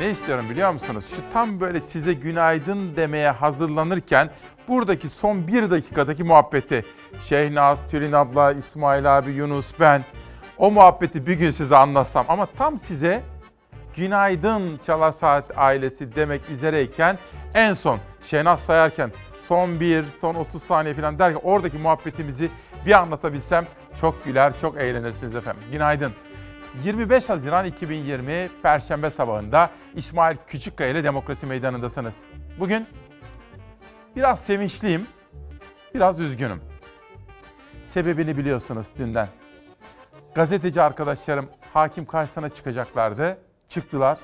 ne istiyorum biliyor musunuz? Şu tam böyle size günaydın demeye hazırlanırken buradaki son bir dakikadaki muhabbeti Şehnaz, Tülin abla, İsmail abi, Yunus, ben o muhabbeti bir gün size anlatsam ama tam size günaydın Çalar Saat ailesi demek üzereyken en son Şehnaz sayarken son bir, son 30 saniye falan derken oradaki muhabbetimizi bir anlatabilsem çok güler, çok eğlenirsiniz efendim. Günaydın. 25 Haziran 2020 Perşembe sabahında İsmail Küçükkaya ile Demokrasi Meydanı'ndasınız. Bugün biraz sevinçliyim, biraz üzgünüm. Sebebini biliyorsunuz dünden. Gazeteci arkadaşlarım hakim karşısına çıkacaklardı. Çıktılar.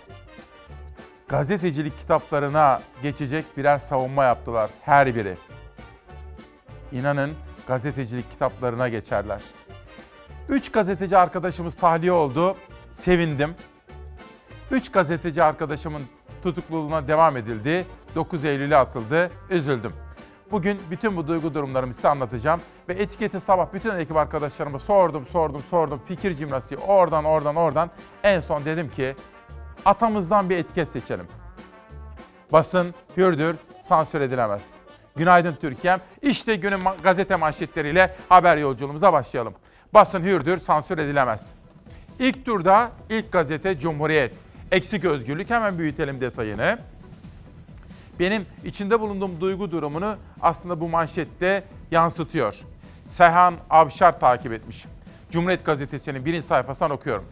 Gazetecilik kitaplarına geçecek birer savunma yaptılar her biri. İnanın gazetecilik kitaplarına geçerler. Üç gazeteci arkadaşımız tahliye oldu. Sevindim. Üç gazeteci arkadaşımın tutukluluğuna devam edildi. 9 Eylül'e atıldı. Üzüldüm. Bugün bütün bu duygu durumlarımı size anlatacağım. Ve etiketi sabah bütün ekip arkadaşlarıma sordum, sordum, sordum. Fikir cimnastiği oradan, oradan, oradan. En son dedim ki atamızdan bir etiket seçelim. Basın hürdür, sansür edilemez. Günaydın Türkiye'm. İşte günün gazete manşetleriyle haber yolculuğumuza başlayalım. Basın hürdür, sansür edilemez. İlk turda ilk gazete Cumhuriyet. Eksik özgürlük hemen büyütelim detayını. Benim içinde bulunduğum duygu durumunu aslında bu manşette yansıtıyor. Seyhan Avşar takip etmiş. Cumhuriyet Gazetesi'nin birinci sayfasından okuyorum.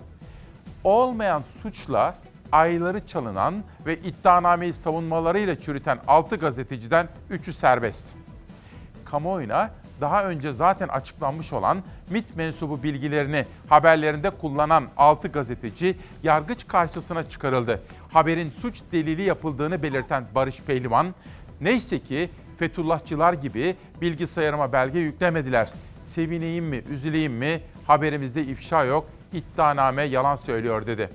Olmayan suçla ayları çalınan ve iddianameyi savunmalarıyla çürüten 6 gazeteciden 3'ü serbest. Kamuoyuna daha önce zaten açıklanmış olan MIT mensubu bilgilerini haberlerinde kullanan 6 gazeteci yargıç karşısına çıkarıldı. Haberin suç delili yapıldığını belirten Barış Pehlivan, neyse ki Fethullahçılar gibi bilgisayarıma belge yüklemediler. Sevineyim mi, üzüleyim mi haberimizde ifşa yok, iddianame yalan söylüyor dedi.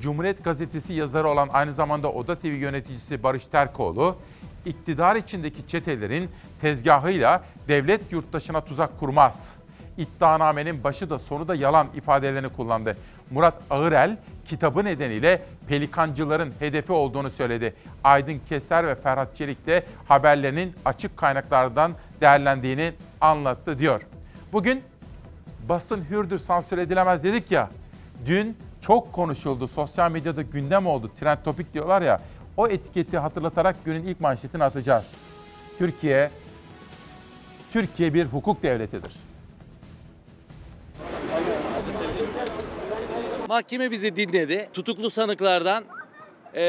Cumhuriyet Gazetesi yazarı olan aynı zamanda Oda TV yöneticisi Barış Terkoğlu, iktidar içindeki çetelerin tezgahıyla devlet yurttaşına tuzak kurmaz. İddianamenin başı da sonu da yalan ifadelerini kullandı. Murat Ağırel kitabı nedeniyle pelikancıların hedefi olduğunu söyledi. Aydın Keser ve Ferhat Çelik de haberlerinin açık kaynaklardan değerlendiğini anlattı diyor. Bugün basın hürdür sansür edilemez dedik ya. Dün çok konuşuldu. Sosyal medyada gündem oldu. Trend topik diyorlar ya. O etiketi hatırlatarak günün ilk manşetini atacağız. Türkiye Türkiye bir hukuk devletidir. Mahkeme bizi dinledi. Tutuklu sanıklardan eee,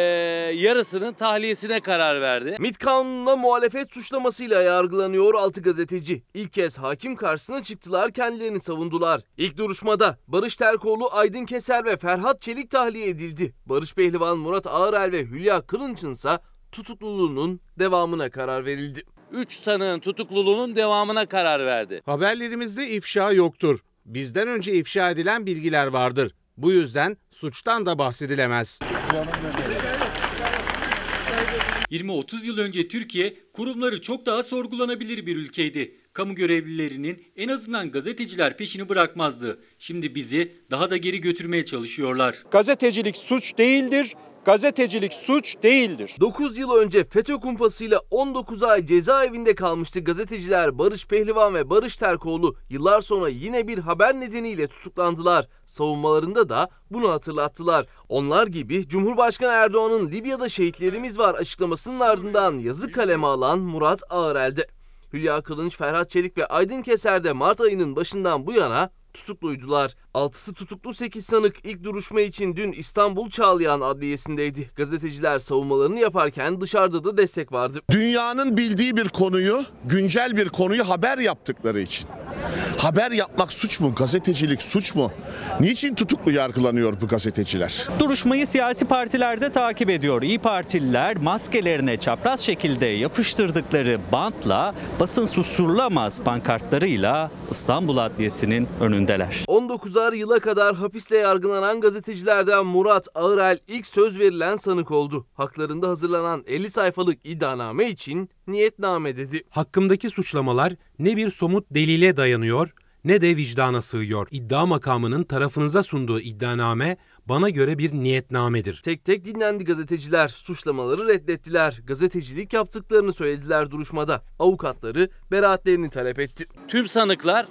yarısının tahliyesine karar verdi. MİT kanununa muhalefet suçlamasıyla yargılanıyor 6 gazeteci. İlk kez hakim karşısına çıktılar kendilerini savundular. İlk duruşmada Barış Terkoğlu, Aydın Keser ve Ferhat Çelik tahliye edildi. Barış Pehlivan, Murat Ağırel ve Hülya Kılınç'ın ise tutukluluğunun devamına karar verildi. 3 sanığın tutukluluğunun devamına karar verdi. Haberlerimizde ifşa yoktur. Bizden önce ifşa edilen bilgiler vardır. Bu yüzden suçtan da bahsedilemez. 20-30 yıl önce Türkiye kurumları çok daha sorgulanabilir bir ülkeydi. Kamu görevlilerinin en azından gazeteciler peşini bırakmazdı. Şimdi bizi daha da geri götürmeye çalışıyorlar. Gazetecilik suç değildir. Gazetecilik suç değildir. 9 yıl önce FETÖ kumpasıyla 19 ay cezaevinde kalmıştı gazeteciler Barış Pehlivan ve Barış Terkoğlu. Yıllar sonra yine bir haber nedeniyle tutuklandılar. Savunmalarında da bunu hatırlattılar. Onlar gibi Cumhurbaşkanı Erdoğan'ın Libya'da şehitlerimiz var açıklamasının ardından yazı kaleme alan Murat Ağırel'de. Hülya Kılınç, Ferhat Çelik ve Aydın Keser de Mart ayının başından bu yana tutukluydular. Altısı tutuklu 8 sanık ilk duruşma için dün İstanbul Çağlayan Adliyesi'ndeydi. Gazeteciler savunmalarını yaparken dışarıda da destek vardı. Dünyanın bildiği bir konuyu, güncel bir konuyu haber yaptıkları için. Haber yapmak suç mu? Gazetecilik suç mu? Niçin tutuklu yargılanıyor bu gazeteciler? Duruşmayı siyasi partiler de takip ediyor. İyi Partililer maskelerine çapraz şekilde yapıştırdıkları bantla basın susturulamaz pankartlarıyla İstanbul Adliyesi'nin önündeler. 19'ar yıla kadar hapisle yargılanan gazetecilerden Murat Ağırel ilk söz verilen sanık oldu. Haklarında hazırlanan 50 sayfalık iddianame için niyetname dedi. Hakkımdaki suçlamalar ne bir somut delile dayanıyor ne de vicdana sığıyor. İddia makamının tarafınıza sunduğu iddianame bana göre bir niyetnamedir. Tek tek dinlendi gazeteciler. Suçlamaları reddettiler. Gazetecilik yaptıklarını söylediler duruşmada. Avukatları beraatlerini talep etti. Tüm sanıklar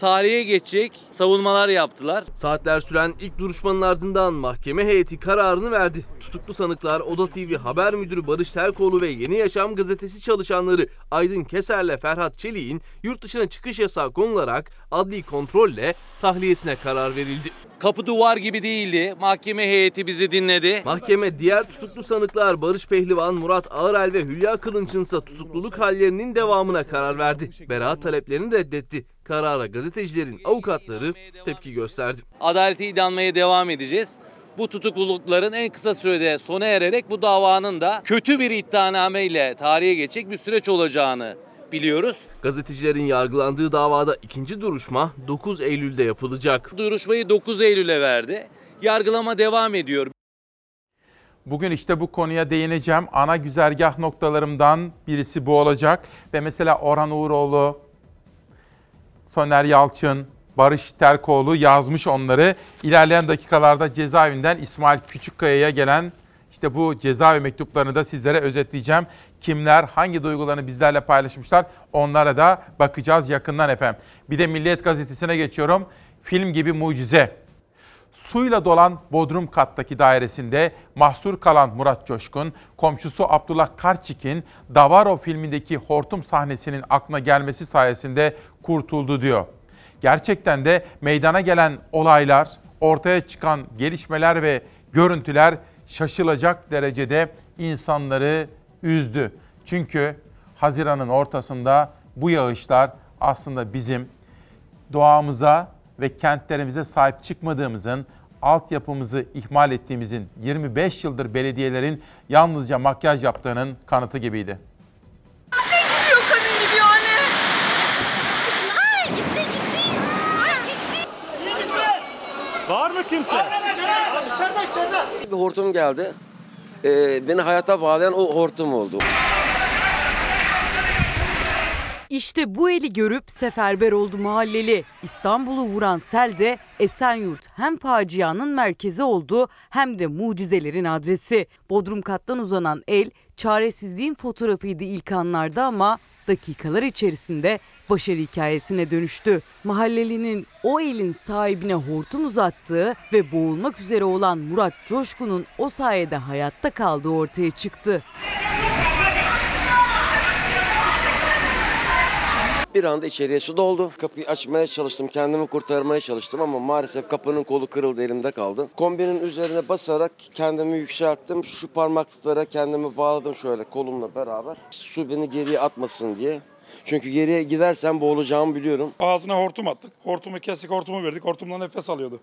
tarihe geçecek savunmalar yaptılar. Saatler süren ilk duruşmanın ardından mahkeme heyeti kararını verdi. Tutuklu sanıklar Oda TV haber müdürü Barış Terkoğlu ve Yeni Yaşam gazetesi çalışanları Aydın Keser'le Ferhat Çelik'in yurt dışına çıkış yasağı konularak adli kontrolle tahliyesine karar verildi. Kapı duvar gibi değildi. Mahkeme heyeti bizi dinledi. Mahkeme diğer tutuklu sanıklar Barış Pehlivan, Murat Ağırel ve Hülya Kılınç'ın ise tutukluluk hallerinin devamına karar verdi. Beraat taleplerini reddetti. Karara gazetecilerin avukatları tepki gösterdi. Adaleti idamlamaya devam edeceğiz. Bu tutuklulukların en kısa sürede sona ererek bu davanın da kötü bir iddianame ile tarihe geçecek bir süreç olacağını biliyoruz. Gazetecilerin yargılandığı davada ikinci duruşma 9 Eylül'de yapılacak. Duruşmayı 9 Eylül'e verdi. Yargılama devam ediyor. Bugün işte bu konuya değineceğim. Ana güzergah noktalarımdan birisi bu olacak. Ve mesela Orhan Uğuroğlu, Soner Yalçın, Barış Terkoğlu yazmış onları. İlerleyen dakikalarda cezaevinden İsmail Küçükkaya'ya gelen işte bu cezaevi mektuplarını da sizlere özetleyeceğim. Kimler hangi duygularını bizlerle paylaşmışlar onlara da bakacağız yakından efendim. Bir de Milliyet Gazetesi'ne geçiyorum. Film gibi mucize. Suyla dolan Bodrum kattaki dairesinde mahsur kalan Murat Coşkun, komşusu Abdullah Karçik'in Davaro filmindeki hortum sahnesinin aklına gelmesi sayesinde kurtuldu diyor. Gerçekten de meydana gelen olaylar, ortaya çıkan gelişmeler ve görüntüler şaşılacak derecede insanları üzdü. Çünkü Haziran'ın ortasında bu yağışlar aslında bizim doğamıza ve kentlerimize sahip çıkmadığımızın, altyapımızı ihmal ettiğimizin 25 yıldır belediyelerin yalnızca makyaj yaptığının kanıtı gibiydi. Gidiyor kadın gidiyor anne. Ay gitti gitti. Ay gitti. Var mı kimse? Bir hortum geldi. Ee, beni hayata bağlayan o hortum oldu. İşte bu eli görüp seferber oldu mahalleli. İstanbul'u vuran sel de Esenyurt hem facianın merkezi oldu hem de mucizelerin adresi. Bodrum kattan uzanan el çaresizliğin fotoğrafıydı ilk anlarda ama dakikalar içerisinde başarı hikayesine dönüştü. Mahallelinin o elin sahibine hortum uzattığı ve boğulmak üzere olan Murat Coşkun'un o sayede hayatta kaldığı ortaya çıktı. Bir anda içeriye su doldu. Kapıyı açmaya çalıştım, kendimi kurtarmaya çalıştım ama maalesef kapının kolu kırıldı, elimde kaldı. Kombinin üzerine basarak kendimi yükselttim. Şu parmaklıklara kendimi bağladım şöyle kolumla beraber. Su beni geriye atmasın diye. Çünkü geriye gidersem boğulacağımı biliyorum. Ağzına hortum attık. Hortumu kestik, hortumu verdik. Hortumdan nefes alıyordu.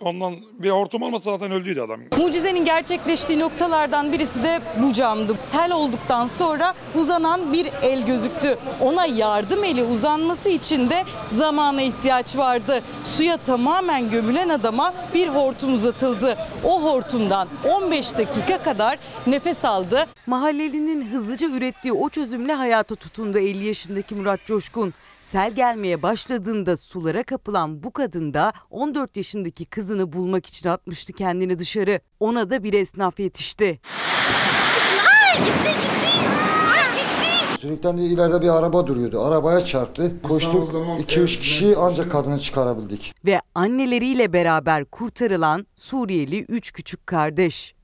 Ondan bir hortum olmasa zaten öldüydü adam. Mucizenin gerçekleştiği noktalardan birisi de bu camdı. Sel olduktan sonra uzanan bir el gözüktü. Ona yardım eli uzanması için de zamana ihtiyaç vardı. Suya tamamen gömülen adama bir hortum uzatıldı. O hortumdan 15 dakika kadar nefes aldı. Mahallelinin hızlıca ürettiği o çözümle hayata tutundu 50 yaşındaki Murat Coşkun. Sel gelmeye başladığında sulara kapılan bu kadın da 14 yaşındaki kızını bulmak için atmıştı kendini dışarı. Ona da bir esnaf yetişti. Ay gitti. Sürükten de ileride bir araba duruyordu. Arabaya çarptı. Koştuk. 2-3 kişi ancak kadını çıkarabildik. Ve anneleriyle beraber kurtarılan Suriyeli 3 küçük kardeş.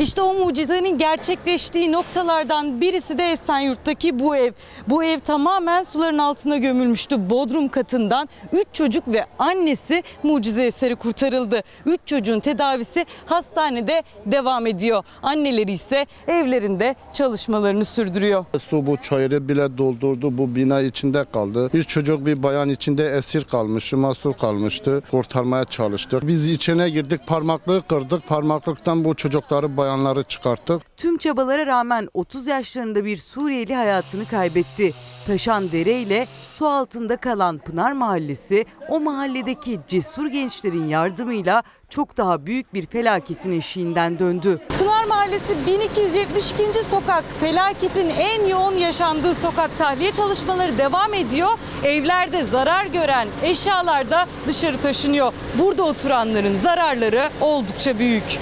İşte o mucizenin gerçekleştiği noktalardan birisi de Esenyurt'taki bu ev. Bu ev tamamen suların altına gömülmüştü. Bodrum katından 3 çocuk ve annesi mucize eseri kurtarıldı. 3 çocuğun tedavisi hastanede devam ediyor. Anneleri ise evlerinde çalışmalarını sürdürüyor. Su bu çayırı bile doldurdu. Bu bina içinde kaldı. Bir çocuk bir bayan içinde esir kalmıştı, mahsur kalmıştı. Kurtarmaya çalıştık. Biz içine girdik, parmaklığı kırdık. Parmaklıktan bu çocukları, bayanları çıkardık. Çıkarttık. Tüm çabalara rağmen 30 yaşlarında bir Suriyeli hayatını kaybetti. Taşan dere ile su altında kalan Pınar Mahallesi o mahalledeki cesur gençlerin yardımıyla çok daha büyük bir felaketin eşiğinden döndü. Pınar Mahallesi 1272. sokak felaketin en yoğun yaşandığı sokak tahliye çalışmaları devam ediyor. Evlerde zarar gören eşyalar da dışarı taşınıyor. Burada oturanların zararları oldukça büyük.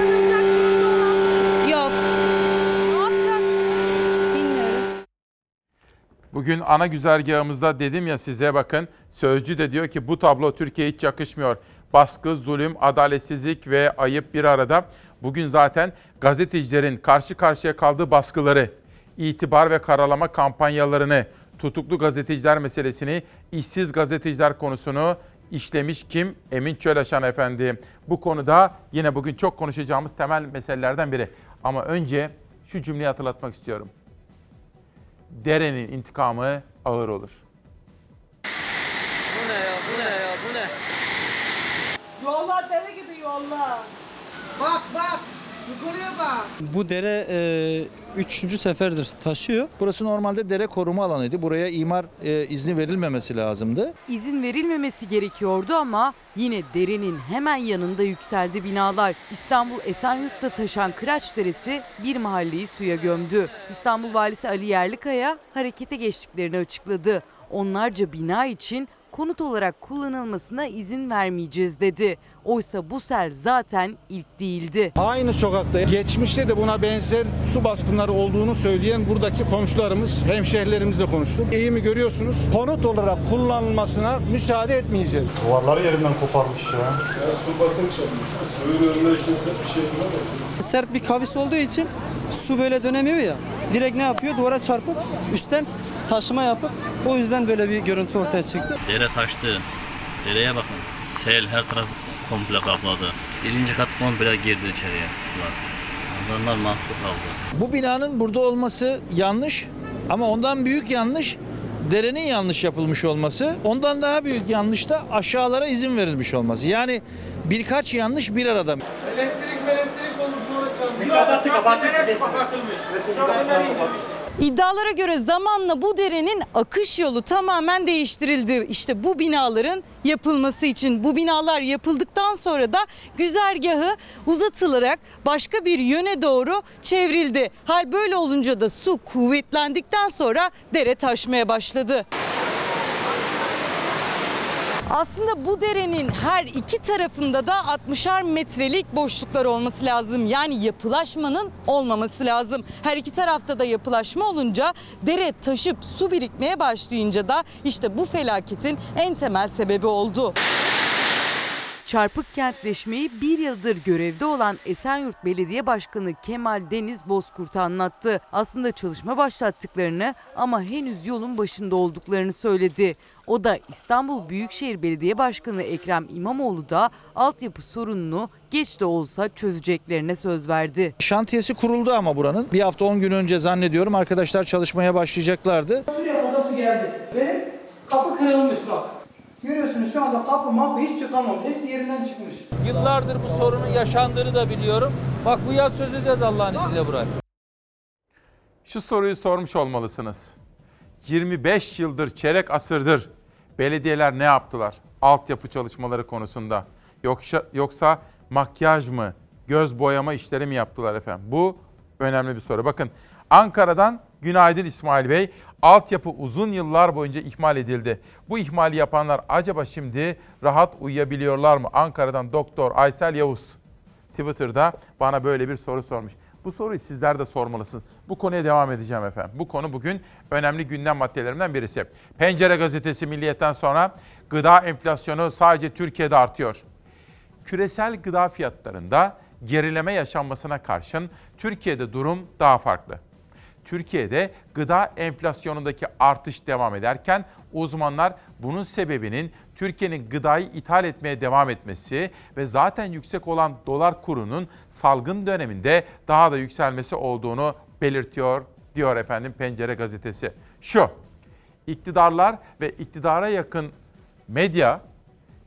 Yok. Bilmiyoruz. Bugün ana güzergahımızda dedim ya size bakın Sözcü de diyor ki bu tablo Türkiye'ye hiç yakışmıyor. Baskı, zulüm, adaletsizlik ve ayıp bir arada. Bugün zaten gazetecilerin karşı karşıya kaldığı baskıları, itibar ve karalama kampanyalarını, tutuklu gazeteciler meselesini, işsiz gazeteciler konusunu işlemiş kim? Emin Çöleşan Efendi. Bu konuda yine bugün çok konuşacağımız temel meselelerden biri. Ama önce şu cümleyi hatırlatmak istiyorum. Derenin intikamı ağır olur. Bu ne ya bu ne ya bu ne? Yolla deli gibi yolla. Bak bak. Yukarıya bak. Bu dere e, üçüncü seferdir taşıyor. Burası normalde dere koruma alanıydı. Buraya imar e, izni verilmemesi lazımdı. İzin verilmemesi gerekiyordu ama yine derenin hemen yanında yükseldi binalar. İstanbul Esenyurt'ta taşan Kıraç Deresi bir mahalleyi suya gömdü. İstanbul Valisi Ali Yerlikaya harekete geçtiklerini açıkladı. Onlarca bina için konut olarak kullanılmasına izin vermeyeceğiz dedi. Oysa bu sel zaten ilk değildi. Aynı sokakta geçmişte de buna benzer su baskınları olduğunu söyleyen buradaki komşularımız, hemşehrilerimizle konuştuk. İyi mi görüyorsunuz? Konut olarak kullanılmasına müsaade etmeyeceğiz. Duvarları yerinden koparmış ya. su basınç yapmış. Suyun önünde kimse bir şey yapamıyor. Sert bir kavis olduğu için su böyle dönemiyor ya. Direkt ne yapıyor? Duvara çarpıp üstten taşıma yapıp o yüzden böyle bir görüntü ortaya çıktı. Dere taştı. Dereye bakın. Sel her tarafı komple kapladı. Birinci kat komple girdi içeriye. Adamlar mahsur kaldı. Bu binanın burada olması yanlış ama ondan büyük yanlış derenin yanlış yapılmış olması. Ondan daha büyük yanlış da aşağılara izin verilmiş olması. Yani birkaç yanlış bir arada. Elektrik elektrik olur sonra çarpıyor. Kapattı kapattı. Kapatılmış. İddialara göre zamanla bu derenin akış yolu tamamen değiştirildi. İşte bu binaların yapılması için bu binalar yapıldıktan sonra da güzergahı uzatılarak başka bir yöne doğru çevrildi. Hal böyle olunca da su kuvvetlendikten sonra dere taşmaya başladı. Aslında bu derenin her iki tarafında da 60'ar metrelik boşluklar olması lazım. Yani yapılaşmanın olmaması lazım. Her iki tarafta da yapılaşma olunca dere taşıp su birikmeye başlayınca da işte bu felaketin en temel sebebi oldu. Çarpık kentleşmeyi bir yıldır görevde olan Esenyurt Belediye Başkanı Kemal Deniz Bozkurt anlattı. Aslında çalışma başlattıklarını ama henüz yolun başında olduklarını söyledi. O da İstanbul Büyükşehir Belediye Başkanı Ekrem İmamoğlu da altyapı sorununu geç de olsa çözeceklerine söz verdi. Şantiyesi kuruldu ama buranın. Bir hafta 10 gün önce zannediyorum arkadaşlar çalışmaya başlayacaklardı. Şuraya kadar su geldi. Benim kapı kırılmış bak. Görüyorsunuz şu anda kapı mapı hiç çıkamamış. Hepsi yerinden çıkmış. Yıllardır bu sorunun yaşandığını da biliyorum. Bak bu yaz çözeceğiz Allah'ın izniyle burayı. Şu soruyu sormuş olmalısınız. 25 yıldır, çeyrek asırdır belediyeler ne yaptılar? Altyapı çalışmaları konusunda. Yoksa, yoksa makyaj mı, göz boyama işleri mi yaptılar efendim? Bu önemli bir soru. Bakın Ankara'dan günaydın İsmail Bey. Altyapı uzun yıllar boyunca ihmal edildi. Bu ihmali yapanlar acaba şimdi rahat uyuyabiliyorlar mı? Ankara'dan Doktor Aysel Yavuz Twitter'da bana böyle bir soru sormuş. Bu soruyu sizler de sormalısınız. Bu konuya devam edeceğim efendim. Bu konu bugün önemli gündem maddelerimden birisi. Pencere gazetesi Milliyet'ten sonra gıda enflasyonu sadece Türkiye'de artıyor. Küresel gıda fiyatlarında gerileme yaşanmasına karşın Türkiye'de durum daha farklı. Türkiye'de gıda enflasyonundaki artış devam ederken uzmanlar bunun sebebinin Türkiye'nin gıdayı ithal etmeye devam etmesi ve zaten yüksek olan dolar kurunun salgın döneminde daha da yükselmesi olduğunu belirtiyor diyor efendim Pencere gazetesi. Şu, iktidarlar ve iktidara yakın medya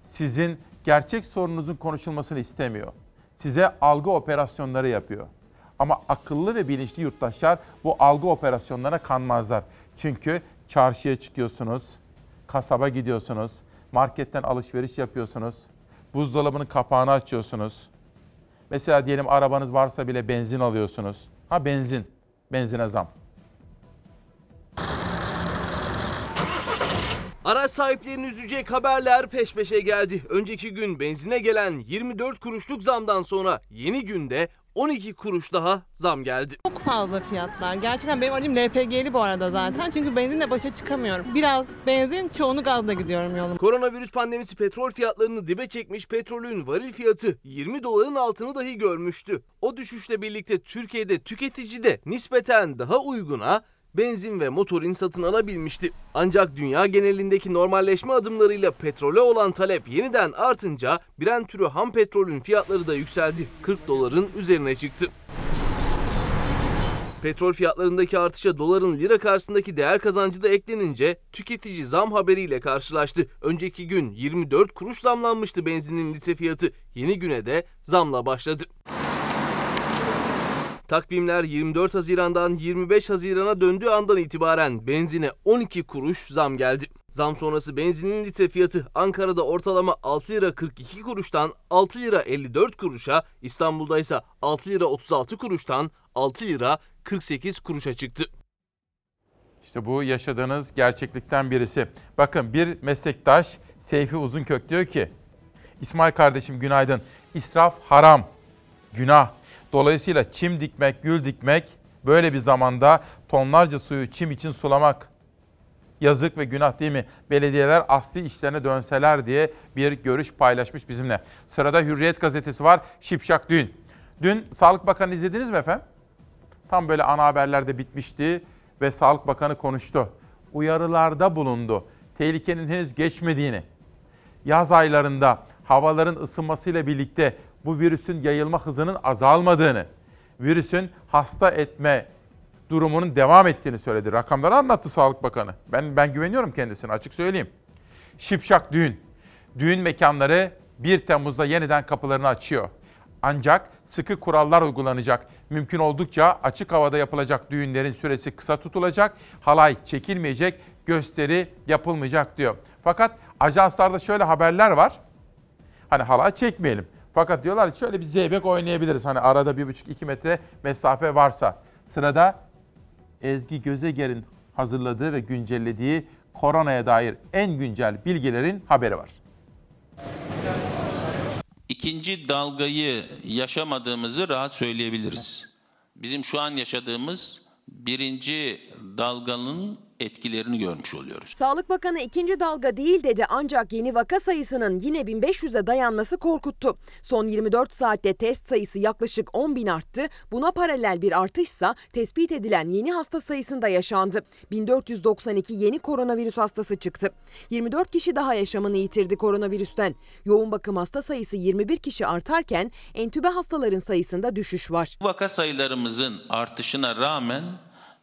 sizin gerçek sorununuzun konuşulmasını istemiyor. Size algı operasyonları yapıyor. Ama akıllı ve bilinçli yurttaşlar bu algı operasyonlarına kanmazlar. Çünkü çarşıya çıkıyorsunuz, kasaba gidiyorsunuz, marketten alışveriş yapıyorsunuz, buzdolabının kapağını açıyorsunuz. Mesela diyelim arabanız varsa bile benzin alıyorsunuz. Ha benzin, benzine zam. Araç sahiplerini üzecek haberler peş peşe geldi. Önceki gün benzine gelen 24 kuruşluk zamdan sonra yeni günde 12 kuruş daha zam geldi. Çok fazla fiyatlar. Gerçekten benim acım LPG'li bu arada zaten. Çünkü benzinle başa çıkamıyorum. Biraz benzin, çoğunu gazla gidiyorum yolum. Koronavirüs pandemisi petrol fiyatlarını dibe çekmiş petrolün varil fiyatı 20 doların altını dahi görmüştü. O düşüşle birlikte Türkiye'de tüketici de nispeten daha uyguna benzin ve motorin satın alabilmişti. Ancak dünya genelindeki normalleşme adımlarıyla petrole olan talep yeniden artınca Brent türü ham petrolün fiyatları da yükseldi. 40 doların üzerine çıktı. Petrol fiyatlarındaki artışa doların lira karşısındaki değer kazancı da eklenince tüketici zam haberiyle karşılaştı. Önceki gün 24 kuruş zamlanmıştı benzinin litre fiyatı. Yeni güne de zamla başladı. Takvimler 24 Haziran'dan 25 Haziran'a döndüğü andan itibaren benzine 12 kuruş zam geldi. Zam sonrası benzinin litre fiyatı Ankara'da ortalama 6 lira 42 kuruştan 6 lira 54 kuruşa, İstanbul'da ise 6 lira 36 kuruştan 6 lira 48 kuruşa çıktı. İşte bu yaşadığınız gerçeklikten birisi. Bakın bir meslektaş Seyfi Uzunkök diyor ki, İsmail kardeşim günaydın. İsraf haram, günah. Dolayısıyla çim dikmek, gül dikmek, böyle bir zamanda tonlarca suyu çim için sulamak yazık ve günah değil mi? Belediyeler asli işlerine dönseler diye bir görüş paylaşmış bizimle. Sırada Hürriyet gazetesi var. Şipşak Düğün. Dün Sağlık Bakanı izlediniz mi efendim? Tam böyle ana haberlerde bitmişti ve Sağlık Bakanı konuştu. Uyarılarda bulundu. Tehlikenin henüz geçmediğini. Yaz aylarında havaların ısınmasıyla birlikte bu virüsün yayılma hızının azalmadığını, virüsün hasta etme durumunun devam ettiğini söyledi. Rakamları anlattı Sağlık Bakanı. Ben ben güveniyorum kendisine açık söyleyeyim. Şipşak düğün. Düğün mekanları 1 Temmuz'da yeniden kapılarını açıyor. Ancak sıkı kurallar uygulanacak. Mümkün oldukça açık havada yapılacak düğünlerin süresi kısa tutulacak. Halay çekilmeyecek, gösteri yapılmayacak diyor. Fakat ajanslarda şöyle haberler var. Hani halay çekmeyelim. Fakat diyorlar ki şöyle bir zeybek oynayabiliriz. Hani arada 1,5-2 metre mesafe varsa. Sırada Ezgi Gözeger'in hazırladığı ve güncellediği koronaya dair en güncel bilgilerin haberi var. İkinci dalgayı yaşamadığımızı rahat söyleyebiliriz. Bizim şu an yaşadığımız birinci dalganın etkilerini görmüş oluyoruz. Sağlık Bakanı ikinci dalga değil dedi ancak yeni vaka sayısının yine 1500'e dayanması korkuttu. Son 24 saatte test sayısı yaklaşık 10 bin arttı. Buna paralel bir artışsa tespit edilen yeni hasta sayısında yaşandı. 1492 yeni koronavirüs hastası çıktı. 24 kişi daha yaşamını yitirdi koronavirüsten. Yoğun bakım hasta sayısı 21 kişi artarken entübe hastaların sayısında düşüş var. Vaka sayılarımızın artışına rağmen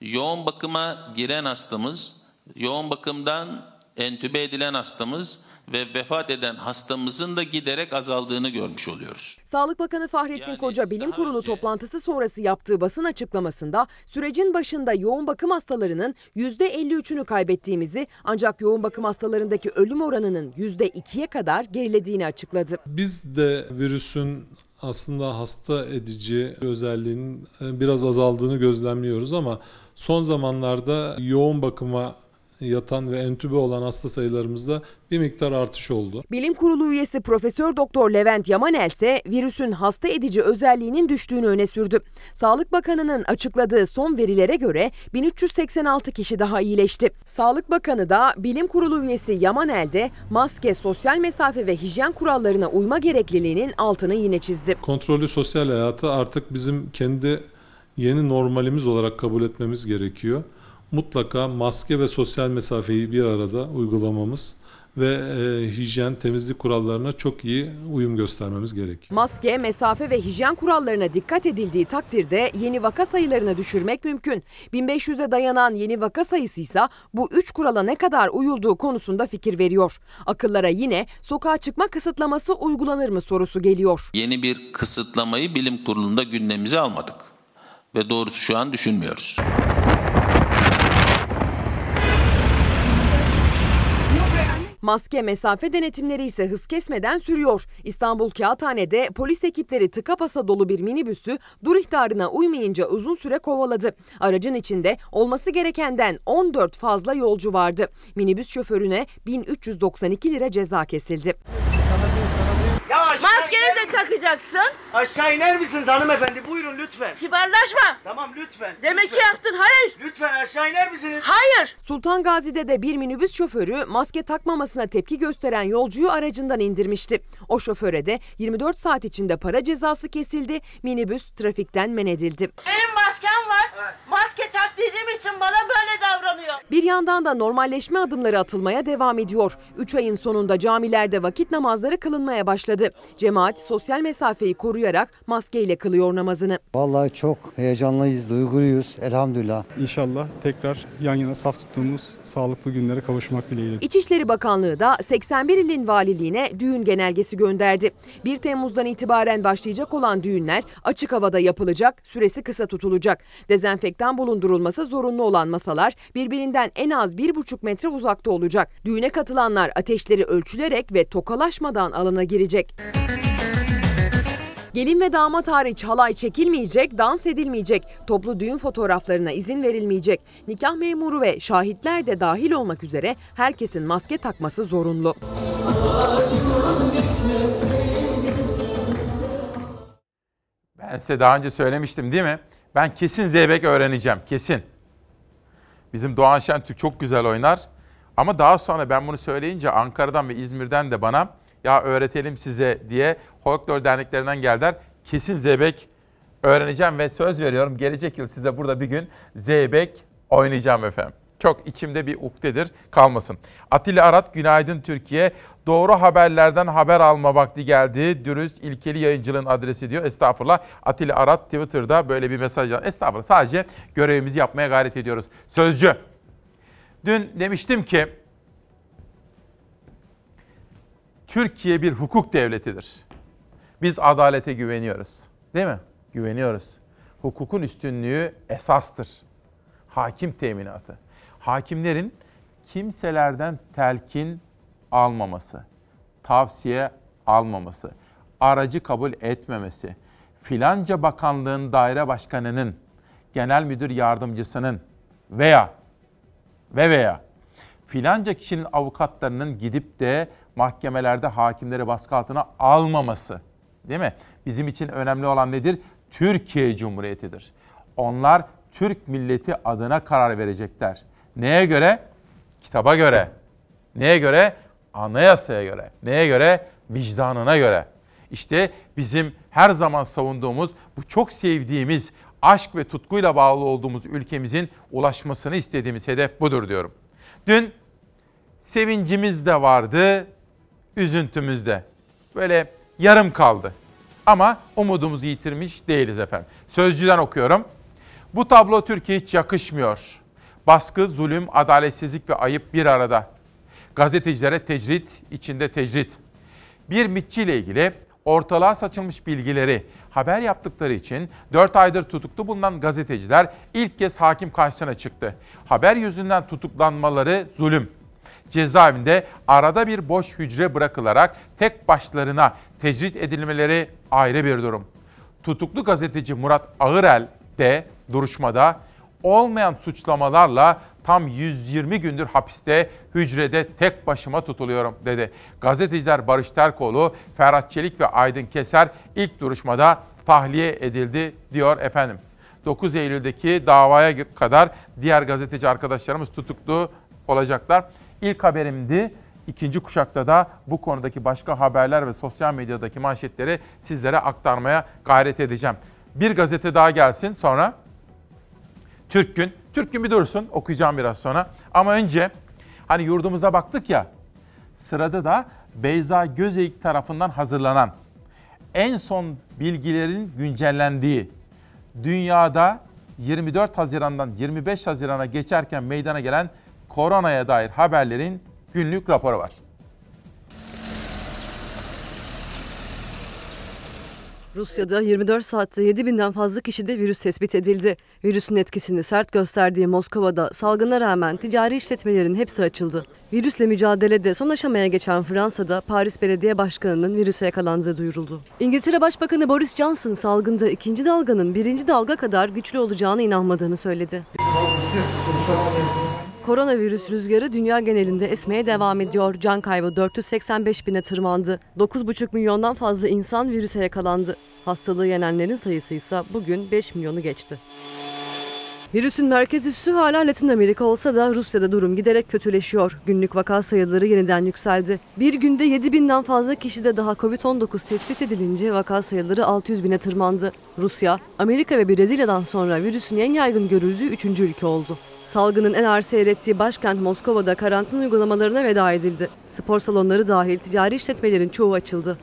yoğun bakıma giren hastamız, yoğun bakımdan entübe edilen hastamız ve vefat eden hastamızın da giderek azaldığını görmüş oluyoruz. Sağlık Bakanı Fahrettin Koca bilim kurulu toplantısı sonrası yaptığı basın açıklamasında sürecin başında yoğun bakım hastalarının %53'ünü kaybettiğimizi ancak yoğun bakım hastalarındaki ölüm oranının %2'ye kadar gerilediğini açıkladı. Biz de virüsün aslında hasta edici özelliğinin biraz azaldığını gözlemliyoruz ama son zamanlarda yoğun bakıma yatan ve entübe olan hasta sayılarımızda bir miktar artış oldu. Bilim Kurulu üyesi Profesör Doktor Levent Yamanel ise virüsün hasta edici özelliğinin düştüğünü öne sürdü. Sağlık Bakanı'nın açıkladığı son verilere göre 1386 kişi daha iyileşti. Sağlık Bakanı da Bilim Kurulu üyesi Yamanel de maske, sosyal mesafe ve hijyen kurallarına uyma gerekliliğinin altını yine çizdi. Kontrollü sosyal hayatı artık bizim kendi yeni normalimiz olarak kabul etmemiz gerekiyor mutlaka maske ve sosyal mesafeyi bir arada uygulamamız ve e, hijyen, temizlik kurallarına çok iyi uyum göstermemiz gerekiyor. Maske, mesafe ve hijyen kurallarına dikkat edildiği takdirde yeni vaka sayılarını düşürmek mümkün. 1500'e dayanan yeni vaka sayısı ise bu 3 kurala ne kadar uyulduğu konusunda fikir veriyor. Akıllara yine sokağa çıkma kısıtlaması uygulanır mı sorusu geliyor. Yeni bir kısıtlamayı bilim kurulunda gündemimize almadık. Ve doğrusu şu an düşünmüyoruz. Maske mesafe denetimleri ise hız kesmeden sürüyor. İstanbul Kağıthane'de polis ekipleri tıka basa dolu bir minibüsü dur ihtarına uymayınca uzun süre kovaladı. Aracın içinde olması gerekenden 14 fazla yolcu vardı. Minibüs şoförüne 1392 lira ceza kesildi. Maskeni de takacaksın. Aşağı iner misiniz hanımefendi? Buyurun lütfen. Kibarlaşma. Tamam lütfen. Demek lütfen. ki yaptın. Hayır. Lütfen aşağı iner misiniz? Hayır. Sultan Gazi'de de bir minibüs şoförü maske takmamasına tepki gösteren yolcuyu aracından indirmişti. O şoföre de 24 saat içinde para cezası kesildi. Minibüs trafikten men edildi. Benim maskem var. Maske tak dediğim için bana böyle davranıyor. Bir yandan da normalleşme adımları atılmaya devam ediyor. 3 ayın sonunda camilerde vakit namazları kılınmaya başladı. Cemaat sosyal mesafeyi koruyarak maskeyle kılıyor namazını. Vallahi çok heyecanlıyız, duyguluyuz elhamdülillah. İnşallah tekrar yan yana saf tuttuğumuz sağlıklı günlere kavuşmak dileğiyle. İçişleri Bakanlığı da 81 ilin valiliğine düğün genelgesi gönderdi. 1 Temmuz'dan itibaren başlayacak olan düğünler açık havada yapılacak, süresi kısa tutulacak. Dezenfektan bulundurulması zorunlu olan masalar birbirinden en az 1,5 metre uzakta olacak. Düğüne katılanlar ateşleri ölçülerek ve tokalaşmadan alana girecek. Gelin ve damat hariç halay çekilmeyecek, dans edilmeyecek, toplu düğün fotoğraflarına izin verilmeyecek. Nikah memuru ve şahitler de dahil olmak üzere herkesin maske takması zorunlu. Ben size daha önce söylemiştim değil mi? Ben kesin zeybek öğreneceğim, kesin. Bizim Doğan Şentürk çok güzel oynar. Ama daha sonra ben bunu söyleyince Ankara'dan ve İzmir'den de bana ya öğretelim size diye folklor derneklerinden geldiler. Kesin zeybek öğreneceğim ve söz veriyorum gelecek yıl size burada bir gün zeybek oynayacağım efendim. Çok içimde bir ukdedir kalmasın. Atilla Arat günaydın Türkiye. Doğru haberlerden haber alma vakti geldi. Dürüst ilkeli yayıncılığın adresi diyor. Estağfurullah. Atilla Arat Twitter'da böyle bir mesaj. Estağfurullah. Sadece görevimizi yapmaya gayret ediyoruz. Sözcü. Dün demiştim ki Türkiye bir hukuk devletidir. Biz adalete güveniyoruz. Değil mi? Güveniyoruz. Hukukun üstünlüğü esastır. Hakim teminatı. Hakimlerin kimselerden telkin almaması, tavsiye almaması, aracı kabul etmemesi, filanca bakanlığın daire başkanının, genel müdür yardımcısının veya ve veya filanca kişinin avukatlarının gidip de mahkemelerde hakimleri baskı altına almaması. Değil mi? Bizim için önemli olan nedir? Türkiye Cumhuriyeti'dir. Onlar Türk milleti adına karar verecekler. Neye göre? Kitaba göre. Neye göre? Anayasaya göre. Neye göre? Vicdanına göre. İşte bizim her zaman savunduğumuz, bu çok sevdiğimiz, aşk ve tutkuyla bağlı olduğumuz ülkemizin ulaşmasını istediğimiz hedef budur diyorum. Dün sevincimiz de vardı, üzüntümüz de. Böyle yarım kaldı. Ama umudumuzu yitirmiş değiliz efendim. Sözcüden okuyorum. Bu tablo Türkiye hiç yakışmıyor. Baskı, zulüm, adaletsizlik ve ayıp bir arada. Gazetecilere tecrit, içinde tecrit. Bir mitçiyle ilgili ortalığa saçılmış bilgileri haber yaptıkları için 4 aydır tutuklu bulunan gazeteciler ilk kez hakim karşısına çıktı. Haber yüzünden tutuklanmaları zulüm. Cezaevinde arada bir boş hücre bırakılarak tek başlarına tecrit edilmeleri ayrı bir durum. Tutuklu gazeteci Murat Ağırel de duruşmada olmayan suçlamalarla tam 120 gündür hapiste hücrede tek başıma tutuluyorum dedi. Gazeteciler Barış Terkoğlu, Ferhat Çelik ve Aydın Keser ilk duruşmada tahliye edildi diyor efendim. 9 Eylül'deki davaya kadar diğer gazeteci arkadaşlarımız tutuklu olacaklar. İlk haberimdi. İkinci kuşakta da bu konudaki başka haberler ve sosyal medyadaki manşetleri sizlere aktarmaya gayret edeceğim. Bir gazete daha gelsin sonra Türk Gün. Türk Gün bir dursun okuyacağım biraz sonra. Ama önce hani yurdumuza baktık ya sırada da Beyza Gözeyik tarafından hazırlanan en son bilgilerin güncellendiği dünyada 24 Haziran'dan 25 Haziran'a geçerken meydana gelen koronaya dair haberlerin günlük raporu var. Rusya'da 24 saatte 7 binden fazla kişide virüs tespit edildi. Virüsün etkisini sert gösterdiği Moskova'da salgına rağmen ticari işletmelerin hepsi açıldı. Virüsle mücadelede son aşamaya geçen Fransa'da Paris Belediye Başkanı'nın virüse yakalandığı duyuruldu. İngiltere Başbakanı Boris Johnson salgında ikinci dalganın birinci dalga kadar güçlü olacağına inanmadığını söyledi. Koronavirüs rüzgarı dünya genelinde esmeye devam ediyor. Can kaybı 485 bine tırmandı. 9,5 milyondan fazla insan virüse yakalandı. Hastalığı yenenlerin sayısı ise bugün 5 milyonu geçti. Virüsün merkez üssü hala Latin Amerika olsa da Rusya'da durum giderek kötüleşiyor. Günlük vaka sayıları yeniden yükseldi. Bir günde 7 binden fazla kişide daha Covid-19 tespit edilince vaka sayıları 600 bine tırmandı. Rusya, Amerika ve Brezilya'dan sonra virüsün en yaygın görüldüğü 3. ülke oldu. Salgının en ağır seyrettiği başkent Moskova'da karantina uygulamalarına veda edildi. Spor salonları dahil ticari işletmelerin çoğu açıldı.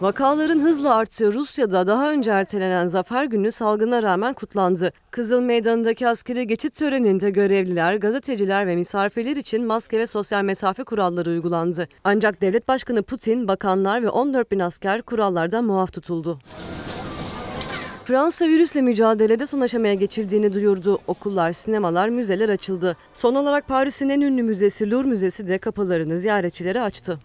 Vakaların hızla arttığı Rusya'da daha önce ertelenen Zafer Günü salgına rağmen kutlandı. Kızıl Meydanı'ndaki askeri geçit töreninde görevliler, gazeteciler ve misafirler için maske ve sosyal mesafe kuralları uygulandı. Ancak devlet başkanı Putin, bakanlar ve 14 bin asker kurallardan muaf tutuldu. Fransa virüsle mücadelede son aşamaya geçildiğini duyurdu. Okullar, sinemalar, müzeler açıldı. Son olarak Paris'in en ünlü müzesi Louvre Müzesi de kapılarını ziyaretçilere açtı.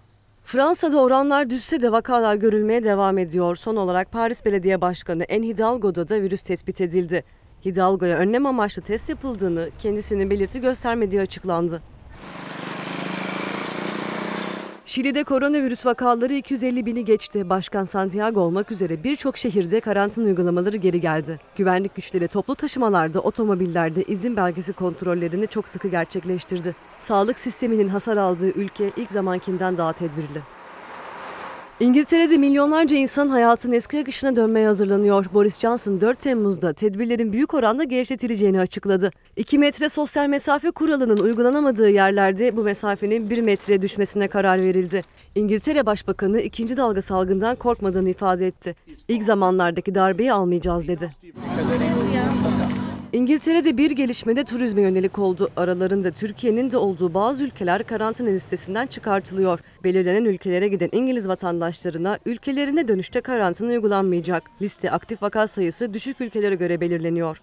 Fransa'da oranlar düşse de vakalar görülmeye devam ediyor. Son olarak Paris Belediye Başkanı En Hidalgo'da da virüs tespit edildi. Hidalgo'ya önlem amaçlı test yapıldığını, kendisinin belirti göstermediği açıklandı. Şili'de koronavirüs vakaları 250 bini geçti. Başkan Santiago olmak üzere birçok şehirde karantina uygulamaları geri geldi. Güvenlik güçleri toplu taşımalarda, otomobillerde izin belgesi kontrollerini çok sıkı gerçekleştirdi. Sağlık sisteminin hasar aldığı ülke ilk zamankinden daha tedbirli. İngiltere'de milyonlarca insan hayatın eski akışına dönmeye hazırlanıyor. Boris Johnson 4 Temmuz'da tedbirlerin büyük oranda gevşetileceğini açıkladı. 2 metre sosyal mesafe kuralının uygulanamadığı yerlerde bu mesafenin 1 metreye düşmesine karar verildi. İngiltere Başbakanı ikinci dalga salgından korkmadığını ifade etti. İlk zamanlardaki darbeyi almayacağız dedi. İngiltere'de bir gelişmede turizme yönelik oldu. Aralarında Türkiye'nin de olduğu bazı ülkeler karantina listesinden çıkartılıyor. Belirlenen ülkelere giden İngiliz vatandaşlarına ülkelerine dönüşte karantina uygulanmayacak. Liste aktif vaka sayısı düşük ülkelere göre belirleniyor.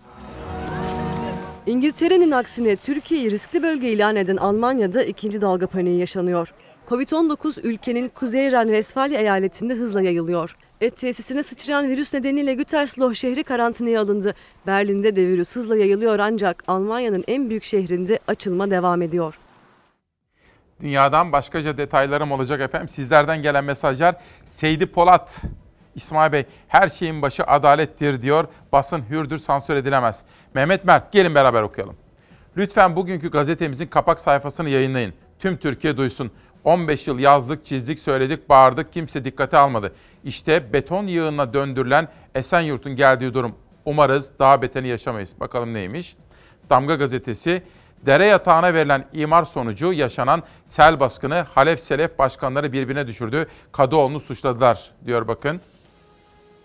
İngiltere'nin aksine Türkiye'yi riskli bölge ilan eden Almanya'da ikinci dalga paniği yaşanıyor. Covid-19 ülkenin Kuzey Ren-Vesfalya eyaletinde hızla yayılıyor. Et tesisine sıçrayan virüs nedeniyle Gütersloh şehri karantinaya alındı. Berlin'de de virüs hızla yayılıyor ancak Almanya'nın en büyük şehrinde açılma devam ediyor. Dünyadan başkaca detaylarım olacak efendim. Sizlerden gelen mesajlar Seydi Polat, İsmail Bey her şeyin başı adalettir diyor. Basın hürdür sansür edilemez. Mehmet Mert gelin beraber okuyalım. Lütfen bugünkü gazetemizin kapak sayfasını yayınlayın. Tüm Türkiye duysun. 15 yıl yazdık, çizdik, söyledik, bağırdık, kimse dikkate almadı. İşte beton yığınına döndürülen Esenyurt'un geldiği durum. Umarız daha beteni yaşamayız. Bakalım neymiş? Damga gazetesi, dere yatağına verilen imar sonucu yaşanan sel baskını Halef Selef başkanları birbirine düşürdü. Kadıoğlu'nu suçladılar diyor bakın.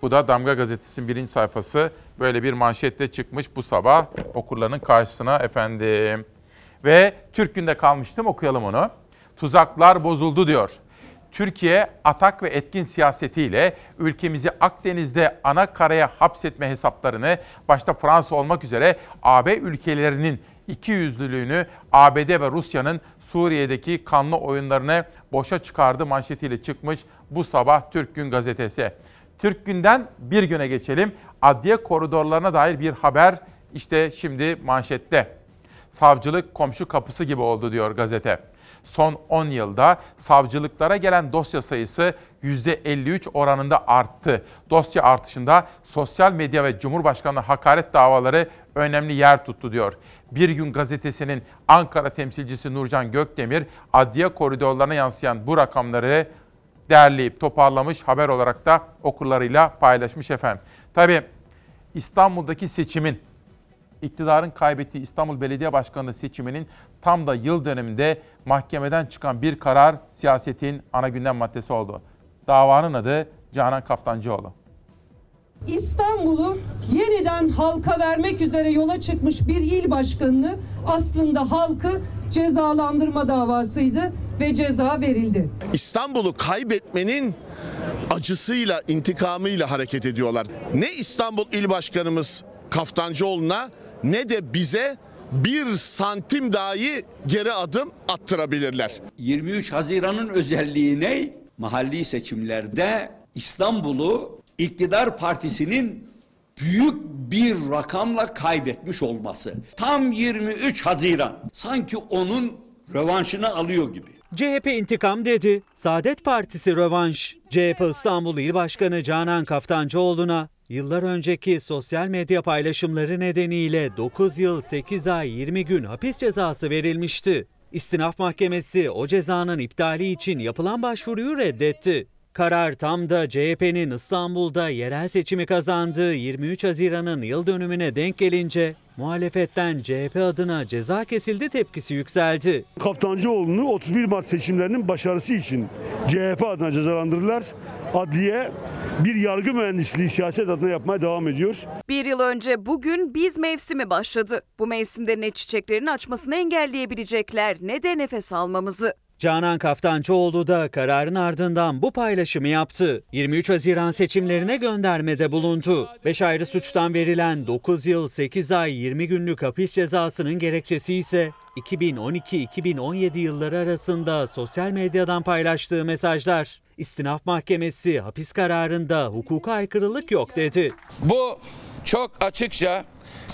Bu da Damga Gazetesi'nin birinci sayfası. Böyle bir manşette çıkmış bu sabah okurların karşısına efendim. Ve Türk Gün'de kalmıştım okuyalım onu. Tuzaklar bozuldu diyor. Türkiye atak ve etkin siyasetiyle ülkemizi Akdeniz'de ana karaya hapsetme hesaplarını başta Fransa olmak üzere AB ülkelerinin iki yüzlülüğünü ABD ve Rusya'nın Suriye'deki kanlı oyunlarını boşa çıkardı manşetiyle çıkmış bu sabah Türk Gün gazetesi. Türk Gün'den bir güne geçelim. Adliye koridorlarına dair bir haber işte şimdi manşette. Savcılık komşu kapısı gibi oldu diyor gazete. Son 10 yılda savcılıklara gelen dosya sayısı %53 oranında arttı. Dosya artışında sosyal medya ve Cumhurbaşkanı hakaret davaları önemli yer tuttu diyor. Bir Gün gazetesinin Ankara temsilcisi Nurcan Gökdemir adliye koridorlarına yansıyan bu rakamları derleyip toparlamış haber olarak da okurlarıyla paylaşmış efendim. Tabii İstanbul'daki seçimin iktidarın kaybettiği İstanbul Belediye Başkanlığı seçiminin tam da yıl döneminde mahkemeden çıkan bir karar siyasetin ana gündem maddesi oldu. Davanın adı Canan Kaftancıoğlu. İstanbul'u yeniden halka vermek üzere yola çıkmış bir il başkanını aslında halkı cezalandırma davasıydı ve ceza verildi. İstanbul'u kaybetmenin acısıyla, intikamıyla hareket ediyorlar. Ne İstanbul İl Başkanımız Kaftancıoğlu'na ne de bize bir santim dahi geri adım attırabilirler. 23 Haziran'ın özelliği ne? Mahalli seçimlerde İstanbul'u iktidar partisinin büyük bir rakamla kaybetmiş olması. Tam 23 Haziran. Sanki onun rövanşını alıyor gibi. CHP intikam dedi. Saadet Partisi rövanş. CHP İstanbul İl Başkanı Canan Kaftancıoğlu'na yıllar önceki sosyal medya paylaşımları nedeniyle 9 yıl 8 ay 20 gün hapis cezası verilmişti. İstinaf Mahkemesi o cezanın iptali için yapılan başvuruyu reddetti. Karar tam da CHP'nin İstanbul'da yerel seçimi kazandığı 23 Haziran'ın yıl dönümüne denk gelince muhalefetten CHP adına ceza kesildi tepkisi yükseldi. Kaftancıoğlu'nu 31 Mart seçimlerinin başarısı için CHP adına cezalandırırlar. Adliye bir yargı mühendisliği siyaset adına yapmaya devam ediyor. Bir yıl önce bugün biz mevsimi başladı. Bu mevsimde ne çiçeklerin açmasını engelleyebilecekler ne de nefes almamızı. Canan Kaftancıoğlu da kararın ardından bu paylaşımı yaptı. 23 Haziran seçimlerine göndermede bulundu. 5 ayrı suçtan verilen 9 yıl 8 ay 20 günlük hapis cezasının gerekçesi ise 2012-2017 yılları arasında sosyal medyadan paylaştığı mesajlar. İstinaf Mahkemesi hapis kararında hukuka aykırılık yok dedi. Bu çok açıkça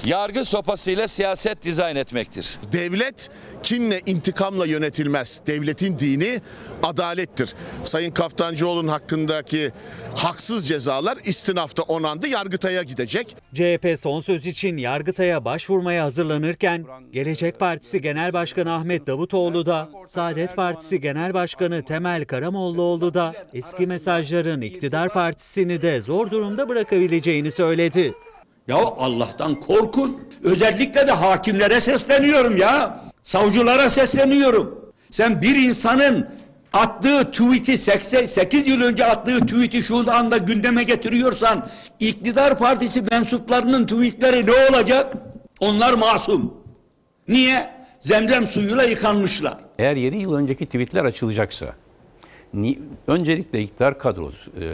yargı sopasıyla siyaset dizayn etmektir. Devlet kinle intikamla yönetilmez. Devletin dini adalettir. Sayın Kaftancıoğlu'nun hakkındaki haksız cezalar istinafta onandı, Yargıtay'a gidecek. CHP son söz için Yargıtay'a başvurmaya hazırlanırken Gelecek Partisi Genel Başkanı Ahmet Davutoğlu da Saadet Partisi Genel Başkanı Temel Karamollaoğlu da eski mesajların iktidar partisini de zor durumda bırakabileceğini söyledi. Ya Allah'tan korkun. Özellikle de hakimlere sesleniyorum ya. Savcılara sesleniyorum. Sen bir insanın attığı tweet'i 8 yıl önce attığı tweet'i şu anda gündeme getiriyorsan iktidar partisi mensuplarının tweetleri ne olacak? Onlar masum. Niye? Zemzem suyuyla yıkanmışlar. Eğer 7 yıl önceki tweetler açılacaksa, öncelikle iktidar kadrosu e,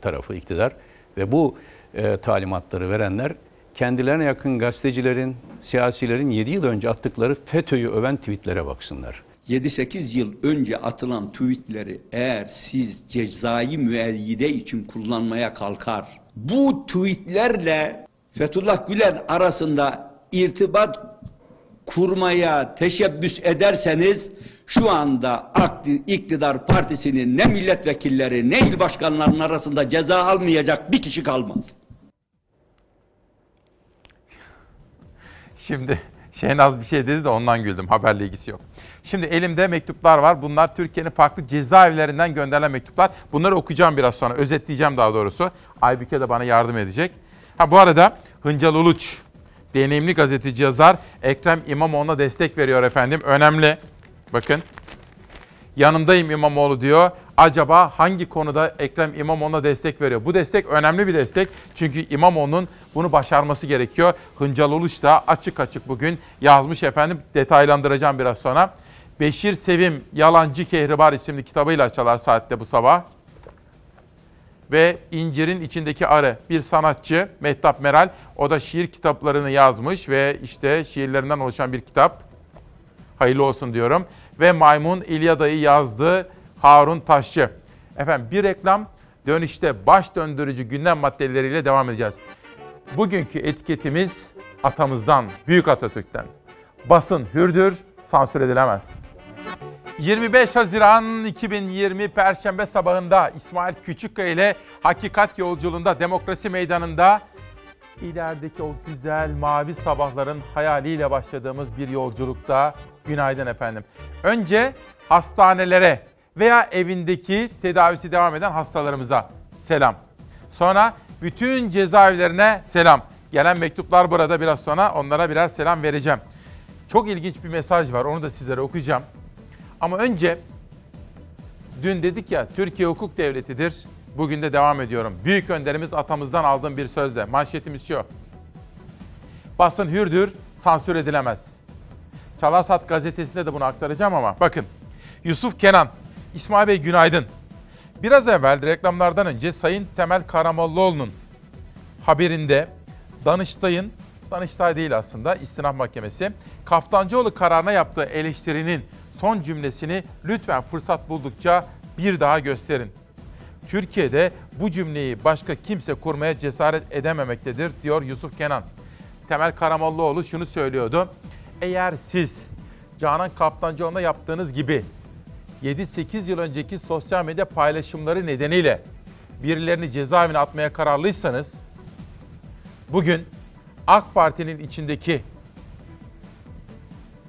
tarafı iktidar ve bu e, talimatları verenler kendilerine yakın gazetecilerin, siyasilerin 7 yıl önce attıkları FETÖ'yü öven tweetlere baksınlar. 7-8 yıl önce atılan tweetleri eğer siz cezai müeyyide için kullanmaya kalkar, bu tweetlerle Fethullah Gülen arasında irtibat kurmaya teşebbüs ederseniz şu anda iktidar partisinin ne milletvekilleri ne il başkanlarının arasında ceza almayacak bir kişi kalmaz. Şimdi Şehnaz bir şey dedi de ondan güldüm. Haberle ilgisi yok. Şimdi elimde mektuplar var. Bunlar Türkiye'nin farklı cezaevlerinden gönderilen mektuplar. Bunları okuyacağım biraz sonra. Özetleyeceğim daha doğrusu. Aybüke de bana yardım edecek. Ha bu arada Hıncal Uluç, deneyimli gazeteci yazar Ekrem İmamoğlu'na destek veriyor efendim. Önemli. Bakın. Yanındayım İmamoğlu diyor. Acaba hangi konuda Ekrem İmamoğlu'na destek veriyor? Bu destek önemli bir destek. Çünkü İmamoğlu'nun bunu başarması gerekiyor. Hıncal Uluç da açık açık bugün yazmış efendim. Detaylandıracağım biraz sonra. Beşir Sevim Yalancı Kehribar isimli kitabıyla çalar saatte bu sabah. Ve İncir'in içindeki arı bir sanatçı Mehtap Meral. O da şiir kitaplarını yazmış ve işte şiirlerinden oluşan bir kitap. Hayırlı olsun diyorum. Ve Maymun İlyada'yı yazdı Harun Taşçı. Efendim bir reklam dönüşte baş döndürücü gündem maddeleriyle devam edeceğiz. Bugünkü etiketimiz atamızdan, Büyük Atatürk'ten. Basın hürdür, sansür edilemez. 25 Haziran 2020 Perşembe sabahında İsmail Küçükkaya ile Hakikat Yolculuğunda Demokrasi Meydanı'nda ilerideki o güzel mavi sabahların hayaliyle başladığımız bir yolculukta günaydın efendim. Önce hastanelere veya evindeki tedavisi devam eden hastalarımıza selam. Sonra bütün cezaevlerine selam. Gelen mektuplar burada biraz sonra onlara birer selam vereceğim. Çok ilginç bir mesaj var onu da sizlere okuyacağım. Ama önce dün dedik ya Türkiye hukuk devletidir. Bugün de devam ediyorum. Büyük önderimiz atamızdan aldığım bir sözle. Manşetimiz şu. Basın hürdür, sansür edilemez. Çalasat gazetesinde de bunu aktaracağım ama bakın. Yusuf Kenan, İsmail Bey günaydın. Biraz evvel reklamlardan önce Sayın Temel Karamollaoğlu'nun haberinde Danıştay'ın, Danıştay değil aslında istinaf mahkemesi, Kaftancıoğlu kararına yaptığı eleştirinin son cümlesini lütfen fırsat buldukça bir daha gösterin. Türkiye'de bu cümleyi başka kimse kurmaya cesaret edememektedir diyor Yusuf Kenan. Temel Karamollaoğlu şunu söylüyordu. Eğer siz Canan Kaftancıoğlu'na yaptığınız gibi 7-8 yıl önceki sosyal medya paylaşımları nedeniyle birilerini cezaevine atmaya kararlıysanız bugün AK Parti'nin içindeki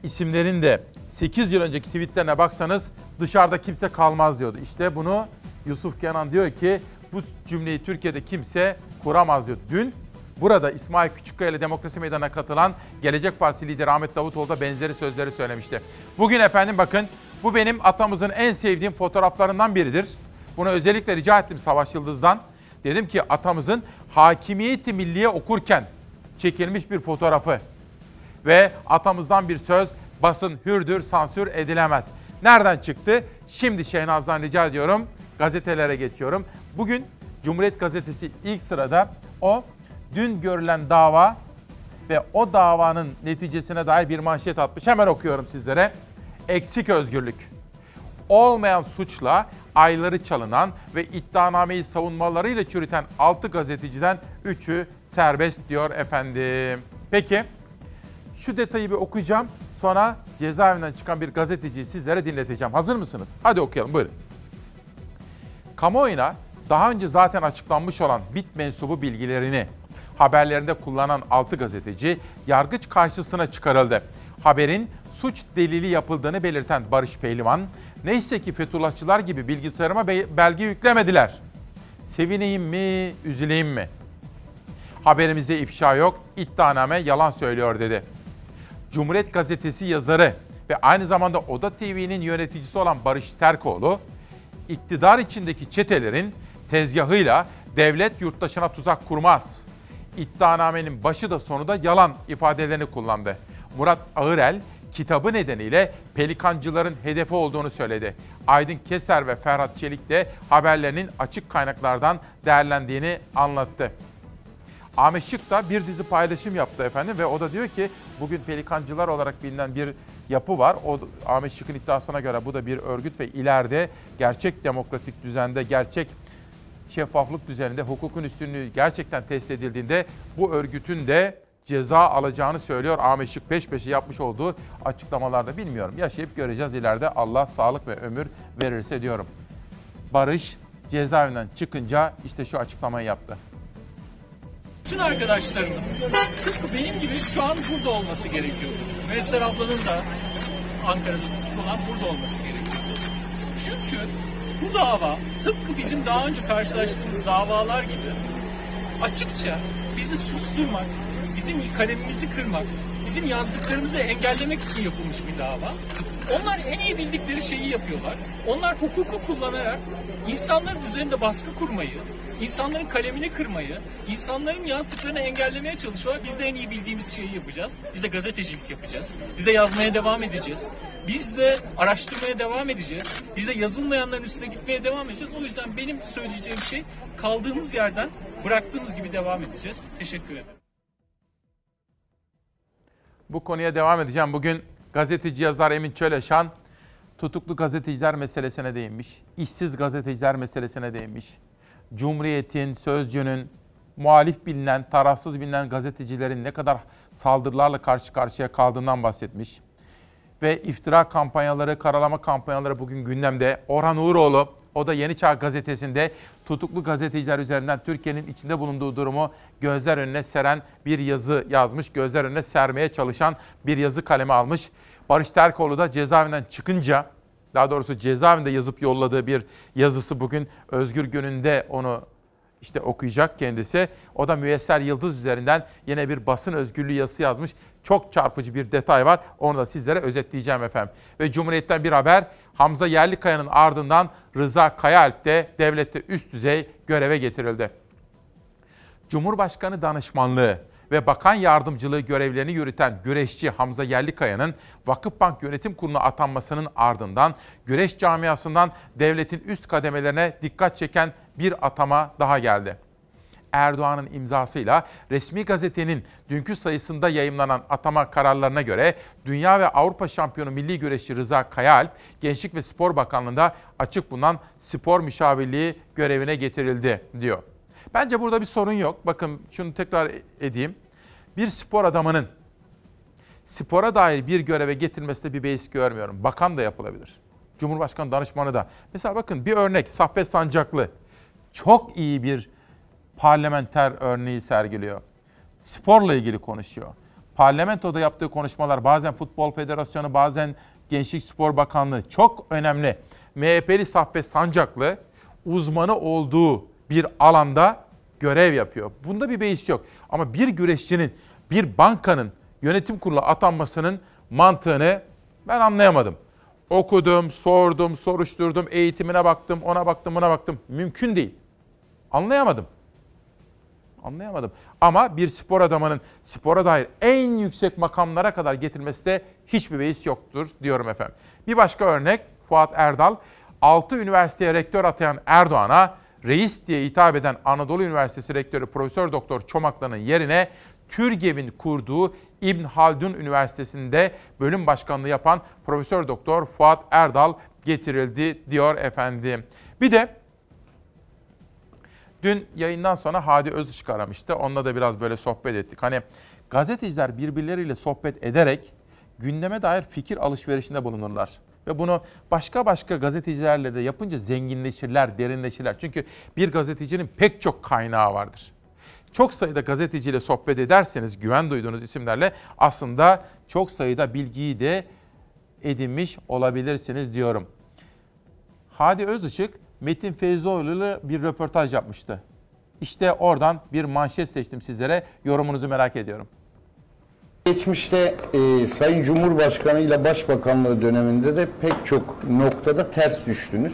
isimlerin de 8 yıl önceki tweetlerine baksanız dışarıda kimse kalmaz diyordu. İşte bunu Yusuf Kenan diyor ki bu cümleyi Türkiye'de kimse kuramaz diyor. Dün burada İsmail Küçükkaya ile Demokrasi Meydanı'na katılan Gelecek Partisi lideri Ahmet Davutoğlu da benzeri sözleri söylemişti. Bugün efendim bakın bu benim atamızın en sevdiğim fotoğraflarından biridir. Bunu özellikle rica ettim Savaş Yıldız'dan. Dedim ki atamızın Hakimiyeti Milliye okurken çekilmiş bir fotoğrafı ve atamızdan bir söz basın hürdür, sansür edilemez. Nereden çıktı? Şimdi Şehnaz'dan rica ediyorum. Gazetelere geçiyorum. Bugün Cumhuriyet Gazetesi ilk sırada o dün görülen dava ve o davanın neticesine dair bir manşet atmış. Hemen okuyorum sizlere. Eksik özgürlük. Olmayan suçla ayları çalınan ve iddianameyi savunmalarıyla çürüten 6 gazeteciden 3'ü serbest diyor efendim. Peki şu detayı bir okuyacağım. Sonra cezaevinden çıkan bir gazeteciyi sizlere dinleteceğim. Hazır mısınız? Hadi okuyalım buyurun. Kamuoyuna daha önce zaten açıklanmış olan BİT mensubu bilgilerini haberlerinde kullanan 6 gazeteci yargıç karşısına çıkarıldı. Haberin suç delili yapıldığını belirten Barış Pehlivan, neyse ki Fethullahçılar gibi bilgisayarıma belge yüklemediler. Sevineyim mi, üzüleyim mi? Haberimizde ifşa yok, iddianame yalan söylüyor dedi. Cumhuriyet Gazetesi yazarı ve aynı zamanda Oda TV'nin yöneticisi olan Barış Terkoğlu, iktidar içindeki çetelerin tezgahıyla devlet yurttaşına tuzak kurmaz. İddianamenin başı da sonu da yalan ifadelerini kullandı. Murat Ağırel kitabı nedeniyle pelikancıların hedefi olduğunu söyledi. Aydın Keser ve Ferhat Çelik de haberlerinin açık kaynaklardan değerlendiğini anlattı. Ahmet Şık da bir dizi paylaşım yaptı efendim ve o da diyor ki bugün pelikancılar olarak bilinen bir yapı var. O Ahmet Şık'ın iddiasına göre bu da bir örgüt ve ileride gerçek demokratik düzende, gerçek şeffaflık düzeninde hukukun üstünlüğü gerçekten test edildiğinde bu örgütün de ceza alacağını söylüyor Ahmet Şık peş peşe yapmış olduğu açıklamalarda. Bilmiyorum yaşayıp göreceğiz ileride Allah sağlık ve ömür verirse diyorum. Barış cezaevinden çıkınca işte şu açıklamayı yaptı. Bütün arkadaşlarımın tıpkı benim gibi şu an burada olması gerekiyordu. Müesser ablanın da Ankara'da tutuklu olan burada olması gerekiyordu. Çünkü bu dava tıpkı bizim daha önce karşılaştığımız davalar gibi açıkça bizi susturmak, bizim kalemimizi kırmak, bizim yazdıklarımızı engellemek için yapılmış bir dava. Onlar en iyi bildikleri şeyi yapıyorlar. Onlar hukuku kullanarak insanların üzerinde baskı kurmayı, insanların kalemini kırmayı, insanların yazdıklarını engellemeye çalışıyorlar. Biz de en iyi bildiğimiz şeyi yapacağız. Biz de gazetecilik yapacağız. Biz de yazmaya devam edeceğiz. Biz de araştırmaya devam edeceğiz. Biz de yazılmayanların üstüne gitmeye devam edeceğiz. O yüzden benim söyleyeceğim şey kaldığımız yerden bıraktığımız gibi devam edeceğiz. Teşekkür ederim. Bu konuya devam edeceğim. Bugün gazeteci yazar Emin Çöleşan tutuklu gazeteciler meselesine değinmiş. İşsiz gazeteciler meselesine değinmiş. Cumhuriyet'in, Sözcü'nün, muhalif bilinen, tarafsız bilinen gazetecilerin ne kadar saldırılarla karşı karşıya kaldığından bahsetmiş. Ve iftira kampanyaları, karalama kampanyaları bugün gündemde. Orhan Uğuroğlu, o da Yeni Çağ gazetesinde tutuklu gazeteciler üzerinden Türkiye'nin içinde bulunduğu durumu gözler önüne seren bir yazı yazmış. Gözler önüne sermeye çalışan bir yazı kaleme almış. Barış Terkoğlu da cezaevinden çıkınca daha doğrusu cezaevinde yazıp yolladığı bir yazısı bugün Özgür Günü'nde onu işte okuyacak kendisi. O da Müyesser Yıldız üzerinden yine bir basın özgürlüğü yazısı yazmış. Çok çarpıcı bir detay var. Onu da sizlere özetleyeceğim efendim. Ve Cumhuriyet'ten bir haber. Hamza Yerlikaya'nın ardından Rıza Kayaalp de devlette üst düzey göreve getirildi. Cumhurbaşkanı danışmanlığı ve bakan yardımcılığı görevlerini yürüten güreşçi Hamza Yerlikaya'nın Vakıfbank Yönetim Kurulu'na atanmasının ardından güreş camiasından devletin üst kademelerine dikkat çeken bir atama daha geldi. Erdoğan'ın imzasıyla resmi gazetenin dünkü sayısında yayımlanan atama kararlarına göre Dünya ve Avrupa şampiyonu milli güreşçi Rıza Kayaalp, Gençlik ve Spor Bakanlığı'nda açık bulunan spor müşavirliği görevine getirildi diyor. Bence burada bir sorun yok. Bakın şunu tekrar edeyim. Bir spor adamının spora dair bir göreve getirilmesinde bir beis görmüyorum. Bakan da yapılabilir. Cumhurbaşkanı danışmanı da. Mesela bakın bir örnek Saffet Sancaklı. Çok iyi bir parlamenter örneği sergiliyor. Sporla ilgili konuşuyor. Parlamentoda yaptığı konuşmalar bazen Futbol Federasyonu bazen Gençlik Spor Bakanlığı çok önemli. MHP'li Saffet Sancaklı uzmanı olduğu bir alanda görev yapıyor. Bunda bir beis yok. Ama bir güreşçinin, bir bankanın yönetim kurulu atanmasının mantığını ben anlayamadım. Okudum, sordum, soruşturdum, eğitimine baktım, ona baktım, buna baktım. Mümkün değil. Anlayamadım. Anlayamadım. Ama bir spor adamının spora dair en yüksek makamlara kadar getirmesi de hiçbir beis yoktur diyorum efendim. Bir başka örnek Fuat Erdal. 6 üniversiteye rektör atayan Erdoğan'a reis diye hitap eden Anadolu Üniversitesi Rektörü Profesör Doktor Çomaklı'nın yerine TÜRGEV'in kurduğu İbn Haldun Üniversitesi'nde bölüm başkanlığı yapan Profesör Doktor Fuat Erdal getirildi diyor efendim. Bir de Dün yayından sonra Hadi Özışık aramıştı. Onunla da biraz böyle sohbet ettik. Hani gazeteciler birbirleriyle sohbet ederek gündeme dair fikir alışverişinde bulunurlar. Ve bunu başka başka gazetecilerle de yapınca zenginleşirler, derinleşirler. Çünkü bir gazetecinin pek çok kaynağı vardır. Çok sayıda gazeteciyle sohbet ederseniz güven duyduğunuz isimlerle aslında çok sayıda bilgiyi de edinmiş olabilirsiniz diyorum. Hadi Özışık Metin Feyzoğlu'yla bir röportaj yapmıştı. İşte oradan bir manşet seçtim sizlere. Yorumunuzu merak ediyorum. Geçmişte e, Sayın Cumhurbaşkanı ile Başbakanlığı döneminde de pek çok noktada ters düştünüz.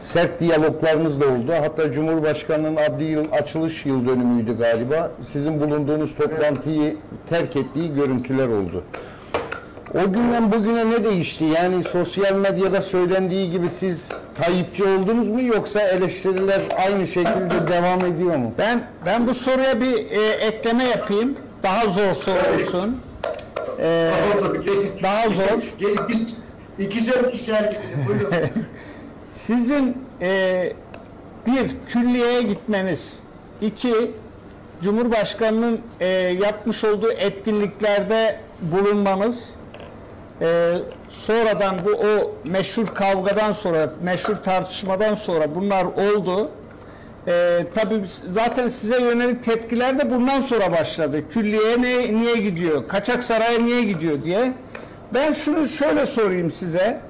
Sert diyaloglarınız da oldu. Hatta Cumhurbaşkanı'nın adli yıl açılış yıl dönümüydü galiba. Sizin bulunduğunuz toplantıyı terk ettiği görüntüler oldu. O günden bugüne ne değişti? Yani sosyal medyada söylendiği gibi siz Tayyipçi oldunuz mu yoksa eleştiriler aynı şekilde devam ediyor mu? Ben ben bu soruya bir e, ekleme yapayım. Daha zor soru olsun. Ee, daha zor. İkişer ikişer buyurun. Sizin e, bir külliyeye gitmeniz, iki Cumhurbaşkanı'nın e, yapmış olduğu etkinliklerde bulunmanız, e, sonradan bu o meşhur kavgadan sonra, meşhur tartışmadan sonra bunlar oldu. E, tabii zaten size yönelik tepkiler de bundan sonra başladı. Külliye ne, niye gidiyor, kaçak saraya niye gidiyor diye. Ben şunu şöyle sorayım size.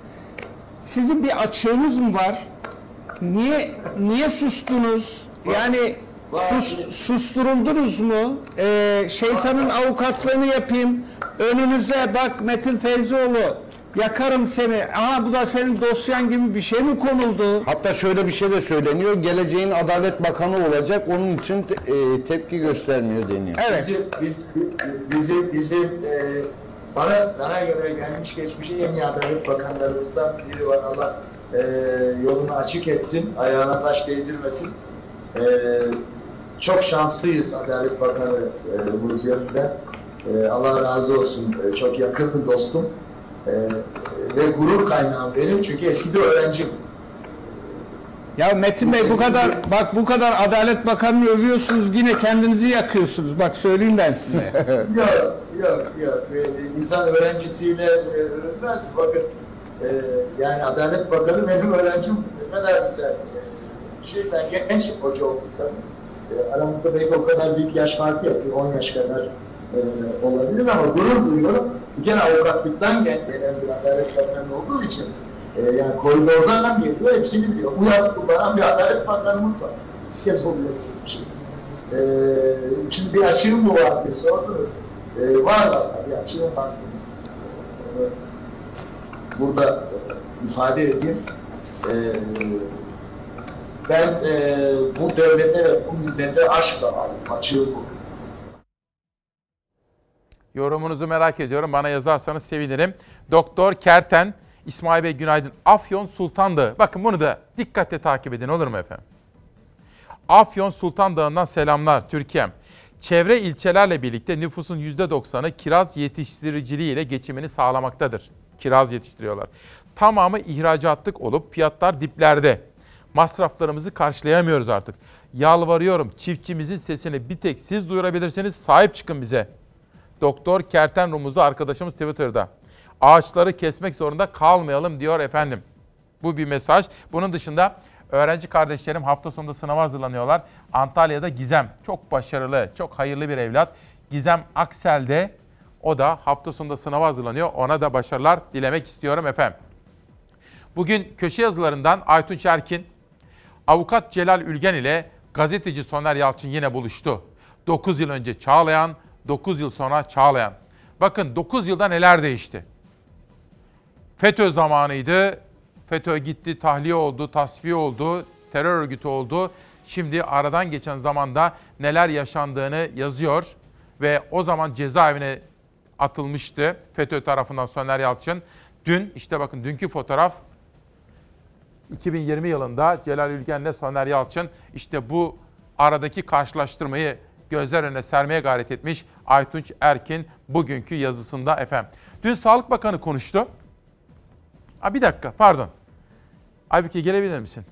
Sizin bir açığınız mı var? Niye niye sustunuz? Yani sus, susturuldunuz mu? Ee, şeytanın avukatlığını yapayım. Önünüze bak Metin Feyzioğlu yakarım seni. Aha bu da senin dosyan gibi bir şey mi konuldu? Hatta şöyle bir şey de söyleniyor. Geleceğin Adalet Bakanı olacak. Onun için te- e, tepki göstermiyor deniyor. Evet. Bizim, biz, bizim, bizim e, bana, bana göre gelmiş geçmiş en iyi adalet bakanlarımızdan biri var. Allah e, yolunu açık etsin, ayağına taş değdirmesin. E, çok şanslıyız Adalet Bakanı e, bu yönünden. E, Allah razı olsun. E, çok yakın dostum. E, ve gurur kaynağım benim çünkü eskide öğrencim. Ya Metin Bey bu kadar bak bu kadar Adalet Bakanı'nı övüyorsunuz yine kendinizi yakıyorsunuz. Bak söyleyeyim ben size. yok, yok, yok. Ee, İnsan öğrencisiyle e, öğrenmez. Bakın, e, yani Adalet Bakanı benim öğrencim ne kadar güzel. Şey, ben genç hoca oldum tabii. E, aramızda belki o kadar büyük yaş farkı yok. 10 yaş kadar e, olabilir ama gurur duyuyorum. Kere avukatlıktan gel- gelen bir Adalet Bakanı olduğu için e, yani koridordan geliyor, hepsini biliyor. Bu kullanan bir Adalet Bakanımız var. Bir kez oluyor bir şey. Ee, şimdi bir açığım mı var diye sordunuz. Ee, var var, bir açığım var. Ee, burada e, ifade edeyim. Ee, ben e, bu devlete ve bu millete aşkla varım. Açığım bu. Yorumunuzu merak ediyorum. Bana yazarsanız sevinirim. Doktor Kerten, İsmail Bey günaydın. Afyon Sultan Dağı. Bakın bunu da dikkatle takip edin olur mu efendim? Afyon Sultan Dağı'ndan selamlar Türkiye'm. Çevre ilçelerle birlikte nüfusun %90'ı kiraz yetiştiriciliği ile geçimini sağlamaktadır. Kiraz yetiştiriyorlar. Tamamı ihracatlık olup fiyatlar diplerde. Masraflarımızı karşılayamıyoruz artık. Yalvarıyorum çiftçimizin sesini bir tek siz duyurabilirsiniz. Sahip çıkın bize. Doktor Kerten Rumuzlu arkadaşımız Twitter'da. Ağaçları kesmek zorunda kalmayalım diyor efendim. Bu bir mesaj. Bunun dışında öğrenci kardeşlerim hafta sonunda sınava hazırlanıyorlar. Antalya'da Gizem çok başarılı, çok hayırlı bir evlat. Gizem Aksel'de o da hafta sonunda sınava hazırlanıyor. Ona da başarılar dilemek istiyorum efendim. Bugün köşe yazılarından Aytunç Erkin, avukat Celal Ülgen ile gazeteci Soner Yalçın yine buluştu. 9 yıl önce Çağlayan, 9 yıl sonra Çağlayan. Bakın 9 yılda neler değişti. FETÖ zamanıydı. FETÖ gitti, tahliye oldu, tasfiye oldu, terör örgütü oldu. Şimdi aradan geçen zamanda neler yaşandığını yazıyor ve o zaman cezaevine atılmıştı FETÖ tarafından Soner Yalçın. Dün işte bakın dünkü fotoğraf 2020 yılında Celal Ülgen'le Soner Yalçın işte bu aradaki karşılaştırmayı gözler önüne sermeye gayret etmiş Aytunç Erkin bugünkü yazısında efendim. Dün Sağlık Bakanı konuştu. Aa, bir dakika pardon. Aybüke gelebilir misin?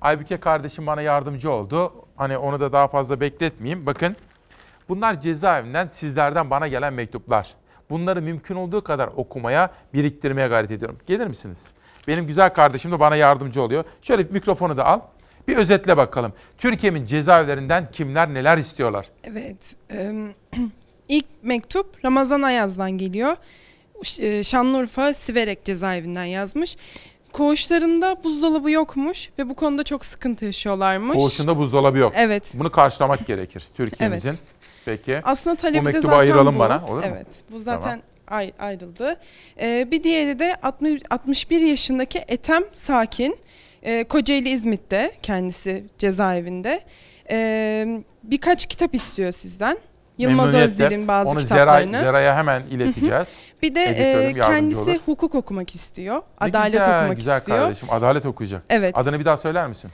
Aybüke kardeşim bana yardımcı oldu. Hani onu da daha fazla bekletmeyeyim. Bakın bunlar cezaevinden sizlerden bana gelen mektuplar. Bunları mümkün olduğu kadar okumaya, biriktirmeye gayret ediyorum. Gelir misiniz? Benim güzel kardeşim de bana yardımcı oluyor. Şöyle bir mikrofonu da al. Bir özetle bakalım. Türkiye'nin cezaevlerinden kimler neler istiyorlar? Evet. ilk mektup Ramazan Ayaz'dan geliyor. Şanlıurfa Siverek cezaevinden yazmış. Koğuşlarında buzdolabı yokmuş ve bu konuda çok sıkıntı yaşıyorlarmış. Koğuşunda buzdolabı yok. Evet. Bunu karşılamak gerekir Türkiye'mizin. Evet. Peki. Aslında talebi bu de mektubu zaten ayıralım bu. bana olur mu? Evet. Bu zaten tamam. Ayrıldı. Ee, bir diğeri de 60, 61 yaşındaki Etem Sakin. Ee, Kocaeli İzmit'te kendisi cezaevinde. Ee, birkaç kitap istiyor sizden. Yılmaz Özdil'in bazı Onu kitaplarını. Zera, Zera'ya hemen ileteceğiz. bir de e, kendisi olur. hukuk okumak istiyor. Ne adalet güzel, okumak güzel istiyor. kardeşim adalet okuyacak. Evet. Adını bir daha söyler misin?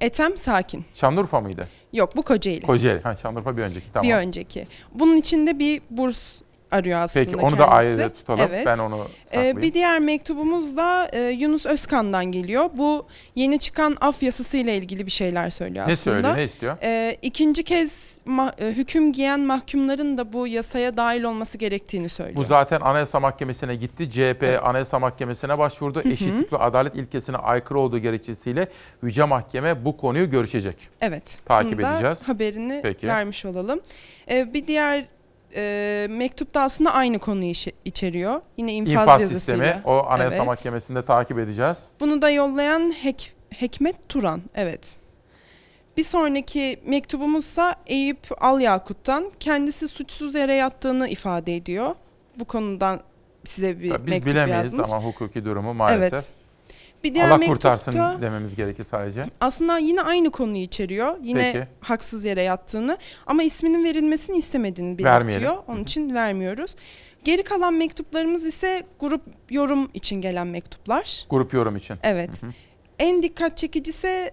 Etem Sakin. Şanlıurfa mıydı? Yok bu Kocaeli. Kocaeli. Ha, Şanlıurfa bir önceki tamam. Bir önceki. Bunun içinde bir burs arıyor aslında Peki onu kendisi. da ayrıca tutalım. Evet. Ben onu saklayayım. Ee, bir diğer mektubumuz da e, Yunus Özkan'dan geliyor. Bu yeni çıkan af yasası ile ilgili bir şeyler söylüyor Ne aslında. söylüyor, ne istiyor? Ee, ikinci kez ma- e, hüküm giyen mahkumların da bu yasaya dahil olması gerektiğini söylüyor. Bu zaten Anayasa Mahkemesi'ne gitti. CHP Anayasa Mahkemesi'ne başvurdu. Eşitlik ve adalet ilkesine aykırı olduğu gerekçesiyle Yüce Mahkeme bu konuyu görüşecek. Evet. Takip edeceğiz. haberini Peki. vermiş olalım. Ee, bir diğer e, mektup da aslında aynı konuyu içe- içeriyor. Yine infaz, İnfaz yazısıyla. sistemi o Anayasa Evet. Mahkemesi'nde takip edeceğiz. Bunu da yollayan Hek Hekmet Turan. Evet. Bir sonraki mektubumuzsa Eyüp Alyakut'tan. Kendisi suçsuz yere yattığını ifade ediyor. Bu konudan size bir Biz mektup bilemeyiz yazmış. ama hukuki durumu maalesef. Evet. Bir diğer Allah mektupta kurtarsın dememiz gerekir sadece. aslında yine aynı konuyu içeriyor. Yine Peki. haksız yere yattığını ama isminin verilmesini istemediğini Vermeyelim. belirtiyor. Onun için vermiyoruz. Geri kalan mektuplarımız ise grup yorum için gelen mektuplar. Grup yorum için. Evet. En dikkat çekicisi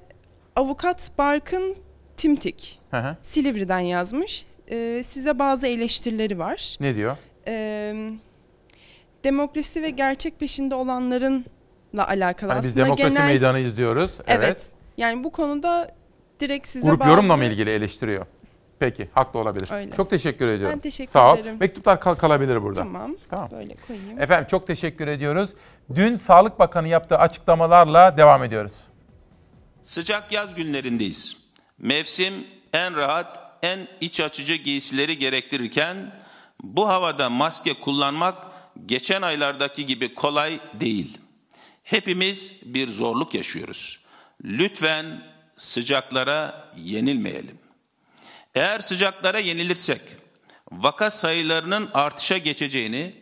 avukat Barkın Timtik. Hı hı. Silivri'den yazmış. Ee, size bazı eleştirileri var. Ne diyor? Ee, demokrasi ve gerçek peşinde olanlarınla alakalı Hani biz aslında demokrasi genel... meydanı izliyoruz. Evet. Evet. Yani bu konuda direkt size Grup bazı... yorumla mı ilgili eleştiriyor? Peki, haklı olabilir. Öyle. Çok teşekkür ediyorum. Ben teşekkür Sağ ol. ederim. Mektuplar kal kalabilir burada. Tamam. Tamam. Böyle koyayım. Efendim çok teşekkür ediyoruz. Dün Sağlık Bakanı yaptığı açıklamalarla devam ediyoruz. Sıcak yaz günlerindeyiz. Mevsim en rahat, en iç açıcı giysileri gerektirirken bu havada maske kullanmak geçen aylardaki gibi kolay değil. Hepimiz bir zorluk yaşıyoruz. Lütfen sıcaklara yenilmeyelim. Eğer sıcaklara yenilirsek vaka sayılarının artışa geçeceğini,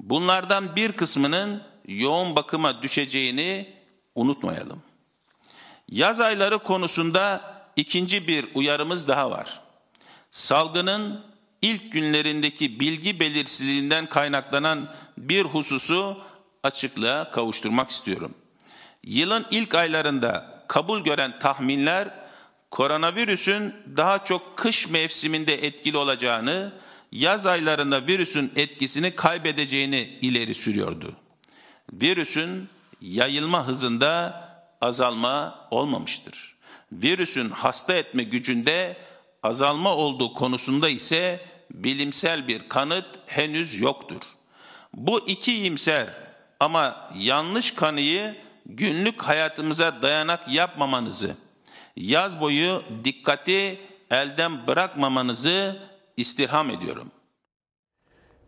bunlardan bir kısmının yoğun bakıma düşeceğini unutmayalım. Yaz ayları konusunda ikinci bir uyarımız daha var. Salgının ilk günlerindeki bilgi belirsizliğinden kaynaklanan bir hususu açıklığa kavuşturmak istiyorum. Yılın ilk aylarında kabul gören tahminler koronavirüsün daha çok kış mevsiminde etkili olacağını, yaz aylarında virüsün etkisini kaybedeceğini ileri sürüyordu. Virüsün yayılma hızında azalma olmamıştır. Virüsün hasta etme gücünde azalma olduğu konusunda ise bilimsel bir kanıt henüz yoktur. Bu iki iyimser ama yanlış kanıyı günlük hayatımıza dayanak yapmamanızı, yaz boyu dikkati elden bırakmamanızı istirham ediyorum.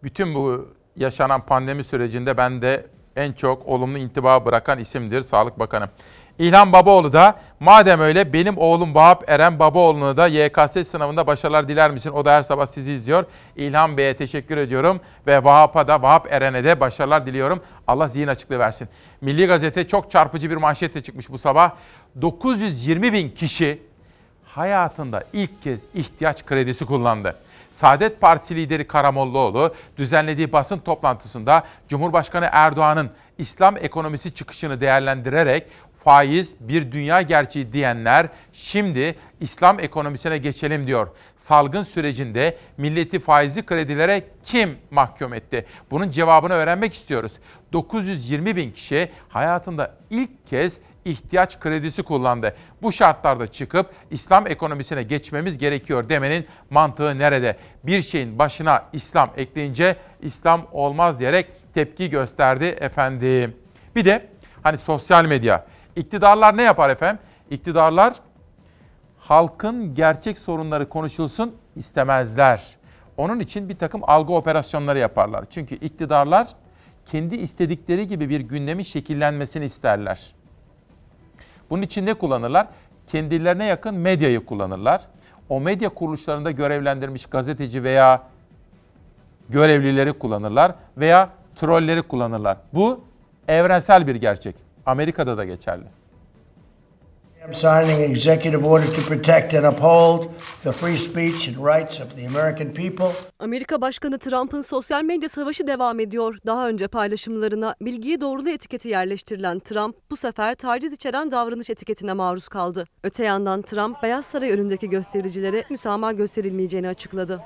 Bütün bu yaşanan pandemi sürecinde ben de en çok olumlu intiba bırakan isimdir Sağlık Bakanı. İlhan Babaoğlu da madem öyle benim oğlum Vahap Eren Babaoğlu'na da YKS sınavında başarılar diler misin? O da her sabah sizi izliyor. İlhan Bey'e teşekkür ediyorum ve Vahap'a da Vahap Eren'e de başarılar diliyorum. Allah zihin açıklığı versin. Milli Gazete çok çarpıcı bir manşetle çıkmış bu sabah. 920 bin kişi hayatında ilk kez ihtiyaç kredisi kullandı. Saadet Partisi lideri Karamollaoğlu düzenlediği basın toplantısında Cumhurbaşkanı Erdoğan'ın İslam ekonomisi çıkışını değerlendirerek faiz bir dünya gerçeği diyenler şimdi İslam ekonomisine geçelim diyor. Salgın sürecinde milleti faizli kredilere kim mahkum etti? Bunun cevabını öğrenmek istiyoruz. 920 bin kişi hayatında ilk kez ihtiyaç kredisi kullandı. Bu şartlarda çıkıp İslam ekonomisine geçmemiz gerekiyor demenin mantığı nerede? Bir şeyin başına İslam ekleyince İslam olmaz diyerek tepki gösterdi efendim. Bir de hani sosyal medya. İktidarlar ne yapar efendim? İktidarlar halkın gerçek sorunları konuşulsun istemezler. Onun için bir takım algı operasyonları yaparlar. Çünkü iktidarlar kendi istedikleri gibi bir gündemin şekillenmesini isterler. Bunun için ne kullanırlar? Kendilerine yakın medyayı kullanırlar. O medya kuruluşlarında görevlendirmiş gazeteci veya görevlileri kullanırlar veya trolleri kullanırlar. Bu evrensel bir gerçek. Amerika'da da geçerli. I'm signing an executive order to protect and uphold the free speech and rights of the American people. Amerika Başkanı Trump'ın sosyal medya savaşı devam ediyor. Daha önce paylaşımlarına bilgiyi doğrulu etiketi yerleştirilen Trump bu sefer taciz içeren davranış etiketine maruz kaldı. Öte yandan Trump Beyaz Saray önündeki göstericilere müsamaha gösterilmeyeceğini açıkladı.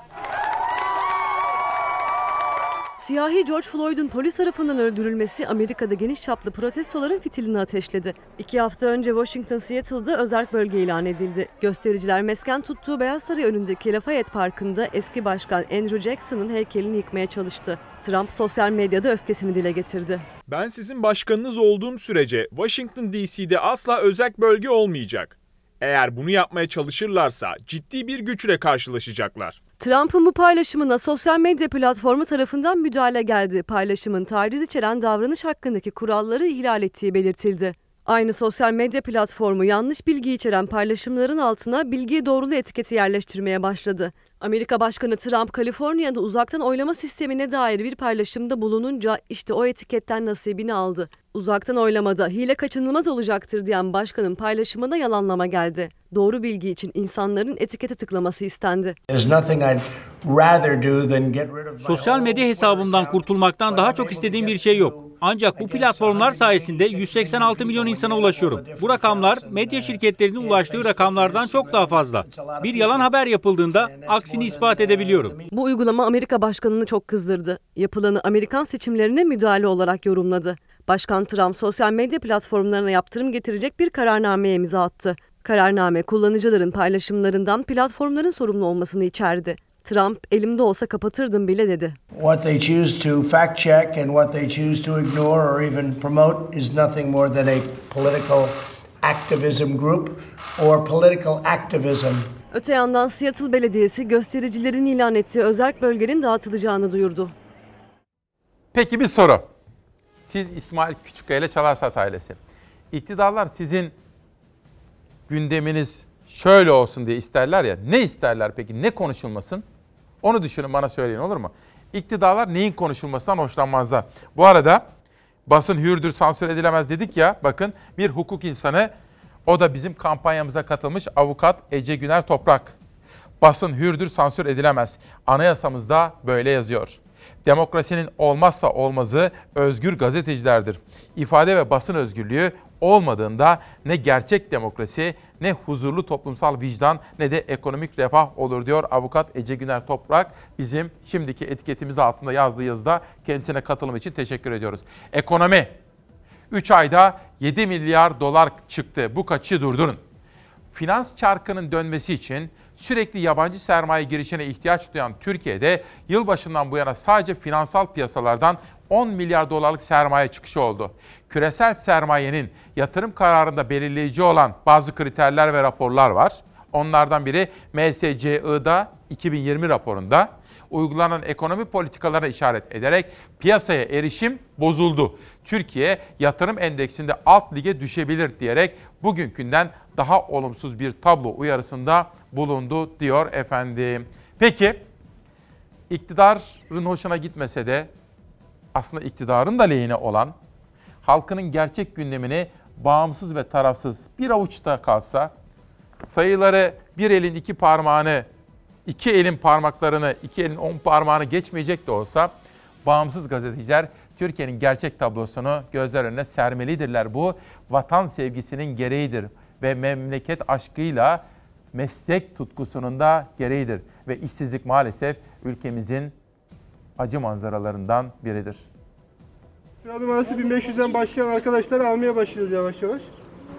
Siyahi George Floyd'un polis tarafından öldürülmesi Amerika'da geniş çaplı protestoların fitilini ateşledi. İki hafta önce Washington Seattle'da özerk bölge ilan edildi. Göstericiler mesken tuttuğu Beyaz Saray önündeki Lafayette Parkı'nda eski başkan Andrew Jackson'ın heykelini yıkmaya çalıştı. Trump sosyal medyada öfkesini dile getirdi. Ben sizin başkanınız olduğum sürece Washington DC'de asla özerk bölge olmayacak. Eğer bunu yapmaya çalışırlarsa ciddi bir güçle karşılaşacaklar. Trump'ın bu paylaşımına sosyal medya platformu tarafından müdahale geldi. Paylaşımın taciz içeren davranış hakkındaki kuralları ihlal ettiği belirtildi. Aynı sosyal medya platformu yanlış bilgi içeren paylaşımların altına bilgiyi doğrulu etiketi yerleştirmeye başladı. Amerika Başkanı Trump, Kaliforniya'da uzaktan oylama sistemine dair bir paylaşımda bulununca işte o etiketten nasibini aldı. Uzaktan oylamada hile kaçınılmaz olacaktır diyen başkanın paylaşımına yalanlama geldi. Doğru bilgi için insanların etikete tıklaması istendi. Sosyal medya hesabımdan kurtulmaktan daha çok istediğim bir şey yok. Ancak bu platformlar sayesinde 186 milyon insana ulaşıyorum. Bu rakamlar medya şirketlerinin ulaştığı rakamlardan çok daha fazla. Bir yalan haber yapıldığında aksini ispat edebiliyorum. Bu uygulama Amerika başkanını çok kızdırdı. Yapılanı Amerikan seçimlerine müdahale olarak yorumladı. Başkan Trump sosyal medya platformlarına yaptırım getirecek bir kararnameye imza attı. Kararname kullanıcıların paylaşımlarından platformların sorumlu olmasını içerdi. Trump elimde olsa kapatırdım bile dedi. What they choose to fact check and what they choose to ignore or even promote is nothing more than a political activism group or political activism. Öte yandan Seattle Belediyesi göstericilerin ilan ettiği özerk bölgenin dağıtılacağını duyurdu. Peki bir soru. Siz İsmail Küçükkaya ile Çalarsat ailesi. İktidarlar sizin gündeminiz şöyle olsun diye isterler ya. Ne isterler peki? Ne konuşulmasın? Onu düşünün bana söyleyin olur mu? İktidarlar neyin konuşulmasından hoşlanmazlar. Bu arada basın hürdür sansür edilemez dedik ya. Bakın bir hukuk insanı o da bizim kampanyamıza katılmış avukat Ece Güner Toprak. Basın hürdür, sansür edilemez. Anayasamızda böyle yazıyor. Demokrasinin olmazsa olmazı özgür gazetecilerdir. İfade ve basın özgürlüğü olmadığında ne gerçek demokrasi, ne huzurlu toplumsal vicdan, ne de ekonomik refah olur diyor avukat Ece Güner Toprak. Bizim şimdiki etiketimiz altında yazdığı yazıda kendisine katılım için teşekkür ediyoruz. Ekonomi 3 ayda 7 milyar dolar çıktı. Bu kaçı durdurun. Finans çarkının dönmesi için sürekli yabancı sermaye girişine ihtiyaç duyan Türkiye'de yılbaşından bu yana sadece finansal piyasalardan 10 milyar dolarlık sermaye çıkışı oldu. Küresel sermayenin yatırım kararında belirleyici olan bazı kriterler ve raporlar var. Onlardan biri MSCI'da 2020 raporunda uygulanan ekonomi politikalarına işaret ederek piyasaya erişim bozuldu. Türkiye yatırım endeksinde alt lige düşebilir diyerek bugünkünden daha olumsuz bir tablo uyarısında bulundu diyor efendim. Peki iktidarın hoşuna gitmese de aslında iktidarın da lehine olan halkının gerçek gündemini bağımsız ve tarafsız bir avuçta kalsa sayıları bir elin iki parmağını iki elin parmaklarını, iki elin on parmağını geçmeyecek de olsa bağımsız gazeteciler Türkiye'nin gerçek tablosunu gözler önüne sermelidirler. Bu vatan sevgisinin gereğidir ve memleket aşkıyla meslek tutkusunun da gereğidir. Ve işsizlik maalesef ülkemizin acı manzaralarından biridir. Sıra numarası 1500'den başlayan arkadaşlar almaya başlıyoruz yavaş yavaş.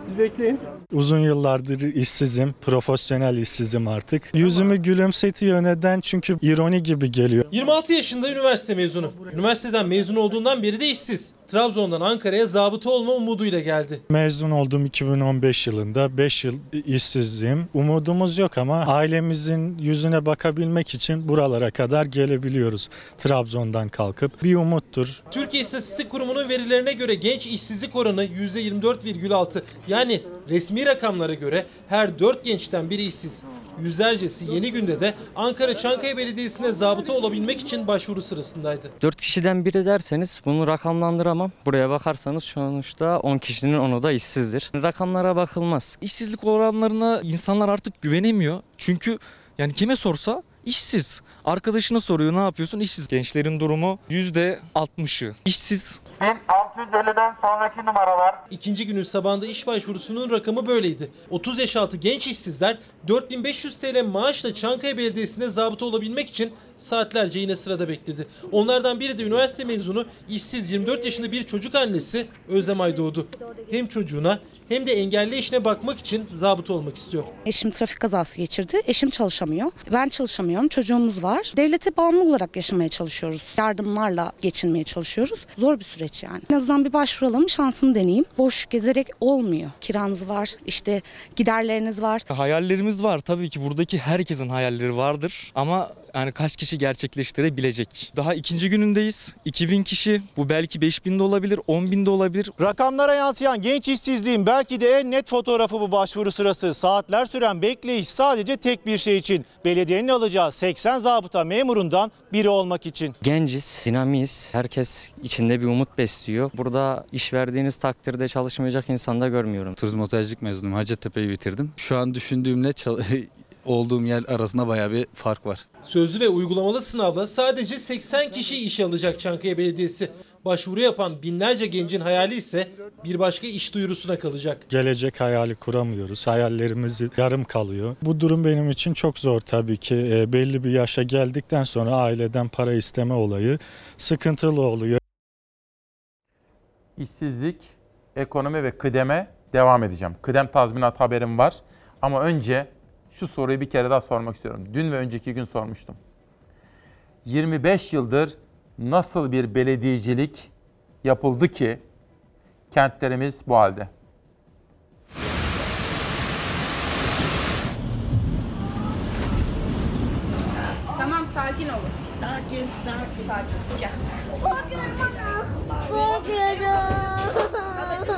Siz bekleyin. Uzun yıllardır işsizim, profesyonel işsizim artık. Yüzümü gülümsetiyor neden? Çünkü ironi gibi geliyor. 26 yaşında üniversite mezunu. Üniversiteden mezun olduğundan beri de işsiz. Trabzon'dan Ankara'ya zabıta olma umuduyla geldi. Mezun oldum 2015 yılında. 5 yıl işsizliğim. Umudumuz yok ama ailemizin yüzüne bakabilmek için buralara kadar gelebiliyoruz. Trabzon'dan kalkıp bir umuttur. Türkiye İstatistik Kurumu'nun verilerine göre genç işsizlik oranı %24,6. Yani resmi rakamlara göre her 4 gençten biri işsiz. Yüzlercesi yeni günde de Ankara Çankaya Belediyesi'ne zabıta olabilmek için başvuru sırasındaydı. 4 kişiden biri derseniz bunu rakamlandıramam. Buraya bakarsanız sonuçta 10 kişinin 10'u da işsizdir. Rakamlara bakılmaz. İşsizlik oranlarına insanlar artık güvenemiyor. Çünkü yani kime sorsa işsiz. Arkadaşına soruyor ne yapıyorsun? İşsiz. Gençlerin durumu %60'ı. İşsiz. 1650'den sonraki numaralar. İkinci günün sabahında iş başvurusunun rakamı böyleydi. 30 yaş altı genç işsizler 4500 TL maaşla Çankaya Belediyesi'ne zabıta olabilmek için saatlerce yine sırada bekledi. Onlardan biri de üniversite mezunu, işsiz 24 yaşında bir çocuk annesi Özlem Aydoğdu. Hem çocuğuna hem de engelli eşine bakmak için zabıta olmak istiyor. Eşim trafik kazası geçirdi. Eşim çalışamıyor. Ben çalışamıyorum. Çocuğumuz var. Devlete bağımlı olarak yaşamaya çalışıyoruz. Yardımlarla geçinmeye çalışıyoruz. Zor bir süreç yani. En azından bir başvuralım, şansımı deneyeyim. Boş gezerek olmuyor. Kiranız var, işte giderleriniz var. Hayallerimiz var tabii ki buradaki herkesin hayalleri vardır ama yani kaç kişi gerçekleştirebilecek? Daha ikinci günündeyiz. 2000 kişi bu belki 5000 de olabilir 10 de olabilir. Rakamlara yansıyan genç işsizliğin belki de en net fotoğrafı bu başvuru sırası. Saatler süren bekleyiş sadece tek bir şey için. Belediyenin alacağı 80 zabıta memurundan biri olmak için. Genciz, dinamiyiz. Herkes içinde bir umut besliyor. Burada iş verdiğiniz takdirde çalışmayacak insan da görmüyorum. Turizm otelcilik mezunuyum. Hacettepe'yi bitirdim. Şu an düşündüğümle olduğum yer arasında bayağı bir fark var. Sözlü ve uygulamalı sınavla sadece 80 kişi iş alacak Çankaya Belediyesi. Başvuru yapan binlerce gencin hayali ise bir başka iş duyurusuna kalacak. Gelecek hayali kuramıyoruz. Hayallerimiz yarım kalıyor. Bu durum benim için çok zor tabii ki. E, belli bir yaşa geldikten sonra aileden para isteme olayı sıkıntılı oluyor. İşsizlik, ekonomi ve kıdeme devam edeceğim. Kıdem tazminat haberim var. Ama önce şu soruyu bir kere daha sormak istiyorum. Dün ve önceki gün sormuştum. 25 yıldır nasıl bir belediyecilik yapıldı ki kentlerimiz bu halde? Tamam sakin olun. Sakin sakin. Sakin. Gel.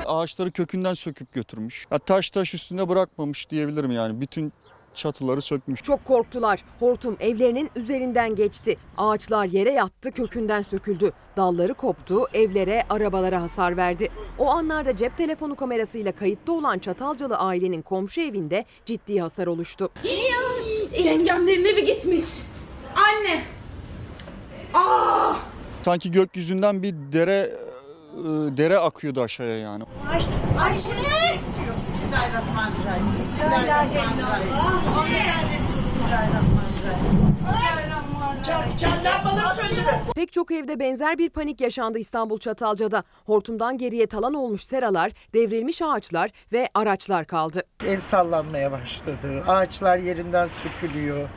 Ağaçları kökünden söküp götürmüş. Ya taş taş üstünde bırakmamış diyebilirim yani. Bütün çatıları sökmüş. Çok korktular. Hortum evlerinin üzerinden geçti. Ağaçlar yere yattı, kökünden söküldü. Dalları koptu, evlere, arabalara hasar verdi. O anlarda cep telefonu kamerasıyla kayıtlı olan Çatalcalı ailenin komşu evinde ciddi hasar oluştu. Yengemlerin evi gitmiş. Anne. Aa! Sanki gökyüzünden bir dere e, dere akıyordu aşağıya yani. Ayşe Bismillahirrahmanirrahim. Bismillahirrahmanirrahim. Söndürün. Pek çok evde benzer bir panik yaşandı İstanbul Çatalca'da. Hortumdan geriye talan olmuş seralar, devrilmiş ağaçlar ve araçlar kaldı. Ev sallanmaya başladı. Ağaçlar yerinden sökülüyor.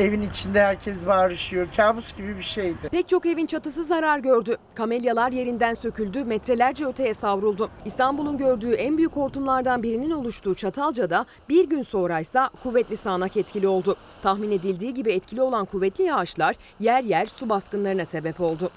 Evin içinde herkes bağırışıyor. Kabus gibi bir şeydi. Pek çok evin çatısı zarar gördü. Kamelyalar yerinden söküldü, metrelerce öteye savruldu. İstanbul'un gördüğü en büyük hortumlardan birinin oluştuğu Çatalca'da bir gün sonraysa kuvvetli sağanak etkili oldu. Tahmin edildiği gibi etkili olan kuvvetli yağışlar yer yer su baskınlarına sebep oldu.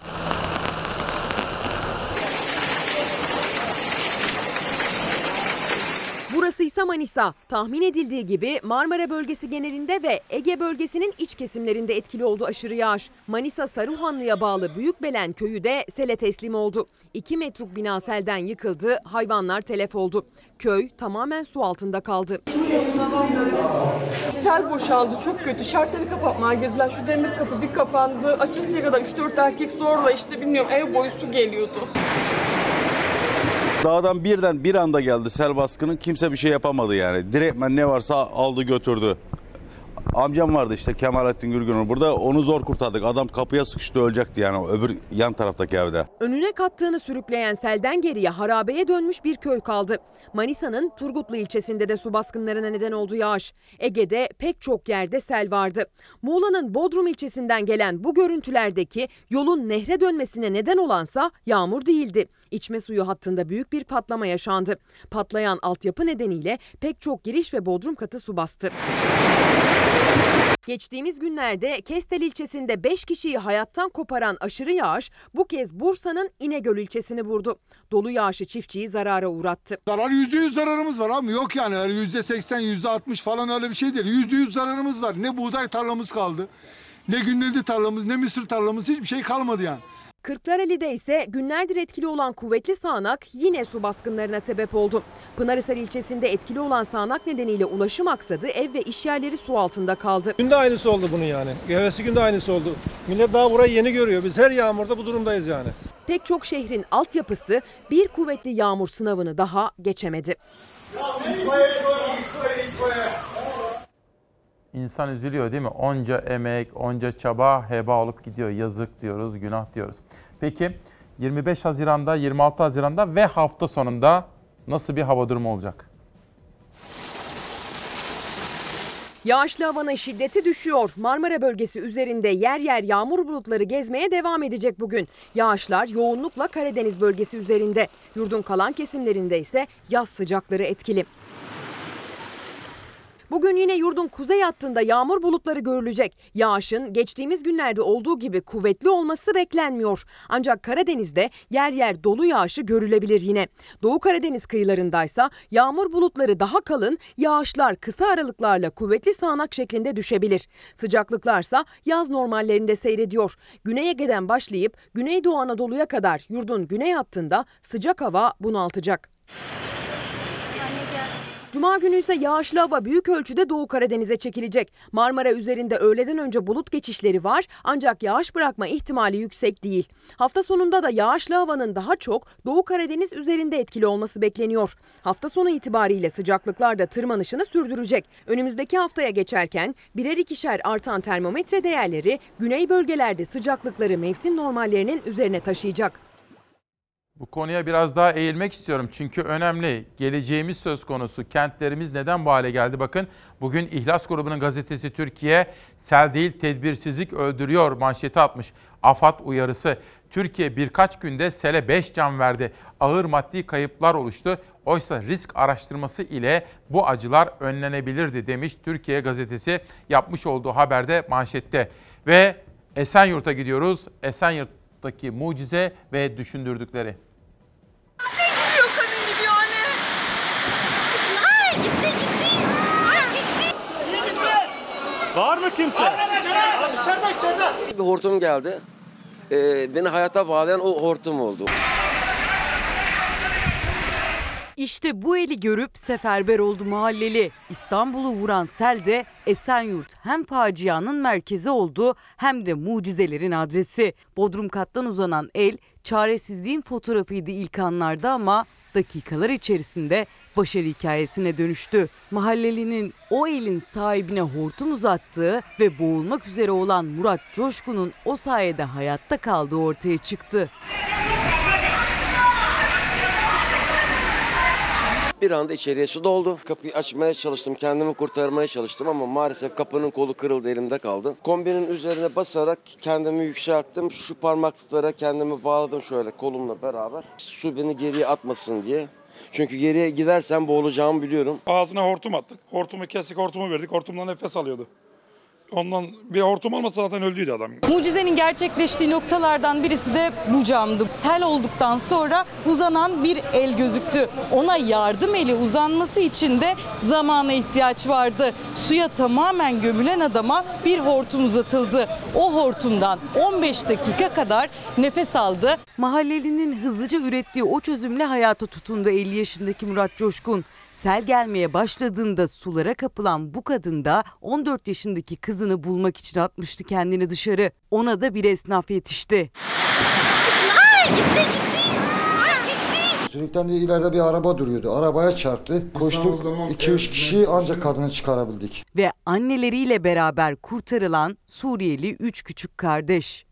Burası ise Manisa. Tahmin edildiği gibi Marmara bölgesi genelinde ve Ege bölgesinin iç kesimlerinde etkili oldu aşırı yağış. Manisa Saruhanlı'ya bağlı Büyükbelen köyü de sele teslim oldu. 2 metruk bina selden yıkıldı, hayvanlar telef oldu. Köy tamamen su altında kaldı. Sel boşaldı çok kötü. Şartları kapatmaya girdiler. Şu demir kapı bir kapandı. Açısıya kadar 3-4 erkek zorla işte bilmiyorum ev boyu su geliyordu. Dağdan birden bir anda geldi sel baskını. Kimse bir şey yapamadı yani. Direktmen ne varsa aldı götürdü. Amcam vardı işte Kemalettin Gürgün'ün burada onu zor kurtardık. Adam kapıya sıkıştı ölecekti yani öbür yan taraftaki evde. Önüne kattığını sürükleyen selden geriye harabeye dönmüş bir köy kaldı. Manisa'nın Turgutlu ilçesinde de su baskınlarına neden oldu yağış. Ege'de pek çok yerde sel vardı. Muğla'nın Bodrum ilçesinden gelen bu görüntülerdeki yolun nehre dönmesine neden olansa yağmur değildi. İçme suyu hattında büyük bir patlama yaşandı. Patlayan altyapı nedeniyle pek çok giriş ve bodrum katı su bastı. Geçtiğimiz günlerde Kestel ilçesinde 5 kişiyi hayattan koparan aşırı yağış bu kez Bursa'nın İnegöl ilçesini vurdu. Dolu yağışı çiftçiyi zarara uğrattı. Zarar yüzde yüz zararımız var abi yok yani öyle yüzde seksen yüzde altmış falan öyle bir şey değil. Yüzde yüz zararımız var. Ne buğday tarlamız kaldı ne günledi tarlamız ne mısır tarlamız hiçbir şey kalmadı yani. Kırklareli'de ise günlerdir etkili olan kuvvetli sağanak yine su baskınlarına sebep oldu. Pınarhisar ilçesinde etkili olan sağanak nedeniyle ulaşım aksadı, ev ve iş yerleri su altında kaldı. Günde aynısı oldu bunun yani. Gevesi günde aynısı oldu. Millet daha burayı yeni görüyor. Biz her yağmurda bu durumdayız yani. Pek çok şehrin altyapısı bir kuvvetli yağmur sınavını daha geçemedi. İnsan üzülüyor değil mi? Onca emek, onca çaba heba olup gidiyor. Yazık diyoruz, günah diyoruz. Peki 25 Haziran'da, 26 Haziran'da ve hafta sonunda nasıl bir hava durumu olacak? Yağışlı havanın şiddeti düşüyor. Marmara bölgesi üzerinde yer yer yağmur bulutları gezmeye devam edecek bugün. Yağışlar yoğunlukla Karadeniz bölgesi üzerinde. Yurdun kalan kesimlerinde ise yaz sıcakları etkili. Bugün yine yurdun kuzey hattında yağmur bulutları görülecek. Yağışın geçtiğimiz günlerde olduğu gibi kuvvetli olması beklenmiyor. Ancak Karadeniz'de yer yer dolu yağışı görülebilir yine. Doğu Karadeniz kıyılarındaysa yağmur bulutları daha kalın, yağışlar kısa aralıklarla kuvvetli sağanak şeklinde düşebilir. Sıcaklıklarsa yaz normallerinde seyrediyor. Güney Ege'den başlayıp Güneydoğu Anadolu'ya kadar yurdun güney hattında sıcak hava bunaltacak. Cuma günü ise yağışlı hava büyük ölçüde Doğu Karadeniz'e çekilecek. Marmara üzerinde öğleden önce bulut geçişleri var ancak yağış bırakma ihtimali yüksek değil. Hafta sonunda da yağışlı havanın daha çok Doğu Karadeniz üzerinde etkili olması bekleniyor. Hafta sonu itibariyle sıcaklıklar da tırmanışını sürdürecek. Önümüzdeki haftaya geçerken birer ikişer artan termometre değerleri güney bölgelerde sıcaklıkları mevsim normallerinin üzerine taşıyacak. Bu konuya biraz daha eğilmek istiyorum çünkü önemli. Geleceğimiz söz konusu. Kentlerimiz neden bu hale geldi? Bakın bugün İhlas grubunun gazetesi Türkiye sel değil tedbirsizlik öldürüyor manşeti atmış. AFAD uyarısı. Türkiye birkaç günde sele 5 can verdi. Ağır maddi kayıplar oluştu. Oysa risk araştırması ile bu acılar önlenebilirdi demiş Türkiye gazetesi yapmış olduğu haberde manşette. Ve Esenyurt'a gidiyoruz. Esenyurt'taki mucize ve düşündürdükleri. Gidiyor kadın gidiyor anne. Ay gitti gitti. Ay gitti. Var mı kimse? İçeride içeride. Bir hortum geldi. Ee, beni hayata bağlayan o hortum oldu. İşte bu eli görüp seferber oldu mahalleli. İstanbul'u vuran sel de Esenyurt hem facianın merkezi oldu hem de mucizelerin adresi. Bodrum kattan uzanan el çaresizliğin fotoğrafıydı ilk anlarda ama dakikalar içerisinde başarı hikayesine dönüştü. Mahallelinin o elin sahibine hortum uzattığı ve boğulmak üzere olan Murat Coşkun'un o sayede hayatta kaldığı ortaya çıktı. Bir anda içeriye su doldu. Kapıyı açmaya çalıştım, kendimi kurtarmaya çalıştım ama maalesef kapının kolu kırıldı, elimde kaldı. Kombinin üzerine basarak kendimi yükselttim. Şu parmaklıklara kendimi bağladım şöyle kolumla beraber. Su beni geriye atmasın diye. Çünkü geriye gidersem boğulacağımı biliyorum. Ağzına hortum attık. Hortumu kestik, hortumu verdik. Hortumdan nefes alıyordu. Ondan bir hortum olmasa zaten öldüydü adam. Mucizenin gerçekleştiği noktalardan birisi de bu camdı. Sel olduktan sonra uzanan bir el gözüktü. Ona yardım eli uzanması için de zamana ihtiyaç vardı. Suya tamamen gömülen adama bir hortum uzatıldı. O hortumdan 15 dakika kadar nefes aldı. Mahallelinin hızlıca ürettiği o çözümle hayata tutundu 50 yaşındaki Murat Coşkun. Sel gelmeye başladığında sulara kapılan bu kadın da 14 yaşındaki kızını bulmak için atmıştı kendini dışarı. Ona da bir esnaf yetişti. Sürükten de ileride bir araba duruyordu. Arabaya çarptı. Koştuk. 2-3 kişi ancak kadını çıkarabildik. Ve anneleriyle beraber kurtarılan Suriyeli 3 küçük kardeş.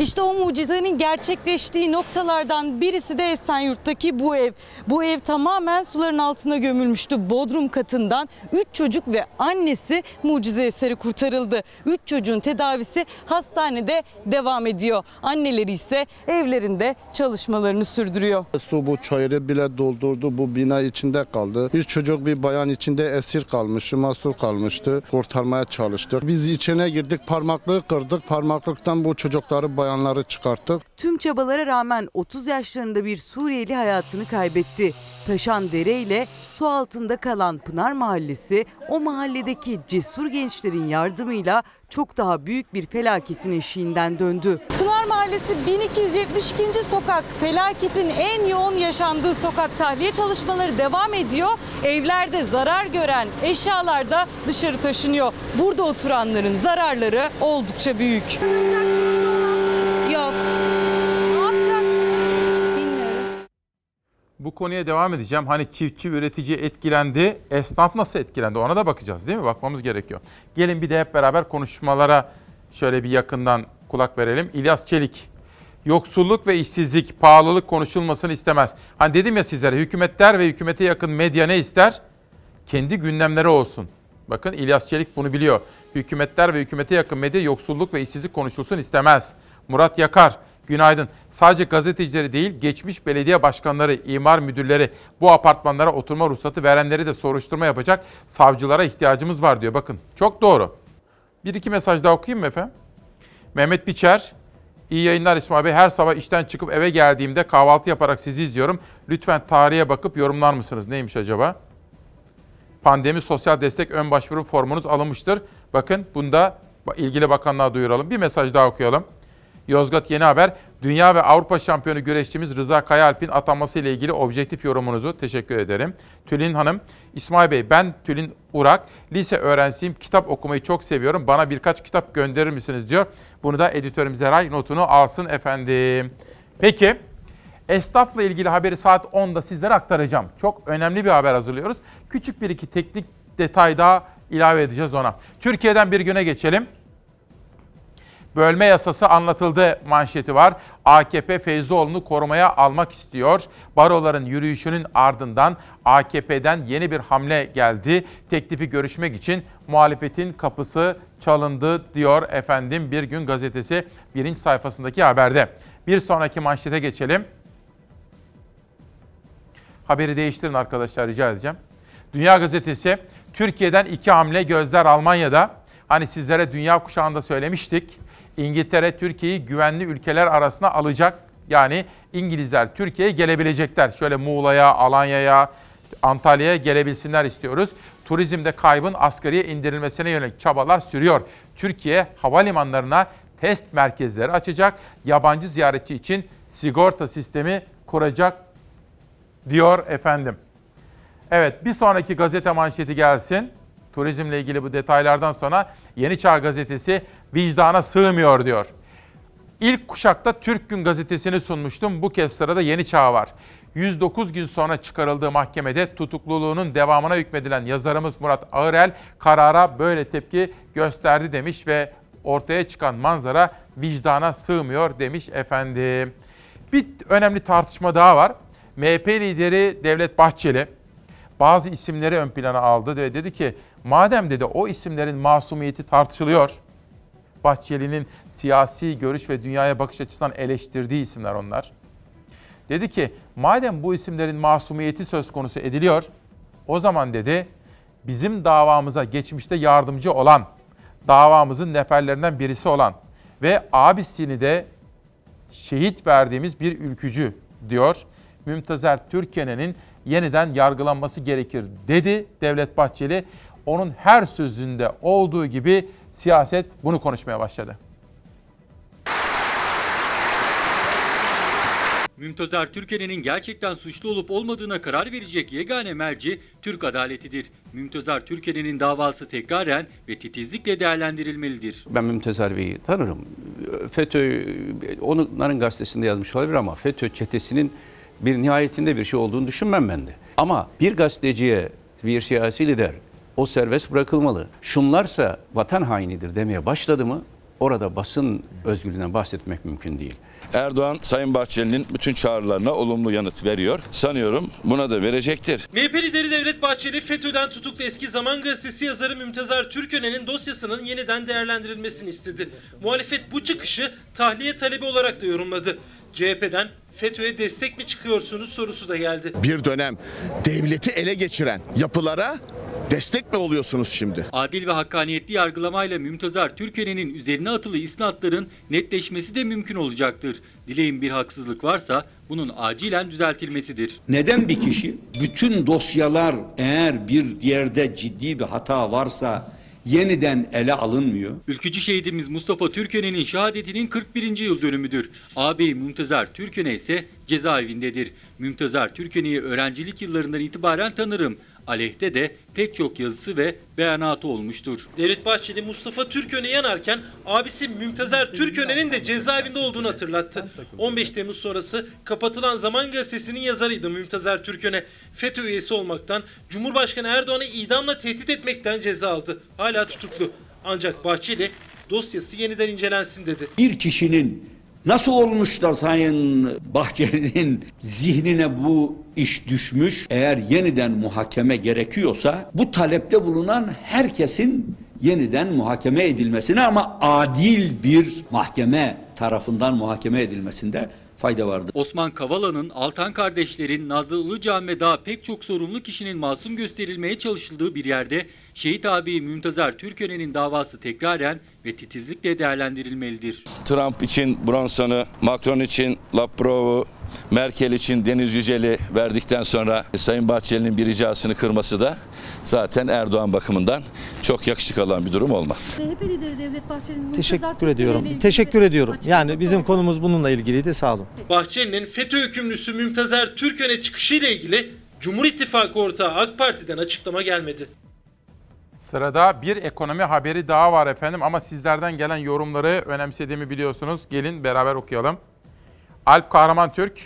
İşte o mucizenin gerçekleştiği noktalardan birisi de Esenyurt'taki bu ev. Bu ev tamamen suların altına gömülmüştü. Bodrum katından 3 çocuk ve annesi mucize eseri kurtarıldı. 3 çocuğun tedavisi hastanede devam ediyor. Anneleri ise evlerinde çalışmalarını sürdürüyor. Su bu çayırı bile doldurdu. Bu bina içinde kaldı. Bir çocuk bir bayan içinde esir kalmıştı, mahsur kalmıştı. Kurtarmaya çalıştık. Biz içine girdik, parmaklığı kırdık. Parmaklıktan bu çocukları, bayanları çıkarttık. Tüm çabalara rağmen 30 yaşlarında bir Suriyeli hayatını kaybetti. Taşan dere ile su altında kalan Pınar Mahallesi o mahalledeki cesur gençlerin yardımıyla çok daha büyük bir felaketin eşiğinden döndü. Pınar Mahallesi 1272. sokak felaketin en yoğun yaşandığı sokak tahliye çalışmaları devam ediyor. Evlerde zarar gören eşyalar da dışarı taşınıyor. Burada oturanların zararları oldukça büyük. Yok. Bu konuya devam edeceğim. Hani çiftçi, üretici etkilendi, esnaf nasıl etkilendi ona da bakacağız değil mi? Bakmamız gerekiyor. Gelin bir de hep beraber konuşmalara şöyle bir yakından kulak verelim. İlyas Çelik, yoksulluk ve işsizlik, pahalılık konuşulmasını istemez. Hani dedim ya sizlere hükümetler ve hükümete yakın medya ne ister? Kendi gündemleri olsun. Bakın İlyas Çelik bunu biliyor. Hükümetler ve hükümete yakın medya yoksulluk ve işsizlik konuşulsun istemez. Murat Yakar, günaydın. Sadece gazetecileri değil, geçmiş belediye başkanları, imar müdürleri, bu apartmanlara oturma ruhsatı verenleri de soruşturma yapacak savcılara ihtiyacımız var diyor. Bakın çok doğru. Bir iki mesaj daha okuyayım mı efendim? Mehmet Biçer, iyi yayınlar İsmail Bey. Her sabah işten çıkıp eve geldiğimde kahvaltı yaparak sizi izliyorum. Lütfen tarihe bakıp yorumlar mısınız? Neymiş acaba? Pandemi sosyal destek ön başvuru formunuz alınmıştır. Bakın bunda ilgili bakanlığa duyuralım. Bir mesaj daha okuyalım. Yozgat Yeni Haber, Dünya ve Avrupa şampiyonu güreşçimiz Rıza Kayaalp'in atanması ile ilgili objektif yorumunuzu teşekkür ederim. Tülin Hanım, İsmail Bey ben Tülin Urak, lise öğrencisiyim, kitap okumayı çok seviyorum. Bana birkaç kitap gönderir misiniz diyor. Bunu da editörümüz Eray notunu alsın efendim. Peki, esnafla ilgili haberi saat 10'da sizlere aktaracağım. Çok önemli bir haber hazırlıyoruz. Küçük bir iki teknik detay daha ilave edeceğiz ona. Türkiye'den bir güne geçelim bölme yasası anlatıldı manşeti var. AKP Feyzoğlu'nu korumaya almak istiyor. Baroların yürüyüşünün ardından AKP'den yeni bir hamle geldi. Teklifi görüşmek için muhalefetin kapısı çalındı diyor efendim Bir Gün Gazetesi birinci sayfasındaki haberde. Bir sonraki manşete geçelim. Haberi değiştirin arkadaşlar rica edeceğim. Dünya Gazetesi Türkiye'den iki hamle gözler Almanya'da. Hani sizlere dünya kuşağında söylemiştik. İngiltere Türkiye'yi güvenli ülkeler arasına alacak. Yani İngilizler Türkiye'ye gelebilecekler. Şöyle Muğla'ya, Alanya'ya, Antalya'ya gelebilsinler istiyoruz. Turizmde kaybın asgariye indirilmesine yönelik çabalar sürüyor. Türkiye havalimanlarına test merkezleri açacak. Yabancı ziyaretçi için sigorta sistemi kuracak diyor efendim. Evet bir sonraki gazete manşeti gelsin. Turizmle ilgili bu detaylardan sonra Yeni Çağ gazetesi vicdana sığmıyor diyor. İlk kuşakta Türk Gün gazetesini sunmuştum. Bu kez sırada Yeni Çağ var. 109 gün sonra çıkarıldığı mahkemede tutukluluğunun devamına hükmedilen yazarımız Murat Ağırel karara böyle tepki gösterdi demiş ve ortaya çıkan manzara vicdana sığmıyor demiş efendim. Bir önemli tartışma daha var. MHP lideri Devlet Bahçeli bazı isimleri ön plana aldı ve dedi ki madem dedi o isimlerin masumiyeti tartışılıyor. Bahçeli'nin siyasi görüş ve dünyaya bakış açısından eleştirdiği isimler onlar. Dedi ki madem bu isimlerin masumiyeti söz konusu ediliyor, o zaman dedi bizim davamıza geçmişte yardımcı olan, davamızın neferlerinden birisi olan ve abisini de şehit verdiğimiz bir ülkücü diyor. Mümtazer Türkenen'in yeniden yargılanması gerekir dedi Devlet Bahçeli. Onun her sözünde olduğu gibi siyaset bunu konuşmaya başladı. Mümtazar Türkenen'in gerçekten suçlu olup olmadığına karar verecek yegane merci Türk adaletidir. Mümtazar Türkenen'in davası tekraren ve titizlikle değerlendirilmelidir. Ben Mümtaz Bey'i tanırım. FETÖ, onların gazetesinde yazmış olabilir ama FETÖ çetesinin bir nihayetinde bir şey olduğunu düşünmem ben de. Ama bir gazeteciye, bir siyasi lider o serbest bırakılmalı. Şunlarsa vatan hainidir demeye başladı mı orada basın özgürlüğünden bahsetmek mümkün değil. Erdoğan Sayın Bahçeli'nin bütün çağrılarına olumlu yanıt veriyor. Sanıyorum buna da verecektir. MHP lideri Devlet Bahçeli FETÖ'den tutuklu eski Zaman Gazetesi yazarı Mümtazar Türkören'in dosyasının yeniden değerlendirilmesini istedi. Muhalefet bu çıkışı tahliye talebi olarak da yorumladı. CHP'den FETÖ'ye destek mi çıkıyorsunuz sorusu da geldi. Bir dönem devleti ele geçiren yapılara destek mi oluyorsunuz şimdi? Adil ve hakkaniyetli yargılamayla Mümtazar Türkenen'in üzerine atılı isnatların netleşmesi de mümkün olacaktır. Dileğin bir haksızlık varsa bunun acilen düzeltilmesidir. Neden bir kişi bütün dosyalar eğer bir yerde ciddi bir hata varsa yeniden ele alınmıyor? Ülkücü şehidimiz Mustafa Türkenen'in şehadetinin 41. yıl dönümüdür. Ağabey Mümtazar Türkene ise cezaevindedir. Mümtazar Türkene'yi öğrencilik yıllarından itibaren tanırım. Aleyhte de pek çok yazısı ve beyanatı olmuştur. Devlet Bahçeli Mustafa Türköne yanarken abisi Mümtazer Türköne'nin de cezaevinde olduğunu hatırlattı. 15 Temmuz sonrası kapatılan Zaman Gazetesi'nin yazarıydı Mümtazer Türköne. FETÖ üyesi olmaktan, Cumhurbaşkanı Erdoğan'ı idamla tehdit etmekten ceza aldı. Hala tutuklu. Ancak Bahçeli dosyası yeniden incelensin dedi. Bir kişinin Nasıl olmuş da Sayın Bahçeli'nin zihnine bu iş düşmüş? Eğer yeniden muhakeme gerekiyorsa bu talepte bulunan herkesin yeniden muhakeme edilmesine ama adil bir mahkeme tarafından muhakeme edilmesinde fayda vardır. Osman Kavala'nın, Altan kardeşlerin, Nazlı Ilıcan ve daha pek çok sorumlu kişinin masum gösterilmeye çalışıldığı bir yerde şehit abi Mümtazar Türkören'in davası tekraren ve titizlikle değerlendirilmelidir. Trump için Bronson'u, Macron için Laprov'u, Merkel için Deniz Yücel'i verdikten sonra Sayın Bahçeli'nin bir ricasını kırması da zaten Erdoğan bakımından çok yakışık alan bir durum olmaz. CHP lideri Devlet Bahçeli'nin Teşekkür ediyorum. Teşekkür ediyorum. Yani bizim konumuz bununla ilgiliydi. Sağ olun. Bahçeli'nin FETÖ hükümlüsü Mümtazer Türköne çıkışıyla ilgili Cumhur İttifakı ortağı AK Parti'den açıklama gelmedi. Sırada bir ekonomi haberi daha var efendim ama sizlerden gelen yorumları önemsediğimi biliyorsunuz. Gelin beraber okuyalım. Alp Kahraman Türk,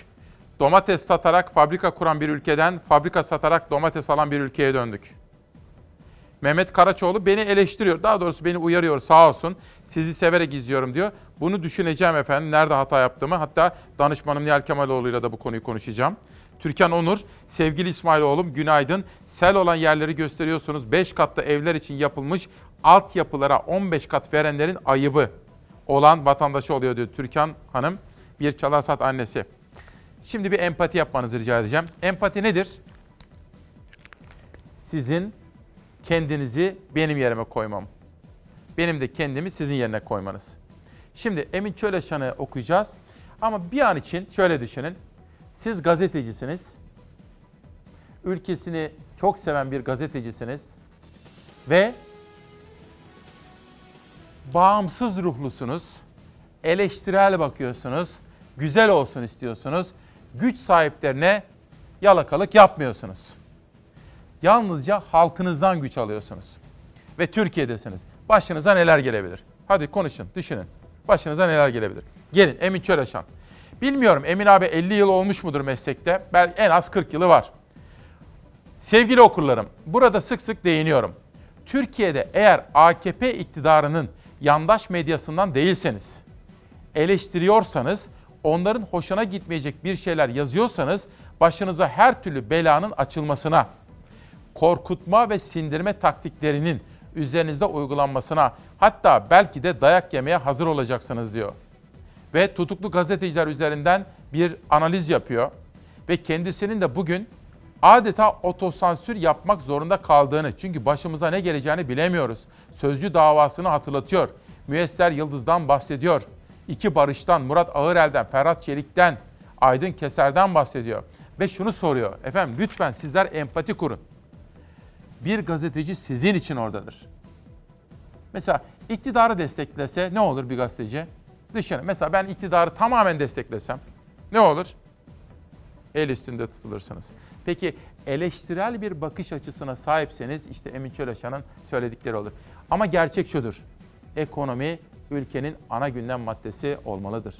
domates satarak fabrika kuran bir ülkeden fabrika satarak domates alan bir ülkeye döndük. Mehmet Karaçoğlu beni eleştiriyor. Daha doğrusu beni uyarıyor sağ olsun. Sizi severek izliyorum diyor. Bunu düşüneceğim efendim. Nerede hata yaptığımı. Hatta danışmanım Nihal Kemaloğlu'yla da bu konuyu konuşacağım. Türkan Onur, sevgili İsmailoğlum günaydın. Sel olan yerleri gösteriyorsunuz. 5 katlı evler için yapılmış altyapılara 15 kat verenlerin ayıbı olan vatandaşı oluyor diyor Türkan Hanım. Bir Çalarsat annesi. Şimdi bir empati yapmanızı rica edeceğim. Empati nedir? Sizin kendinizi benim yerime koymam. Benim de kendimi sizin yerine koymanız. Şimdi Emin Çöleşan'ı okuyacağız. Ama bir an için şöyle düşünün. Siz gazetecisiniz. Ülkesini çok seven bir gazetecisiniz. Ve bağımsız ruhlusunuz. Eleştirel bakıyorsunuz. güzel olsun istiyorsunuz. Güç sahiplerine yalakalık yapmıyorsunuz. Yalnızca halkınızdan güç alıyorsunuz. Ve Türkiye'desiniz. Başınıza neler gelebilir? Hadi konuşun, düşünün. Başınıza neler gelebilir? Gelin Emin Çöreşan. Bilmiyorum Emin abi 50 yıl olmuş mudur meslekte? Belki en az 40 yılı var. Sevgili okurlarım, burada sık sık değiniyorum. Türkiye'de eğer AKP iktidarının yandaş medyasından değilseniz, eleştiriyorsanız, onların hoşuna gitmeyecek bir şeyler yazıyorsanız başınıza her türlü belanın açılmasına, korkutma ve sindirme taktiklerinin üzerinizde uygulanmasına, hatta belki de dayak yemeye hazır olacaksınız diyor. Ve tutuklu gazeteciler üzerinden bir analiz yapıyor ve kendisinin de bugün adeta otosansür yapmak zorunda kaldığını, çünkü başımıza ne geleceğini bilemiyoruz. Sözcü davasını hatırlatıyor. Müesser Yıldız'dan bahsediyor. İki Barış'tan, Murat Ağırel'den, Ferhat Çelik'ten, Aydın Keser'den bahsediyor. Ve şunu soruyor. Efendim lütfen sizler empati kurun. Bir gazeteci sizin için oradadır. Mesela iktidarı desteklese ne olur bir gazeteci? Düşünün. Mesela ben iktidarı tamamen desteklesem ne olur? El üstünde tutulursunuz. Peki eleştirel bir bakış açısına sahipseniz işte Emin Çöleşan'ın söyledikleri olur. Ama gerçek şudur. Ekonomi ülkenin ana gündem maddesi olmalıdır.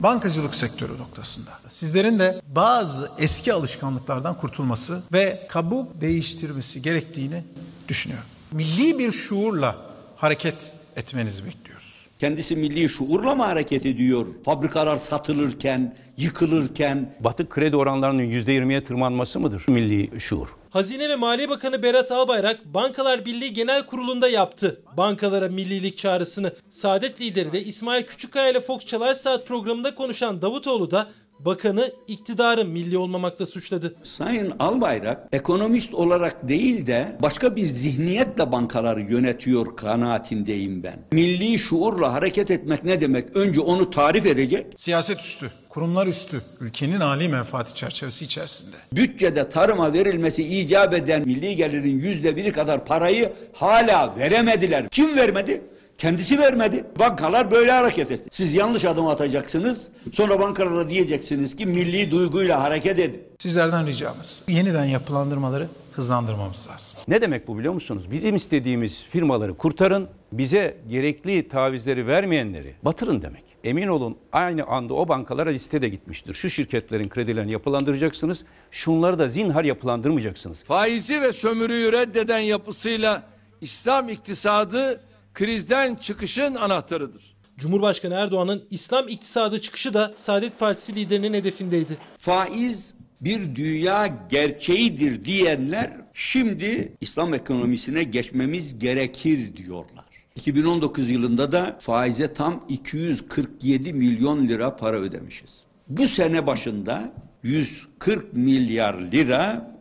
Bankacılık sektörü noktasında. Sizlerin de bazı eski alışkanlıklardan kurtulması ve kabuk değiştirmesi gerektiğini düşünüyorum. Milli bir şuurla hareket etmenizi bekliyoruz. Kendisi milli şuurla mı hareket ediyor? Fabrikalar satılırken, yıkılırken. Batı kredi oranlarının %20'ye tırmanması mıdır milli şuur? Hazine ve Maliye Bakanı Berat Albayrak Bankalar Birliği Genel Kurulu'nda yaptı. Bankalara millilik çağrısını. Saadet lideri de İsmail Küçükkaya ile Fox Çalar Saat programında konuşan Davutoğlu da bakanı iktidarı milli olmamakla suçladı. Sayın Albayrak ekonomist olarak değil de başka bir zihniyetle bankaları yönetiyor kanaatindeyim ben. Milli şuurla hareket etmek ne demek? Önce onu tarif edecek. Siyaset üstü, kurumlar üstü, ülkenin âli menfaati çerçevesi içerisinde. Bütçede tarıma verilmesi icap eden milli gelirin yüzde biri kadar parayı hala veremediler. Kim vermedi? Kendisi vermedi. Bankalar böyle hareket etti. Siz yanlış adım atacaksınız. Sonra bankalara diyeceksiniz ki milli duyguyla hareket edin. Sizlerden ricamız yeniden yapılandırmaları hızlandırmamız lazım. Ne demek bu biliyor musunuz? Bizim istediğimiz firmaları kurtarın, bize gerekli tavizleri vermeyenleri batırın demek. Emin olun aynı anda o bankalara liste de gitmiştir. Şu şirketlerin kredilerini yapılandıracaksınız, şunları da zinhar yapılandırmayacaksınız. Faizi ve sömürüyü reddeden yapısıyla İslam iktisadı krizden çıkışın anahtarıdır. Cumhurbaşkanı Erdoğan'ın İslam iktisadı çıkışı da Saadet Partisi liderinin hedefindeydi. Faiz bir dünya gerçeğidir diyenler şimdi İslam ekonomisine geçmemiz gerekir diyorlar. 2019 yılında da faize tam 247 milyon lira para ödemişiz. Bu sene başında 140 milyar lira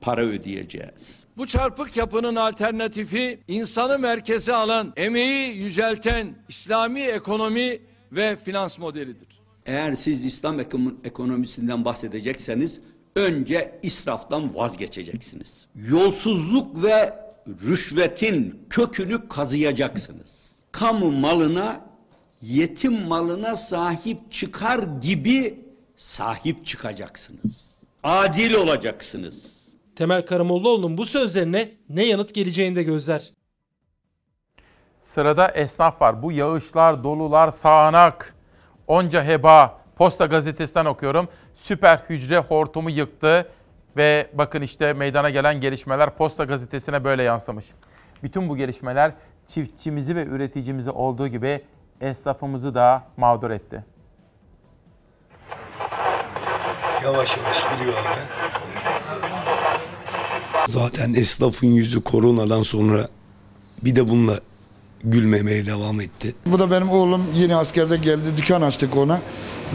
para ödeyeceğiz. Bu çarpık yapının alternatifi insanı merkeze alan, emeği yücelten İslami ekonomi ve finans modelidir. Eğer siz İslam ekonomisinden bahsedecekseniz önce israftan vazgeçeceksiniz. Yolsuzluk ve rüşvetin kökünü kazıyacaksınız. Kamu malına, yetim malına sahip çıkar gibi sahip çıkacaksınız. Adil olacaksınız. Temel Karamollaoğlu'nun bu sözlerine ne yanıt geleceğini de gözler. Sırada esnaf var. Bu yağışlar, dolular, sağanak, onca heba. Posta gazetesinden okuyorum. Süper hücre hortumu yıktı ve bakın işte meydana gelen gelişmeler Posta gazetesine böyle yansımış. Bütün bu gelişmeler çiftçimizi ve üreticimizi olduğu gibi esnafımızı da mağdur etti. Yavaş yavaş giriyor abi. Zaten esnafın yüzü koronadan sonra bir de bununla gülmemeye devam etti. Bu da benim oğlum yeni askerde geldi. Dükkan açtık ona.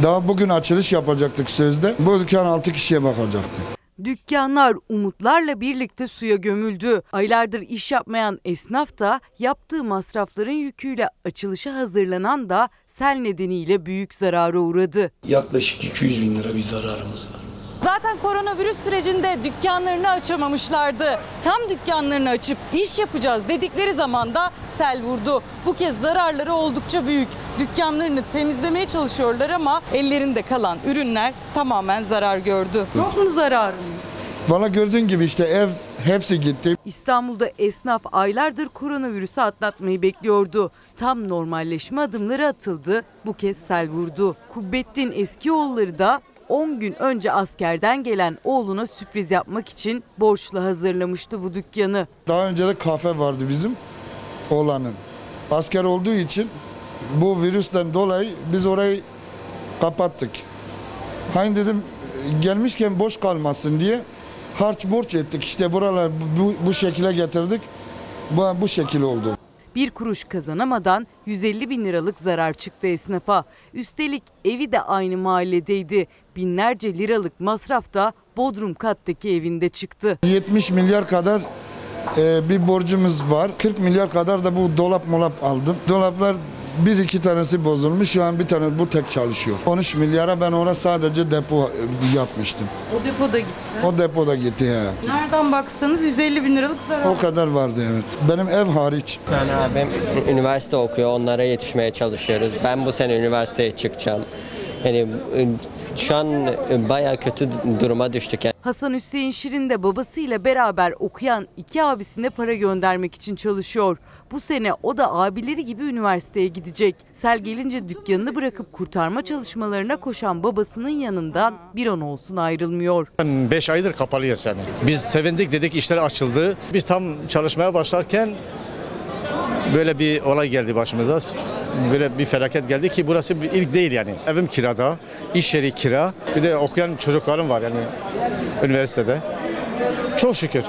Daha bugün açılış yapacaktık sözde. Bu dükkan 6 kişiye bakacaktı. Dükkanlar umutlarla birlikte suya gömüldü. Aylardır iş yapmayan esnaf da yaptığı masrafların yüküyle açılışa hazırlanan da sel nedeniyle büyük zarara uğradı. Yaklaşık 200 bin lira bir zararımız var. Zaten koronavirüs sürecinde dükkanlarını açamamışlardı. Tam dükkanlarını açıp iş yapacağız dedikleri zaman da sel vurdu. Bu kez zararları oldukça büyük. Dükkanlarını temizlemeye çalışıyorlar ama ellerinde kalan ürünler tamamen zarar gördü. Yok mu zararınız? Valla gördüğün gibi işte ev hepsi gitti. İstanbul'da esnaf aylardır koronavirüsü atlatmayı bekliyordu. Tam normalleşme adımları atıldı. Bu kez sel vurdu. Kubbettin Eskioğulları da 10 gün önce askerden gelen oğluna sürpriz yapmak için borçla hazırlamıştı bu dükkanı. Daha önce de kafe vardı bizim oğlanın. Asker olduğu için bu virüsten dolayı biz orayı kapattık. Hani dedim gelmişken boş kalmasın diye harç borç ettik. İşte buralar bu, bu şekilde getirdik. Bu, bu şekil oldu. Bir kuruş kazanamadan 150 bin liralık zarar çıktı esnafa. Üstelik evi de aynı mahalledeydi. Binlerce liralık masraf da Bodrum kattaki evinde çıktı. 70 milyar kadar e, bir borcumuz var. 40 milyar kadar da bu dolap molap aldım. Dolaplar bir iki tanesi bozulmuş. Şu an bir tane bu tek çalışıyor. 13 milyara ben ona sadece depo e, yapmıştım. O depoda gitti. O depoda gitti ya. Nereden baksanız 150 bin liralık zarar. O kadar vardı evet. Benim ev hariç. Yani abim üniversite okuyor, onlara yetişmeye çalışıyoruz. Ben bu sene üniversiteye çıkacağım. Yani e, şu an e, bayağı kötü duruma düştük. Yani. Hasan Hüseyin Şirin de babasıyla beraber okuyan iki abisine para göndermek için çalışıyor. Bu sene o da abileri gibi üniversiteye gidecek. Sel gelince dükkanını bırakıp kurtarma çalışmalarına koşan babasının yanından bir an olsun ayrılmıyor. 5 aydır kapalıyız yani. Biz sevindik dedik işler açıldı. Biz tam çalışmaya başlarken böyle bir olay geldi başımıza. Böyle bir felaket geldi ki burası bir ilk değil yani. Evim kirada, iş yeri kira. Bir de okuyan çocuklarım var yani üniversitede. Çok şükür.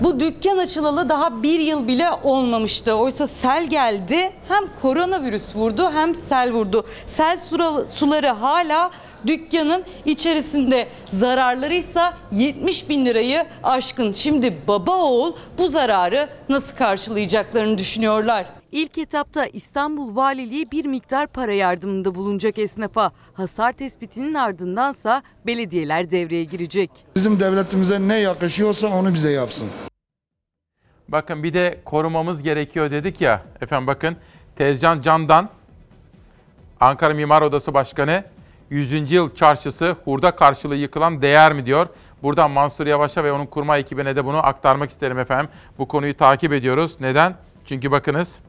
Bu dükkan açılalı daha bir yıl bile olmamıştı. Oysa sel geldi hem koronavirüs vurdu hem sel vurdu. Sel suları hala dükkanın içerisinde. Zararları ise 70 bin lirayı aşkın. Şimdi baba oğul bu zararı nasıl karşılayacaklarını düşünüyorlar. İlk etapta İstanbul Valiliği bir miktar para yardımında bulunacak esnafa. Hasar tespitinin ardındansa belediyeler devreye girecek. Bizim devletimize ne yakışıyorsa onu bize yapsın. Bakın bir de korumamız gerekiyor dedik ya. Efendim bakın Tezcan Candan, Ankara Mimar Odası Başkanı, 100. yıl çarşısı hurda karşılığı yıkılan değer mi diyor. Buradan Mansur Yavaş'a ve onun kurma ekibine de bunu aktarmak isterim efendim. Bu konuyu takip ediyoruz. Neden? Çünkü bakınız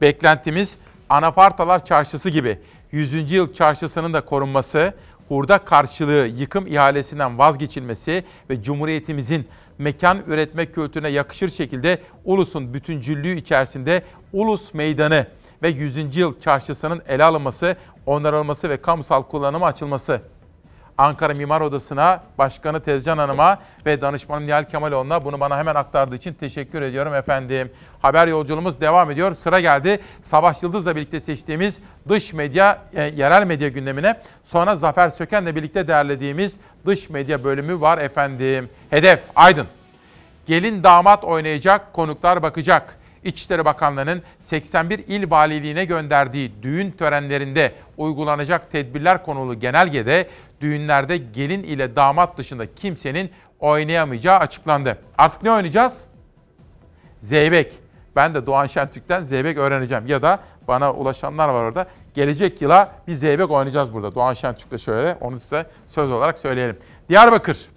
beklentimiz Anafartalar Çarşısı gibi 100. yıl çarşısının da korunması, hurda karşılığı yıkım ihalesinden vazgeçilmesi ve Cumhuriyetimizin mekan üretme kültürüne yakışır şekilde ulusun bütüncüllüğü içerisinde ulus meydanı ve 100. yıl çarşısının ele alınması, onarılması ve kamusal kullanıma açılması. Ankara Mimar Odası'na, Başkanı Tezcan Hanım'a ve danışmanım Nihal Kemaloğlu'na bunu bana hemen aktardığı için teşekkür ediyorum efendim. Haber yolculuğumuz devam ediyor. Sıra geldi Savaş Yıldız'la birlikte seçtiğimiz dış medya, e, yerel medya gündemine. Sonra Zafer Söken'le birlikte değerlediğimiz dış medya bölümü var efendim. Hedef Aydın. Gelin damat oynayacak, konuklar bakacak. İçişleri Bakanlığı'nın 81 il valiliğine gönderdiği düğün törenlerinde uygulanacak tedbirler konulu genelgede düğünlerde gelin ile damat dışında kimsenin oynayamayacağı açıklandı. Artık ne oynayacağız? Zeybek. Ben de Doğan Şentürk'ten Zeybek öğreneceğim. Ya da bana ulaşanlar var orada. Gelecek yıla bir Zeybek oynayacağız burada. Doğan Şentürk'le şöyle. Onu size söz olarak söyleyelim. Diyarbakır.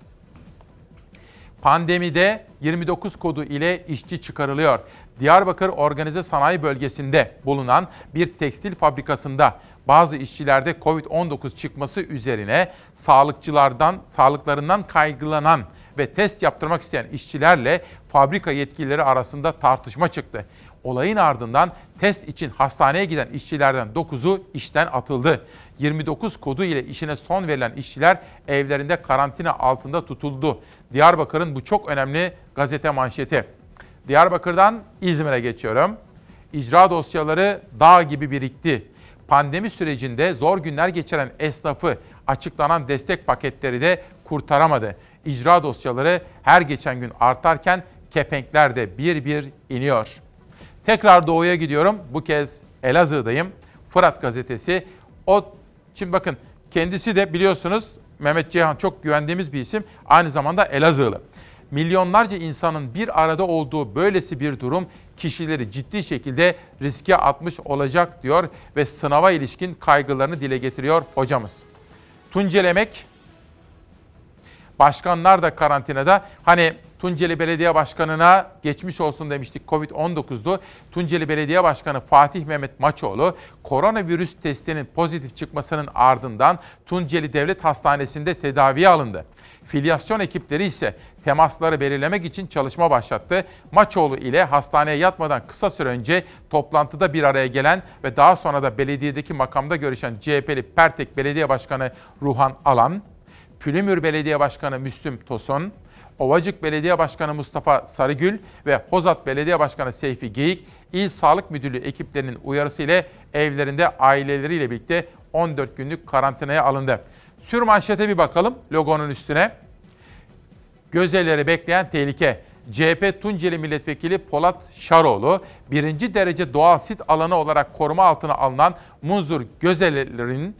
Pandemide 29 kodu ile işçi çıkarılıyor. Diyarbakır Organize Sanayi Bölgesi'nde bulunan bir tekstil fabrikasında bazı işçilerde Covid-19 çıkması üzerine sağlıkçılardan, sağlıklarından kaygılanan ve test yaptırmak isteyen işçilerle fabrika yetkilileri arasında tartışma çıktı. Olayın ardından test için hastaneye giden işçilerden 9'u işten atıldı. 29 kodu ile işine son verilen işçiler evlerinde karantina altında tutuldu. Diyarbakır'ın bu çok önemli gazete manşeti. Diyarbakır'dan İzmir'e geçiyorum. İcra dosyaları dağ gibi birikti. Pandemi sürecinde zor günler geçiren esnafı açıklanan destek paketleri de kurtaramadı. İcra dosyaları her geçen gün artarken kepenkler de bir bir iniyor. Tekrar doğuya gidiyorum. Bu kez Elazığ'dayım. Fırat gazetesi. O şimdi bakın kendisi de biliyorsunuz Mehmet Ceyhan çok güvendiğimiz bir isim. Aynı zamanda Elazığlı. Milyonlarca insanın bir arada olduğu böylesi bir durum kişileri ciddi şekilde riske atmış olacak diyor ve sınava ilişkin kaygılarını dile getiriyor hocamız. Tuncelemek Başkanlar da karantinada. Hani Tunceli Belediye Başkanı'na geçmiş olsun demiştik Covid-19'du. Tunceli Belediye Başkanı Fatih Mehmet Maçoğlu koronavirüs testinin pozitif çıkmasının ardından Tunceli Devlet Hastanesi'nde tedaviye alındı. Filyasyon ekipleri ise temasları belirlemek için çalışma başlattı. Maçoğlu ile hastaneye yatmadan kısa süre önce toplantıda bir araya gelen ve daha sonra da belediyedeki makamda görüşen CHP'li Pertek Belediye Başkanı Ruhan Alan, Pülümür Belediye Başkanı Müslüm Tosun, Ovacık Belediye Başkanı Mustafa Sarıgül ve Hozat Belediye Başkanı Seyfi Geyik, İl Sağlık Müdürlüğü ekiplerinin uyarısı ile evlerinde aileleriyle birlikte 14 günlük karantinaya alındı. Sür manşete bir bakalım logonun üstüne. Gözeleri bekleyen tehlike. CHP Tunceli Milletvekili Polat Şaroğlu, birinci derece doğal sit alanı olarak koruma altına alınan Munzur Gözelerinin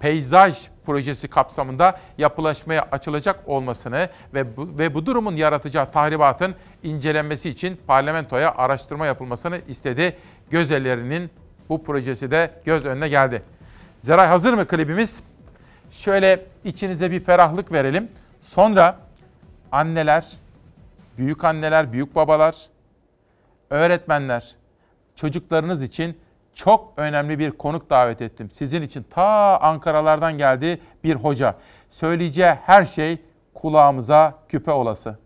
peyzaj projesi kapsamında yapılaşmaya açılacak olmasını ve bu, ve bu durumun yaratacağı tahribatın incelenmesi için parlamentoya araştırma yapılmasını istedi. Gözellerinin bu projesi de göz önüne geldi. Zeray hazır mı klibimiz? Şöyle içinize bir ferahlık verelim. Sonra anneler, büyük anneler, büyük babalar, öğretmenler, çocuklarınız için çok önemli bir konuk davet ettim. Sizin için ta Ankara'lardan geldi bir hoca. Söyleyeceği her şey kulağımıza küpe olası.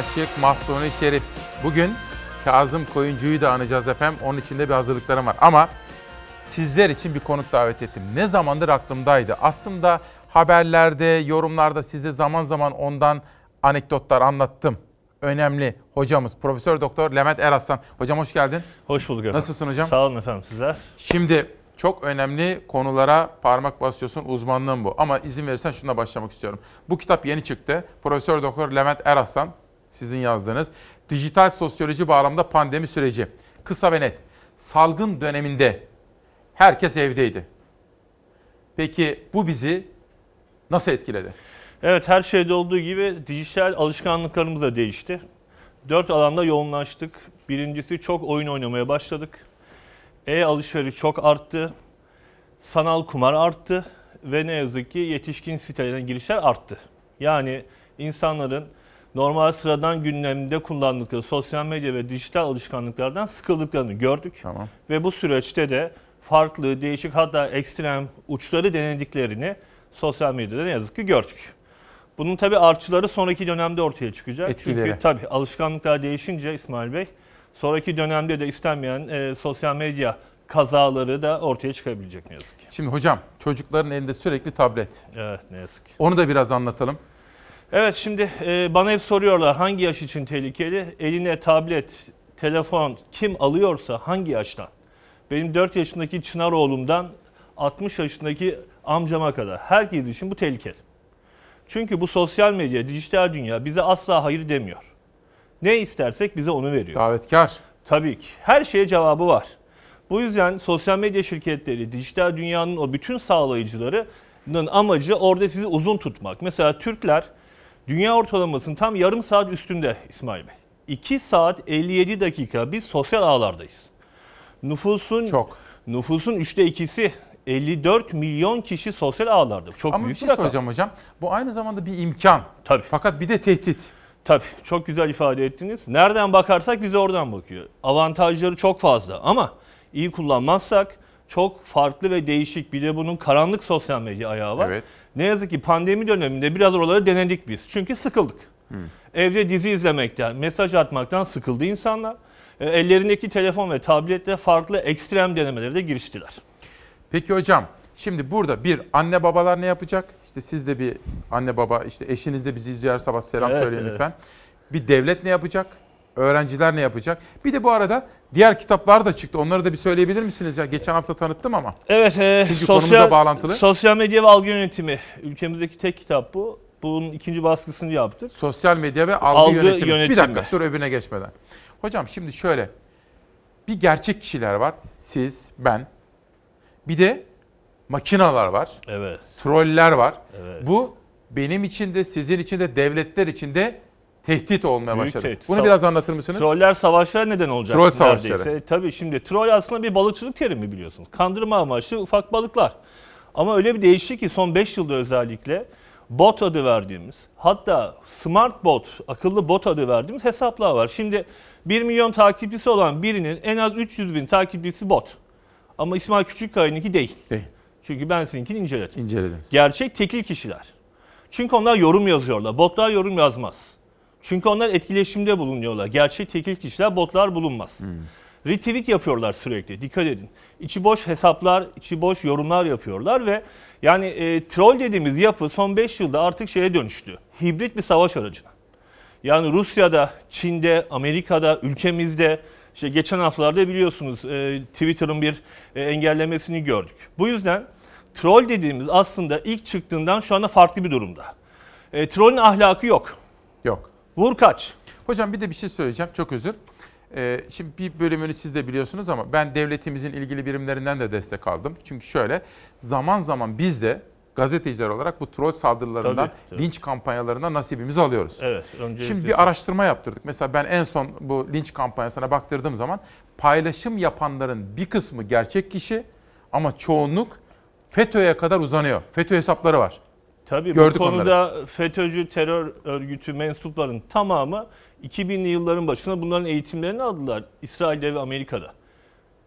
Aşık Mahsuni Şerif. Bugün Kazım Koyuncu'yu da anacağız efendim. Onun için de bir hazırlıklarım var. Ama sizler için bir konuk davet ettim. Ne zamandır aklımdaydı. Aslında haberlerde, yorumlarda size zaman zaman ondan anekdotlar anlattım. önemli hocamız Profesör Doktor Levent Eraslan. Hocam hoş geldin. Hoş bulduk efendim. Nasılsın hocam? Sağ olun efendim sizler. Şimdi çok önemli konulara parmak basıyorsun. Uzmanlığın bu. Ama izin verirsen şuna başlamak istiyorum. Bu kitap yeni çıktı. Profesör Doktor Levent Eraslan sizin yazdığınız. Dijital sosyoloji bağlamında pandemi süreci. Kısa ve net. Salgın döneminde herkes evdeydi. Peki bu bizi nasıl etkiledi? Evet her şeyde olduğu gibi dijital alışkanlıklarımız da değişti. Dört alanda yoğunlaştık. Birincisi çok oyun oynamaya başladık. E-alışveriş çok arttı. Sanal kumar arttı. Ve ne yazık ki yetişkin sitelerine girişler arttı. Yani insanların normal sıradan gündemde kullandıkları sosyal medya ve dijital alışkanlıklardan sıkıldıklarını gördük. Tamam. Ve bu süreçte de farklı, değişik hatta ekstrem uçları denediklerini sosyal medyada ne yazık ki gördük. Bunun tabi artçıları sonraki dönemde ortaya çıkacak. Etkileri. Çünkü tabi alışkanlıklar değişince İsmail Bey sonraki dönemde de istenmeyen e, sosyal medya kazaları da ortaya çıkabilecek ne yazık ki. Şimdi hocam çocukların elinde sürekli tablet. Evet ne yazık ki. Onu da biraz anlatalım. Evet şimdi e, bana hep soruyorlar hangi yaş için tehlikeli? Eline tablet, telefon kim alıyorsa hangi yaştan? Benim 4 yaşındaki Çınar oğlumdan 60 yaşındaki amcama kadar herkes için bu tehlikeli. Çünkü bu sosyal medya, dijital dünya bize asla hayır demiyor. Ne istersek bize onu veriyor. Davetkar. Tabii ki. Her şeye cevabı var. Bu yüzden sosyal medya şirketleri, dijital dünyanın o bütün sağlayıcılarının amacı orada sizi uzun tutmak. Mesela Türkler dünya ortalamasının tam yarım saat üstünde İsmail Bey. 2 saat 57 dakika biz sosyal ağlardayız. Nüfusun Çok. Nüfusun üçte ikisi 54 milyon kişi sosyal ağlarda. Çok Ama bir büyük şey rakam. soracağım hocam. Bu aynı zamanda bir imkan. Tabii. Fakat bir de tehdit. Tabii çok güzel ifade ettiniz. Nereden bakarsak bize oradan bakıyor. Avantajları çok fazla ama iyi kullanmazsak çok farklı ve değişik bir de bunun karanlık sosyal medya ayağı var. Evet. Ne yazık ki pandemi döneminde biraz oraları denedik biz. Çünkü sıkıldık. Evde dizi izlemekten, mesaj atmaktan sıkıldı insanlar. E, Ellerindeki telefon ve tabletle farklı ekstrem denemelere de giriştiler. Peki hocam şimdi burada bir anne babalar ne yapacak? İşte siz de bir anne baba işte eşiniz de bizi izliyor sabah selam Evet, söyleyin evet. lütfen. Bir devlet ne yapacak? Öğrenciler ne yapacak? Bir de bu arada diğer kitaplar da çıktı. Onları da bir söyleyebilir misiniz? Ya geçen hafta tanıttım ama. Evet, e, Çünkü sosyal, bağlantılı. sosyal medya ve algı yönetimi. Ülkemizdeki tek kitap bu. Bunun ikinci baskısını yaptık. Sosyal medya ve algı, Algı yönetimi. Bir yönetimi. dakika dur öbürüne geçmeden. Hocam şimdi şöyle. Bir gerçek kişiler var. Siz, ben. Bir de makinalar var. Evet. Troller var. Evet. Bu benim için de sizin için de devletler için de tehdit olmaya Büyük başladı. tehdit. Bunu Sa- biraz anlatır mısınız? Troller savaşlar neden olacak? Troll savaşları. neredeyse. Tabii şimdi troll aslında bir balıkçılık terimi biliyorsunuz. Kandırma amaçlı ufak balıklar. Ama öyle bir değişti ki son 5 yılda özellikle bot adı verdiğimiz hatta smart bot, akıllı bot adı verdiğimiz hesaplar var. Şimdi 1 milyon takipçisi olan birinin en az 300 bin takipçisi bot. Ama İsmail Küçükkaya'nınki değil. Değil. Çünkü ben sizinkini inceledim. İncelediniz. Gerçek tekil kişiler. Çünkü onlar yorum yazıyorlar. Botlar yorum yazmaz. Çünkü onlar etkileşimde bulunuyorlar. Gerçek tekil kişiler botlar bulunmaz. Retweet yapıyorlar sürekli. Dikkat edin. İçi boş hesaplar, içi boş yorumlar yapıyorlar ve yani e, troll dediğimiz yapı son 5 yılda artık şeye dönüştü. Hibrit bir savaş aracına. Yani Rusya'da, Çin'de, Amerika'da, ülkemizde işte geçen haftalarda biliyorsunuz e, Twitter'ın bir e, engellemesini gördük. Bu yüzden troll dediğimiz aslında ilk çıktığından şu anda farklı bir durumda. E, trollün ahlakı yok. Yok. Vur kaç. Hocam bir de bir şey söyleyeceğim. Çok özür. Ee, şimdi bir bölümünü siz de biliyorsunuz ama ben devletimizin ilgili birimlerinden de destek aldım. Çünkü şöyle zaman zaman biz de gazeteciler olarak bu troll saldırılarından, Tabii, tabii. linç kampanyalarından nasibimizi alıyoruz. Evet. öncelikle Şimdi bir araştırma yaptırdık. Mesela ben en son bu linç kampanyasına baktırdığım zaman paylaşım yapanların bir kısmı gerçek kişi ama çoğunluk FETÖ'ye kadar uzanıyor. FETÖ hesapları var. Tabii Gördük bu konuda FETÖ'cü terör örgütü mensuplarının tamamı 2000'li yılların başına bunların eğitimlerini aldılar İsrail'de ve Amerika'da.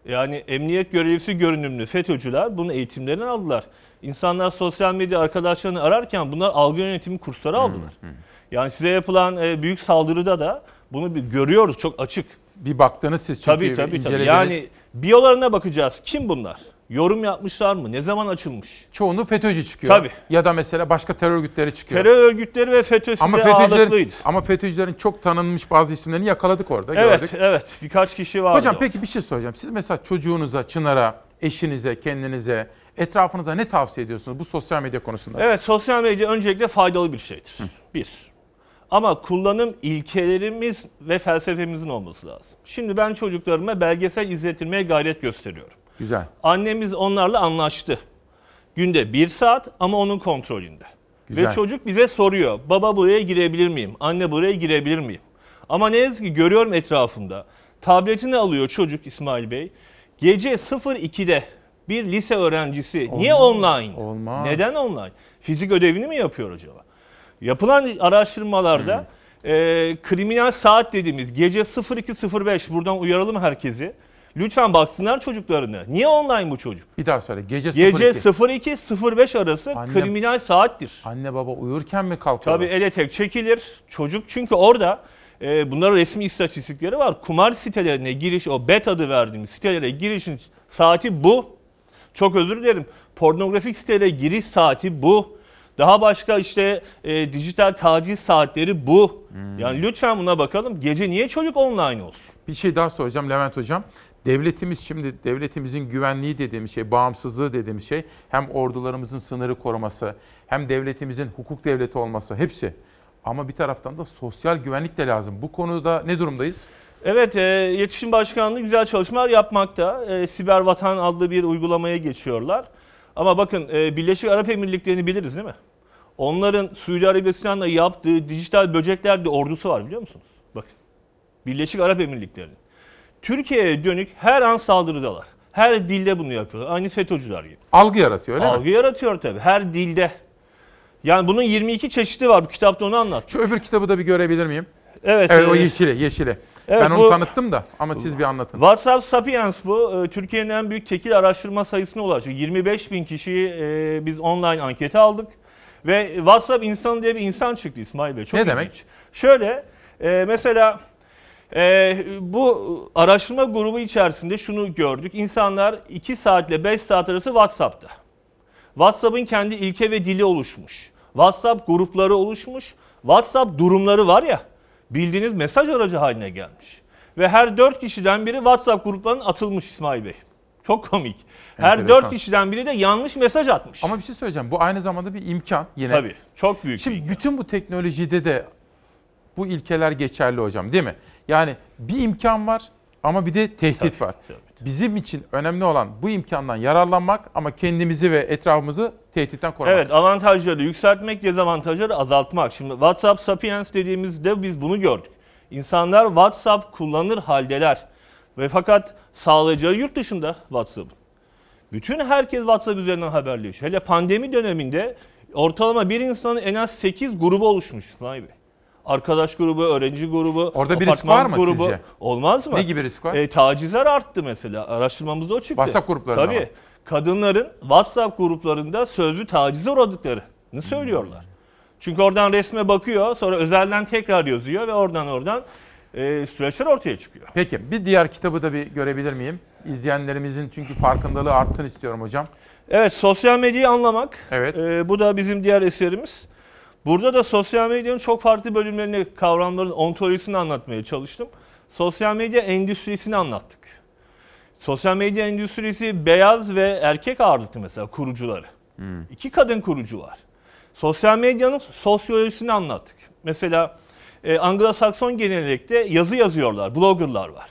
Yani emniyet görevlisi görünümlü FETÖ'cüler bunun eğitimlerini aldılar. İnsanlar sosyal medya arkadaşlarını ararken bunlar algı yönetimi kursları aldılar. Yani size yapılan e, büyük saldırıda da bunu bir görüyoruz çok açık. Bir baktınız siz çünkü Tabii tabii tabii. incelediniz. Yani biyolarına bakacağız. Kim bunlar? Yorum yapmışlar mı? Ne zaman açılmış? Çoğunu FETÖ'cü çıkıyor. Tabii. Ya da mesela başka terör örgütleri çıkıyor. Terör örgütleri ve FETÖ size ama ağırlıklıydı. Ama FETÖ'cülerin çok tanınmış bazı isimlerini yakaladık orada. Evet, gördük. evet. Birkaç kişi vardı. Hocam peki bir şey soracağım. Siz mesela çocuğunuza, Çınar'a, eşinize, kendinize, etrafınıza ne tavsiye ediyorsunuz bu sosyal medya konusunda? Evet, sosyal medya öncelikle faydalı bir şeydir. Bir. Ama kullanım ilkelerimiz ve felsefemizin olması lazım. Şimdi ben çocuklarıma belgesel izletilmeye gayret gösteriyorum. Güzel. Annemiz onlarla anlaştı. Günde bir saat ama onun kontrolünde. Güzel. Ve çocuk bize soruyor. Baba buraya girebilir miyim? Anne buraya girebilir miyim? Ama ne yazık ki görüyorum etrafımda. Tabletini alıyor çocuk İsmail Bey. Gece 02'de bir lise öğrencisi niye Olmaz, online? olmaz. Neden online? Fizik ödevini mi yapıyor acaba? Yapılan araştırmalarda Hmm. e, kriminal saat dediğimiz gece 02.05 buradan uyaralım herkesi. Lütfen baksınlar çocuklarına. Niye online bu çocuk? Bir daha söyle. Gece, Gece 02. 02.05 arası Anne- kriminal saattir. Anne baba uyurken mi kalkıyorlar? Tabii ele tek çekilir. Çocuk çünkü orada e, bunların resmi istatistikleri var. Kumar sitelerine giriş, o bet adı verdiğimiz sitelere girişin saati bu. Çok özür dilerim. Pornografik sitelere giriş saati bu. Daha başka işte e, dijital taciz saatleri bu. Yani lütfen buna bakalım. Gece niye çocuk online olsun? Bir şey daha soracağım Levent Hocam. Devletimiz şimdi devletimizin güvenliği dediğimiz şey, bağımsızlığı dediğimiz şey hem ordularımızın sınırı koruması, hem devletimizin hukuk devleti olması hepsi. Ama bir taraftan da sosyal güvenlik de lazım. Bu konuda ne durumdayız? Evet, e, İletişim Başkanlığı güzel çalışmalar yapmakta. E, Siber Vatan adlı bir uygulamaya geçiyorlar. Ama bakın e, Birleşik Arap Emirlikleri'ni biliriz değil mi? Onların Suudi Arabistan'la yaptığı dijital böcekler de ordusu var biliyor musunuz? Bakın. Birleşik Arap Emirlikleri'nin. Türkiye'ye dönük her an saldırıdalar. Her dilde bunu yapıyorlar. Aynı FETÖ'cüler gibi. Algı yaratıyor öyle Algı mi? yaratıyor tabii. Her dilde. Yani bunun 22 çeşidi var. Bu kitapta onu anlat. Şu öbür kitabı da bir görebilir miyim? Evet. Evet o e, yeşili, yeşili. Evet, ben onu bu- tanıttım da ama siz bir anlatın. WhatsApp Sapiens bu. Ee, Türkiye'nin en büyük tekil araştırma sayısına ulaştı. 25 bin kişiyi e, biz online ankete aldık. Ve WhatsApp insanı diye bir insan çıktı İsmail Bey. Çok Ne ilginç. demek? Şöyle e, mesela e, bu araştırma grubu içerisinde şunu gördük. İnsanlar 2 saatle 5 saat arası WhatsApp'ta. WhatsApp'ın kendi ilke ve dili oluşmuş. WhatsApp grupları oluşmuş. WhatsApp durumları var ya bildiğiniz mesaj aracı haline gelmiş. Ve her 4 kişiden biri WhatsApp gruplarının atılmış İsmail Bey. Çok komik. Her Enteresan. 4 kişiden biri de yanlış mesaj atmış. Ama bir şey söyleyeceğim. Bu aynı zamanda bir imkan yine. Tabii. Çok büyük Şimdi bir bütün bu teknolojide de bu ilkeler geçerli hocam değil mi? Yani bir imkan var ama bir de tehdit var. Bizim için önemli olan bu imkandan yararlanmak ama kendimizi ve etrafımızı tehditten korumak. Evet avantajları yükseltmek, dezavantajları azaltmak. Şimdi WhatsApp Sapiens dediğimizde biz bunu gördük. İnsanlar WhatsApp kullanır haldeler. Ve fakat sağlayacağı yurt dışında WhatsApp'ın. Bütün herkes WhatsApp üzerinden haberleşiyor. Hele pandemi döneminde ortalama bir insanın en az 8 grubu oluşmuş İsmail Bey. Arkadaş grubu, öğrenci grubu, Orada bir risk var mı grubu. sizce? Olmaz mı? Ne gibi risk var? E, tacizler arttı mesela. Araştırmamızda o çıktı. WhatsApp gruplarında Tabii. mı? Kadınların WhatsApp gruplarında sözlü tacize uğradıklarını söylüyorlar. Çünkü oradan resme bakıyor, sonra özelden tekrar yazıyor ve oradan oradan e, süreçler ortaya çıkıyor. Peki bir diğer kitabı da bir görebilir miyim? İzleyenlerimizin çünkü farkındalığı artsın istiyorum hocam. Evet, sosyal medyayı anlamak. Evet. Ee, bu da bizim diğer eserimiz. Burada da sosyal medyanın çok farklı bölümlerini, kavramların ontolojisini anlatmaya çalıştım. Sosyal medya endüstrisini anlattık. Sosyal medya endüstrisi beyaz ve erkek ağırlıklı mesela kurucuları. İki kadın kurucu var. Sosyal medyanın sosyolojisini anlattık. Mesela e, Anglo-Sakson gelenekte yazı yazıyorlar, bloggerlar var.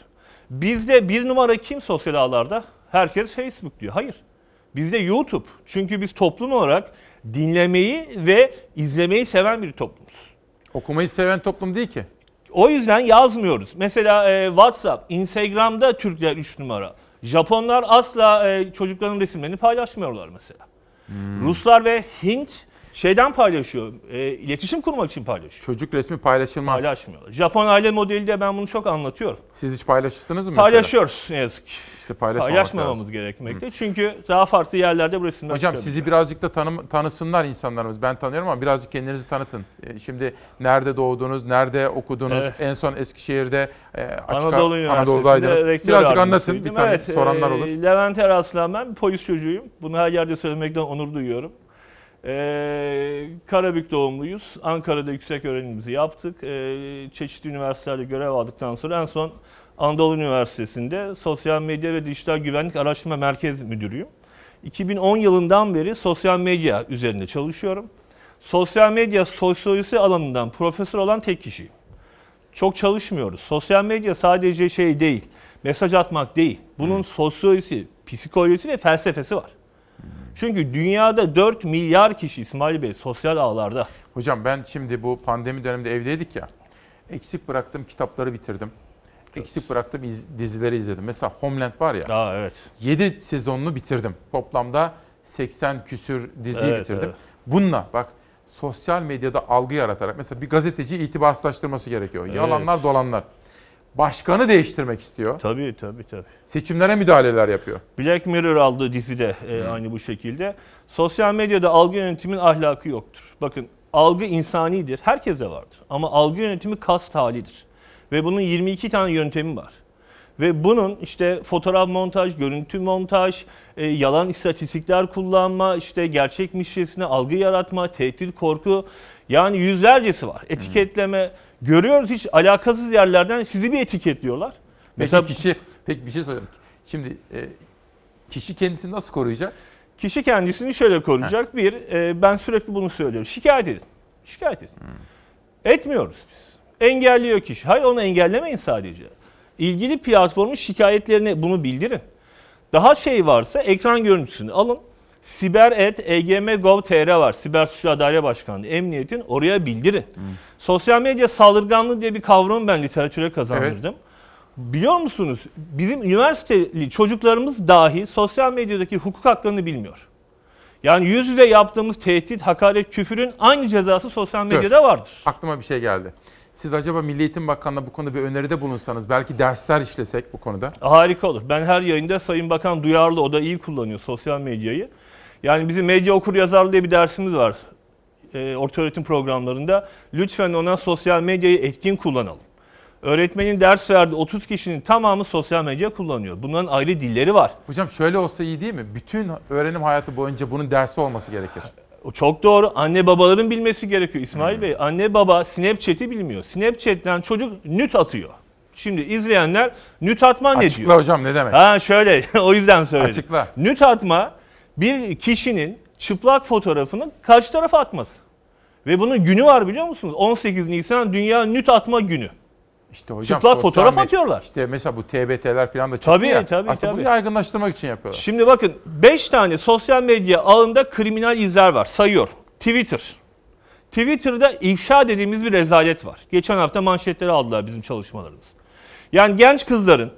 Bizde bir numara kim sosyal ağlarda? Herkes Facebook diyor. Hayır. Bizde YouTube. Çünkü biz toplum olarak dinlemeyi ve izlemeyi seven bir toplumuz. Okumayı seven toplum değil ki. O yüzden yazmıyoruz. Mesela e, WhatsApp, Instagram'da Türkler 3 numara. Japonlar asla e, çocukların resimlerini paylaşmıyorlar mesela. Ruslar ve Hint Şeyden paylaşıyor. E, iletişim kurmak için paylaşıyor. Çocuk resmi paylaşılmaz. Paylaşmıyorlar. Japon aile modeliyle ben bunu çok anlatıyorum. Siz hiç paylaştınız mı mesela? Paylaşıyoruz ne yazık ki. İşte paylaşmamak Paylaşmamamız lazım. gerekmekte. Çünkü daha farklı yerlerde bu resimler Hocam sizi birazcık da tanım, tanısınlar insanlarımız. Ben tanıyorum ama birazcık kendinizi tanıtın. E, Şimdi nerede doğdunuz, nerede okudunuz? Evet. En son Eskişehir'de e, açık Anadolu Anadolu'daydınız. Birazcık anlatın. Bir tane Evet, soranlar e, olur. Levent Eraslan ben polis çocuğuyum. Bunu her yerde söylemekten onur duyuyorum. E, Karabük doğumluyuz. Ankara'da yüksek öğrenimimizi yaptık. E, çeşitli üniversitelerde görev aldıktan sonra en son Anadolu Üniversitesi'nde Sosyal Medya ve Dijital Güvenlik Araştırma Merkez Müdürüyüm. 2010 yılından beri sosyal medya üzerinde çalışıyorum. Sosyal medya sosyolojisi alanından profesör olan tek kişiyim. Çok çalışmıyoruz. Sosyal medya sadece şey değil, mesaj atmak değil. Bunun sosyolojisi, psikolojisi ve felsefesi var. Çünkü dünyada 4 milyar kişi İsmail Bey sosyal ağlarda. Hocam ben şimdi bu pandemi döneminde evdeydik ya. Eksik bıraktığım kitapları bitirdim. Eksik bıraktığım iz- dizileri izledim. Mesela Homeland var ya. Aa, evet. 7 sezonunu bitirdim. Toplamda 80 küsür diziyi Evet, bitirdim. evet. Bununla bak sosyal medyada algı yaratarak mesela bir gazeteci itibarsızlaştırması gerekiyor. Evet. Yalanlar dolanlar. Başkanı değiştirmek istiyor. Tabii tabii tabii. Seçimlere müdahaleler yapıyor. Black Mirror aldığı dizide e, aynı bu şekilde. Sosyal medyada algı yönetimin ahlakı yoktur. Bakın algı insanidir. Herkese vardır. Ama algı yönetimi kast halidir. Ve bunun 22 tane yöntemi var. Ve bunun işte fotoğraf montaj, görüntü montaj, e, yalan istatistikler kullanma, işte gerçekmişçesine algı yaratma, tehdit, korku yani yüzlercesi var. Etiketleme görüyoruz hiç alakasız yerlerden sizi bir etiketliyorlar. Peki Mesela kişi, peki bir şey sorayım. Şimdi e, kişi kendisini nasıl koruyacak? Kişi kendisini şöyle koruyacak. Bir, e, ben sürekli bunu söylüyorum. Şikayet edin. Şikayet edin. Etmiyoruz biz. Engelliyor kişi. Hayır onu engellemeyin sadece. İlgili platformun şikayetlerini bunu bildirin. Daha şey varsa ekran görüntüsünü alın. Siber.egm.gov.tr var. Siber Suçlar Daire Başkanlığı. Emniyetin oraya bildirin. Sosyal medya saldırganlığı diye bir kavramı ben literatüre kazandırdım. Biliyor musunuz? Bizim üniversiteli çocuklarımız dahi sosyal medyadaki hukuk haklarını bilmiyor. Yani yüz yüze yaptığımız tehdit, hakaret, küfürün aynı cezası sosyal Dur. medyada vardır. Aklıma bir şey geldi. Siz acaba Milli Eğitim Bakanı'na bu konuda bir öneride bulunsanız, belki dersler işlesek bu konuda. Harika olur. Ben her yayında Sayın Bakan duyarlı, o da iyi kullanıyor sosyal medyayı. Yani bizim medya okur yazarlığı diye bir dersimiz var e, orta öğretim programlarında. Lütfen ona sosyal medyayı etkin kullanalım. Öğretmenin ders verdiği 30 kişinin tamamı sosyal medya kullanıyor. Bunların ayrı dilleri var. Hocam şöyle olsa iyi değil mi? Bütün öğrenim hayatı boyunca bunun dersi olması gerekir. O çok doğru. Anne babaların bilmesi gerekiyor İsmail Bey. Anne baba Snapchat'i bilmiyor. Snapchat'ten çocuk nüt atıyor. Şimdi izleyenler nüt atma ne diyor? Açıkla hocam ne demek? Ha şöyle o yüzden söyledim. Açıkla. Nüt atma bir kişinin çıplak fotoğrafını karşı tarafa atması. Ve bunun günü var biliyor musunuz? 18 Nisan Dünya Nüt Atma Günü. İşte hocam Çıplak fotoğraf med- atıyorlar. İşte mesela bu TBT'ler falan da çıktı Tabii, ya. tabii, Aslında tabii. bunu yaygınlaştırmak için yapıyorlar. Şimdi bakın 5 tane sosyal medya ağında kriminal izler var. Sayıyorum. Twitter. Twitter'da ifşa dediğimiz bir rezalet var. Geçen hafta manşetleri aldılar bizim çalışmalarımız. Yani genç kızların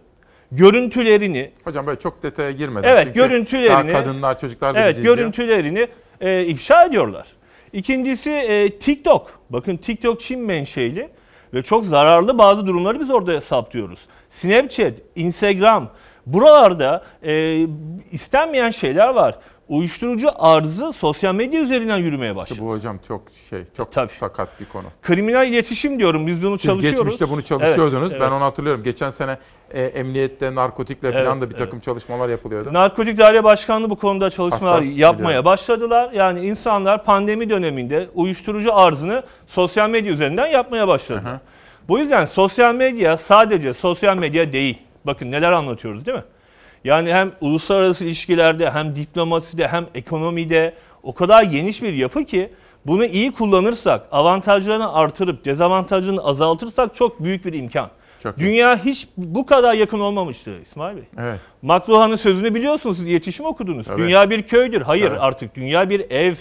görüntülerini Hocam böyle çok detaya girmeden. Evet, çünkü görüntülerini daha kadınlar, çocuklar da Evet, bizi izliyor. görüntülerini e, ifşa ediyorlar. İkincisi e, TikTok. Bakın TikTok Çin menşeli ve çok zararlı bazı durumları biz orada saptıyoruz. Snapchat, Instagram buralarda e, istenmeyen şeyler var. Uyuşturucu arzı sosyal medya üzerinden yürümeye başladı. İşte bu hocam çok şey, çok sakat bir konu. Kriminal iletişim diyorum biz bunu Siz çalışıyoruz. geçmişte bunu çalışıyordunuz. Evet, Ben evet. onu hatırlıyorum. Geçen sene e, emniyette, narkotikle falan Evet, da bir takım çalışmalar yapılıyordu. Narkotik Daire Başkanlığı bu konuda çalışmalar Hassas, yapmaya biliyorum. başladılar. Yani insanlar pandemi döneminde uyuşturucu arzını sosyal medya üzerinden yapmaya başladılar. Bu yüzden sosyal medya sadece sosyal medya değil. Bakın neler anlatıyoruz değil mi? Yani hem uluslararası ilişkilerde hem diplomaside hem ekonomide o kadar geniş bir yapı ki bunu iyi kullanırsak, avantajlarını artırıp dezavantajlarını azaltırsak çok büyük bir imkan. Çok Dünya hiç bu kadar yakın olmamıştı İsmail Bey. Evet. McLuhan'ın sözünü biliyorsunuz siz iletişim okudunuz. Evet. Dünya bir köydür. Hayır Evet. artık dünya bir ev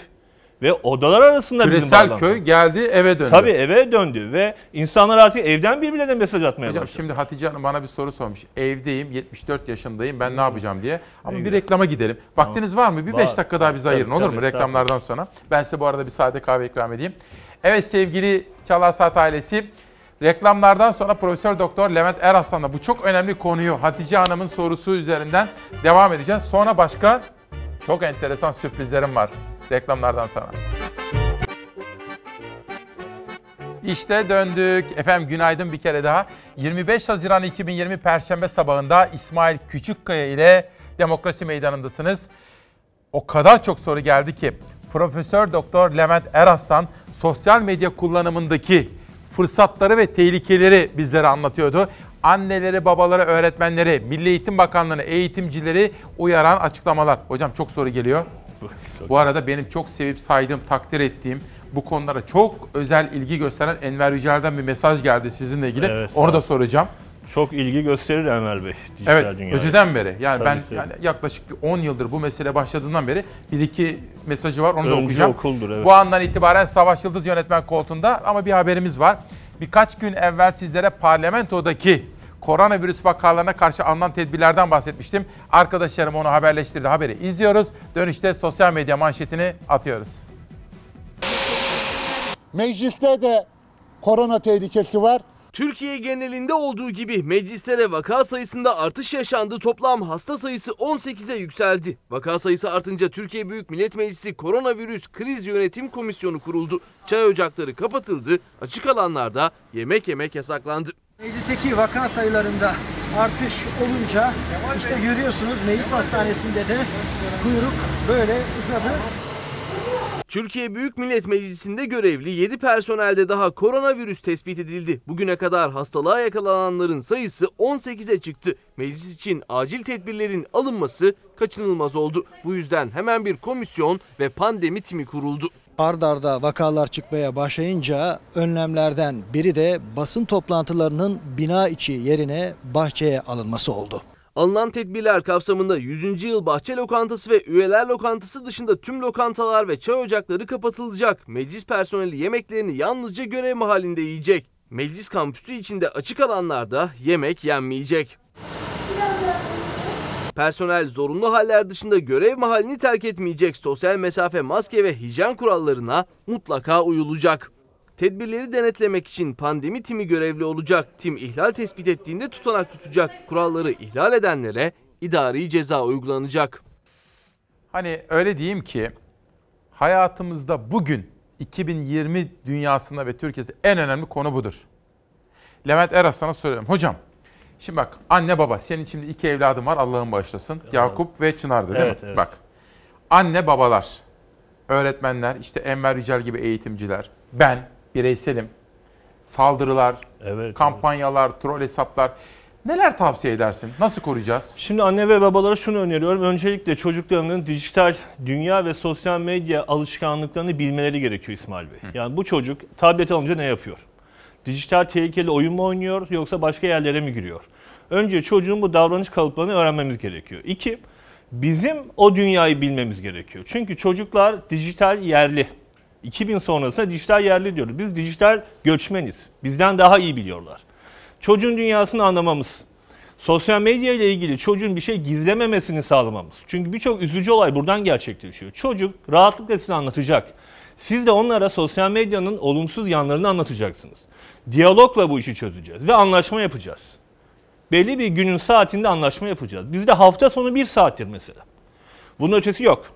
Ve odalar arasında bizim Küresel bağlantı. köy geldi eve döndü. Tabii eve döndü ve insanlar artık evden birbirlerine mesaj atmaya Hocam başladı. şimdi Hatice Hanım bana bir soru sormuş. Evdeyim, 74 yaşındayım. Ben ne yapacağım diye. Ama bir reklama gidelim. Vaktiniz var mı? Bir Var. 5 dakika daha bize ayırın olur mu? Reklamlardan sonra. Ben size bu arada bir sade kahve ikram edeyim. Evet sevgili Çalar Saat ailesi. Reklamlardan sonra Profesör Doktor Levent Eraslan'la bu çok önemli konuyu Hatice Hanım'ın sorusu üzerinden devam edeceğiz. Sonra başka çok enteresan sürprizlerim var reklamlardan sonra. İşte döndük. Efendim günaydın bir kere daha. 25 Haziran 2020 Perşembe sabahında İsmail Küçükkaya ile Demokrasi Meydanı'ndasınız. O kadar çok soru geldi ki Profesör Doktor Levent Eraslan sosyal medya kullanımındaki fırsatları ve tehlikeleri bizlere anlatıyordu. Anneleri, babaları, öğretmenleri, Milli Eğitim Bakanlığı'nı, eğitimcileri uyaran açıklamalar. Hocam çok soru geliyor. Bu arada benim çok sevip saydığım, takdir ettiğim, bu konulara çok özel ilgi gösteren Enver Yücel'den bir mesaj geldi sizinle ilgili. Evet, Onu da soracağım. Çok ilgi gösterir Enver Bey dijital Evet, dünyaya. öteden beri. Yani Tabii ben ki. yani yaklaşık bir 10 yıldır bu mesele başladığından beri bir iki mesajı var. Onu da Önce okuyacağım. okuldur, evet. Bu andan itibaren Savaş Yıldız yönetmen koltuğunda ama bir haberimiz var. Birkaç gün evvel sizlere parlamentodaki koronavirüs vakalarına karşı alınan tedbirlerden bahsetmiştim. Arkadaşlarım onu haberleştirdi. Haberi izliyoruz. Dönüşte sosyal medya manşetini atıyoruz. Mecliste de korona tehlikesi var. Türkiye genelinde olduğu gibi meclislere vaka sayısında artış yaşandı. Toplam hasta sayısı 18'e yükseldi. Vaka sayısı artınca Türkiye Büyük Millet Meclisi Koronavirüs Kriz Yönetim Komisyonu kuruldu. Çay ocakları kapatıldı. Açık alanlarda yemek yemek yasaklandı. Meclisteki vaka sayılarında artış olunca işte görüyorsunuz meclis hastanesinde de kuyruk böyle uzadı. Türkiye Büyük Millet Meclisi'nde görevli 7 personelde daha koronavirüs tespit edildi. Bugüne kadar hastalığa yakalananların sayısı 18'e çıktı. Meclis için acil tedbirlerin alınması kaçınılmaz oldu. Bu yüzden hemen bir komisyon ve pandemi timi kuruldu. Ard arda vakalar çıkmaya başlayınca önlemlerden biri de basın toplantılarının bina içi yerine bahçeye alınması oldu. Alınan tedbirler kapsamında 100. yıl bahçe lokantası ve üyeler lokantası dışında tüm lokantalar ve çay ocakları kapatılacak. Meclis personeli yemeklerini yalnızca görev mahallinde yiyecek. Meclis kampüsü içinde açık alanlarda yemek yenmeyecek. Personel zorunlu haller dışında görev mahallini terk etmeyecek. Sosyal mesafe, maske ve hijyen kurallarına mutlaka uyulacak. Tedbirleri denetlemek için pandemi timi görevli olacak. Tim ihlal tespit ettiğinde tutanak tutacak. Kuralları ihlal edenlere idari ceza uygulanacak. Hani öyle diyeyim ki hayatımızda bugün 2020 dünyasında ve Türkiye'de en önemli konu budur. Levent Eraslan'a soruyorum. Hocam şimdi bak anne baba senin şimdi iki evladın var Allah'ın bağışlasın. Yakup ve Çınar'dı değil Evet, mi? evet. Bak anne babalar, öğretmenler, işte Enver Yücel gibi eğitimciler, ben bireyselim, saldırılar, kampanyalar, troll hesaplar. Neler tavsiye edersin? Nasıl koruyacağız? Şimdi anne ve babalara şunu öneriyorum. Öncelikle çocuklarının dijital dünya ve sosyal medya alışkanlıklarını bilmeleri gerekiyor İsmail Bey. Yani bu çocuk tablet alınca ne yapıyor? Dijital tehlikeli oyun mu oynuyor yoksa başka yerlere mi giriyor? Önce çocuğun bu davranış kalıplarını öğrenmemiz gerekiyor. İki, bizim o dünyayı bilmemiz gerekiyor. Çünkü çocuklar dijital yerli. 2000 sonrasında dijital yerli diyoruz. Biz dijital göçmeniz. Bizden daha iyi biliyorlar. Çocuğun dünyasını anlamamız, sosyal medya ile ilgili çocuğun bir şey gizlememesini sağlamamız. Çünkü birçok üzücü olay buradan gerçekleşiyor. Çocuk rahatlıkla size anlatacak. Siz de onlara sosyal medyanın olumsuz yanlarını anlatacaksınız. Diyalogla bu işi çözeceğiz ve anlaşma yapacağız. Belli bir günün saatinde anlaşma yapacağız. Bizde hafta sonu bir saattir mesela. Bunun ötesi yok.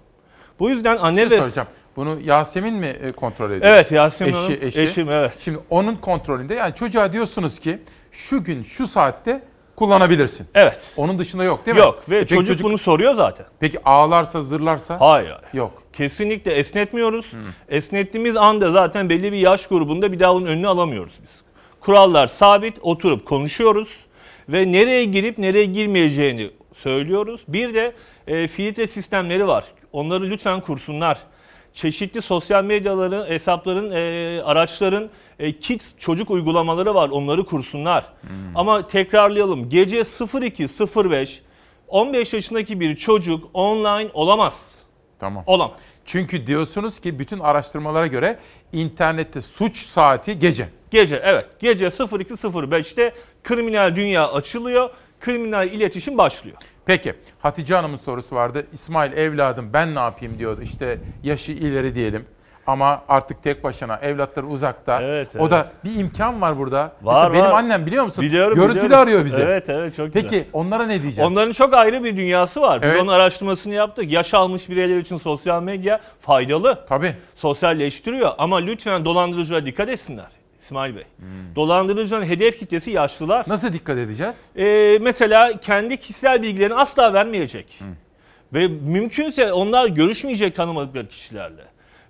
Bu yüzden anne şey ve... soracağım. Bunu Yasemin mi e, kontrol ediyor? Evet, Yasemin eşi, Hanım, eşi. eşim, evet. Şimdi onun kontrolünde yani çocuğa diyorsunuz ki şu gün şu saatte kullanabilirsin. Evet. Onun dışında yok değil mi? Yok ve E peki çocuk, bunu soruyor zaten. Peki ağlarsa zırlarsa? Hayır. Yok. Kesinlikle esnetmiyoruz. Esnettiğimiz anda zaten belli bir yaş grubunda bir daha onun önünü alamıyoruz biz. Kurallar sabit, oturup konuşuyoruz ve nereye girip nereye girmeyeceğini söylüyoruz. Bir de e, filtre sistemleri var. Onları lütfen kursunlar. Çeşitli sosyal medyaların, hesapların, e, araçların e, kids çocuk uygulamaları var. Onları kursunlar. Ama tekrarlayalım. Gece 02.05 15 yaşındaki bir çocuk online olamaz. Tamam. Olamaz. Çünkü diyorsunuz ki bütün araştırmalara göre internette suç saati gece. Gece evet. Gece 02.05'te kriminal dünya açılıyor. Kriminal iletişim başlıyor. Peki Hatice Hanım'ın sorusu vardı. İsmail evladım ben ne yapayım diyordu. İşte yaşı ileri diyelim. Ama artık tek başına evlatları uzakta. Evet, O evet. da bir imkan var burada. Var, Mesela benim var. annem biliyor musun? Biliyorum, Görüntülü biliyorum. arıyor bizi. Evet, evet, çok Peki güzel. onlara ne diyeceğiz? Onların çok ayrı bir dünyası var. Biz Evet. onun araştırmasını yaptık. Yaş almış bireyler için sosyal medya faydalı. Tabii. Sosyalleştiriyor ama lütfen dolandırıcılara dikkat etsinler. İsmail Bey. Hmm. Dolandırıcıların hedef kitlesi yaşlılar. Nasıl dikkat edeceğiz? Ee, mesela kendi kişisel bilgilerini asla vermeyecek. Ve mümkünse onlar görüşmeyecek tanımadıkları kişilerle.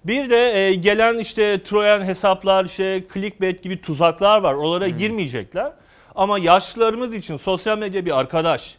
Bir de e, gelen işte Trojan hesaplar, işte clickbait gibi tuzaklar var. Oralara girmeyecekler. Ama yaşlılarımız için sosyal medya bir arkadaş.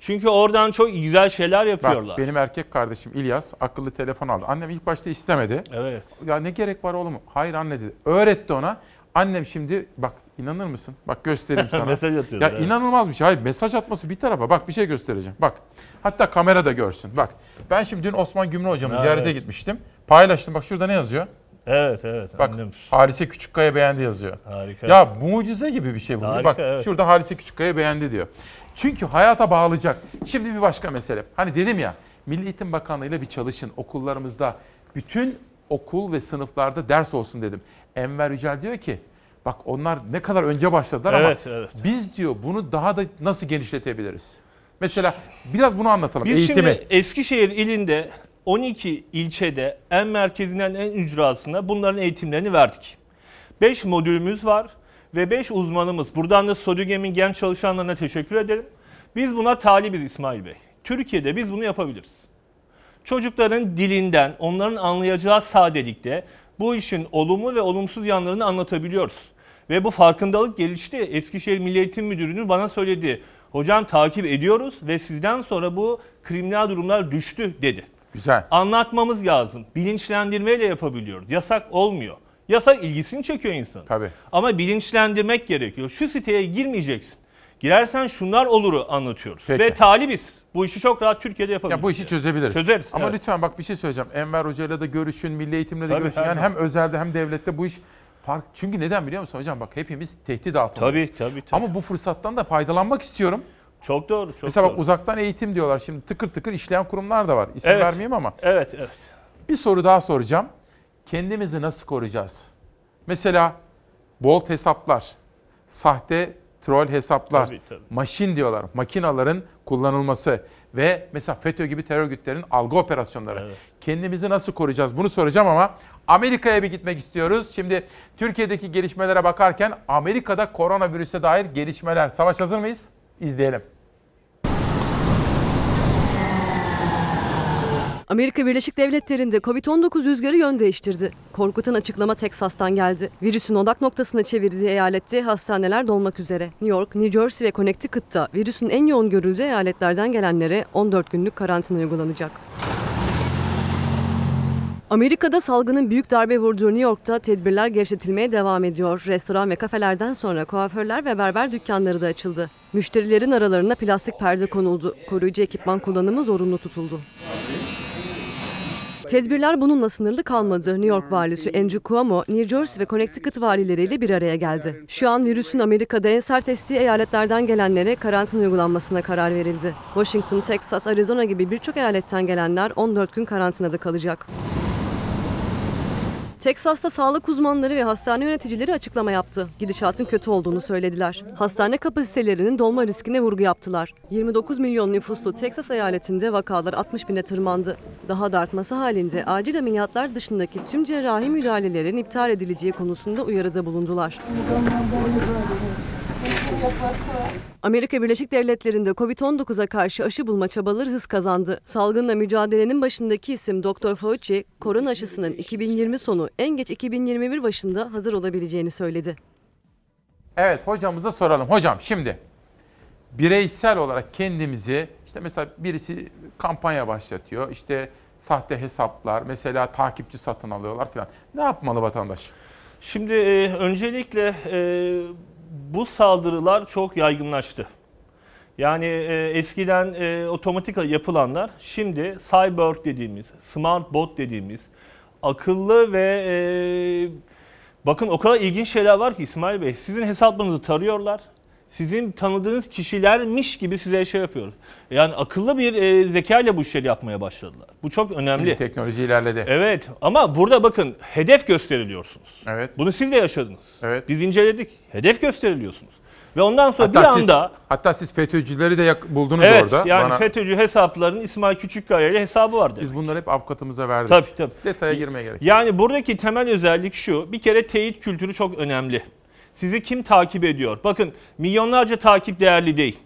Çünkü oradan çok güzel şeyler yapıyorlar. Bak benim erkek kardeşim İlyas akıllı telefon aldı. Annem ilk başta istemedi. Evet. Ya ne gerek var oğlum? Hayır anne dedi. Öğretti ona. Annem şimdi bak inanır mısın? Bak göstereyim sana. Mesaj atıyordu, Ya evet. inanılmaz bir şey. Hayır mesaj atması bir tarafa. Bak bir şey göstereceğim. Bak. Hatta kamera da görsün. Bak. Ben şimdi dün Osman Gümrü hocamı Evet. ziyarete gitmiştim. Paylaştım. Bak şurada ne yazıyor? Evet evet. Bak annem. Halise Küçükkaya beğendi yazıyor. Harika. Ya mucize gibi bir şey bu. Harika, Bak evet. şurada Halise Küçükkaya beğendi diyor. Çünkü hayata bağlayacak. Şimdi bir başka mesele. Hani dedim ya Milli Eğitim Bakanlığı ile bir çalışın okullarımızda bütün okul ve sınıflarda ders olsun dedim. Enver Yücel diyor ki bak onlar ne kadar önce başladılar Evet, ama evet. biz diyor bunu daha da nasıl genişletebiliriz? Mesela biraz bunu anlatalım. Biz Eğitimi. şimdi Eskişehir ilinde 12 ilçede en merkezinden en ücrasına bunların eğitimlerini verdik. 5 modülümüz var ve 5 uzmanımız. Buradan da Sodügem'in genç çalışanlarına teşekkür ederim. Biz buna talibiz İsmail Bey. Türkiye'de biz bunu yapabiliriz. Çocukların dilinden, onların anlayacağı sadelikte bu işin olumlu ve olumsuz yanlarını anlatabiliyoruz. Ve bu farkındalık gelişti. Eskişehir Milli Eğitim Müdürü'nün bana söyledi. Hocam takip ediyoruz ve sizden sonra bu kriminal durumlar düştü dedi. Güzel. Anlatmamız lazım. Bilinçlendirmeyle yapabiliyoruz. Yasak olmuyor. Yasak ilgisini çekiyor insanın. Tabii. Ama bilinçlendirmek gerekiyor. Şu siteye girmeyeceksin. Girersen şunlar oluru anlatıyoruz. Peki. Ve talibiz. Bu işi çok rahat Türkiye'de yapabiliriz. Ya bu işi çözebiliriz. Çözeriz. Ama evet. lütfen bak bir şey söyleyeceğim. Enver Hoca'yla da görüşün, Milli Eğitim'le de Tabii, görüşün. Yani zaman. hem özelde hem devlette bu iş fark. Çünkü neden biliyor musun hocam? Bak hepimiz tehdit altındayız. Tabii, tabii, tabii. Ama bu fırsattan da faydalanmak istiyorum. Çok doğru. Çok Mesela doğru. bak uzaktan eğitim diyorlar. Şimdi tıkır tıkır işleyen kurumlar da var. İsim Evet. vermeyeyim ama. Evet, evet. Bir soru daha soracağım. Kendimizi nasıl koruyacağız? Mesela bolt hesaplar, sahte troll hesaplar, Tabii, tabii. maşin diyorlar. Makinaların kullanılması ve mesela FETÖ gibi terör örgütlerinin algı operasyonları. Kendimizi nasıl koruyacağız? Bunu soracağım ama Amerika'ya bir gitmek istiyoruz. Şimdi Türkiye'deki gelişmelere bakarken Amerika'da koronavirüse dair gelişmeler. Savaş hazır mıyız? İzleyelim. Amerika Birleşik Devletleri'nde Covid-19 rüzgarı yön değiştirdi. Korkutan açıklama Teksas'tan geldi. Virüsün odak noktasına çevirdiği eyalette hastaneler dolmak üzere. New York, New Jersey ve Connecticut'ta virüsün en yoğun görüldüğü eyaletlerden gelenlere 14 günlük karantina uygulanacak. Amerika'da salgının büyük darbe vurduğu New York'ta tedbirler gevşetilmeye devam ediyor. Restoran ve kafelerden sonra kuaförler ve berber dükkanları da açıldı. Müşterilerin aralarına plastik perde konuldu. Koruyucu ekipman kullanımı zorunlu tutuldu. Tedbirler bununla sınırlı kalmadı. New York valisi Andrew Cuomo, New Jersey ve Connecticut valileriyle bir araya geldi. Şu an virüsün Amerika'da en sert estiği eyaletlerden gelenlere karantina uygulanmasına karar verildi. Washington, Texas, Arizona gibi birçok eyaletten gelenler 14 gün karantinada kalacak. Teksas'ta sağlık uzmanları ve hastane yöneticileri açıklama yaptı. Gidişatın kötü olduğunu söylediler. Hastane kapasitelerinin dolma riskine vurgu yaptılar. 29 milyon nüfuslu Teksas eyaletinde vakalar 60 bine tırmandı. Daha da artması halinde acil ameliyatlar dışındaki tüm cerrahi müdahalelerin iptal edileceği konusunda uyarıda bulundular. Amerika Birleşik Devletleri'nde Covid-19'a karşı aşı bulma çabaları hız kazandı. Salgınla mücadelenin başındaki isim Dr. Fauci, korona aşısının 2020 sonu en geç 2021 başında hazır olabileceğini söyledi. Evet hocamıza soralım. Hocam şimdi bireysel olarak kendimizi işte mesela birisi kampanya başlatıyor. İşte sahte hesaplar, mesela takipçi satın alıyorlar falan. Ne yapmalı vatandaş? Şimdi e, öncelikle e, bu saldırılar çok yaygınlaştı. Yani e, eskiden e, otomatik yapılanlar şimdi cyborg dediğimiz, smart bot dediğimiz akıllı ve e, bakın o kadar ilginç şeyler var ki İsmail Bey. Sizin hesaplarınızı tarıyorlar. Sizin tanıdığınız kişilermiş gibi size şey yapıyor. Yani akıllı bir e, zeka ile bu işleri yapmaya başladılar. Bu çok önemli. Şimdi teknoloji ilerledi. Evet ama burada bakın hedef gösteriliyorsunuz. Evet. Bunu siz de yaşadınız. Evet. Biz inceledik. Hedef gösteriliyorsunuz. Ve ondan sonra Hatta bir siz- anda hatta siz FETÖ'cüleri de yak- buldunuz evet orada. yani Bana- FETÖ'cü hesapların İsmail Küçükkaya ile hesabı var demek. Biz bunları hep avukatımıza verdik. Tabii tabii. Detaya girmeye gerek. yok. Yani buradaki temel özellik şu. Bir kere teyit kültürü çok önemli. Sizi kim takip ediyor? Bakın milyonlarca takip değerli değil.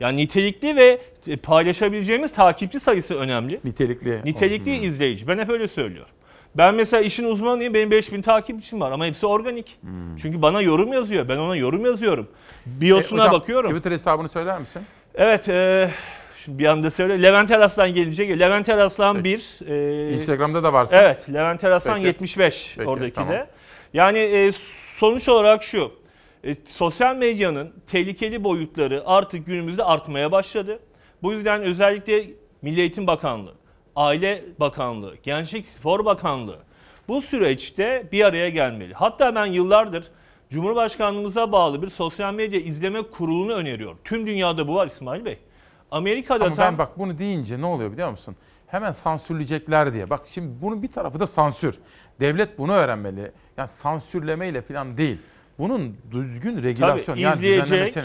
Yani nitelikli ve e, paylaşabileceğimiz takipçi sayısı önemli. Nitelikli. Nitelikli izleyici. Ben hep öyle söylüyorum. Ben mesela işin uzmanıyım. Benim 5000 takipçim var ama hepsi organik. Çünkü bana yorum yazıyor. Ben ona yorum yazıyorum. Biyosuna E, hocam, bakıyorum. Twitter hesabını söyler misin? Evet. E, şimdi bir anda söyle. Levent Eraslan gelince. Levent Eraslan 1. E, Instagram'da da varsın. Evet. Levent Eraslan Peki. 75 Peki, oradaki tamam. de. Yani e, sonuç olarak şu. E, sosyal medyanın tehlikeli boyutları artık günümüzde artmaya başladı. Bu yüzden özellikle Milli Eğitim Bakanlığı, Aile Bakanlığı, Gençlik Spor Bakanlığı bu süreçte bir araya gelmeli. Hatta ben yıllardır Cumhurbaşkanlığımıza bağlı bir sosyal medya izleme kurulunu öneriyorum. Tüm dünyada bu var İsmail Bey. Amerika'da Ama tam ben bak bunu deyince ne oluyor biliyor musun? Hemen sansürleyecekler diye. Bak şimdi bunun bir tarafı da sansür. Devlet bunu öğrenmeli. Yani sansürlemeyle falan değil. Bunun düzgün regülasyon Tabii yani izleyecek,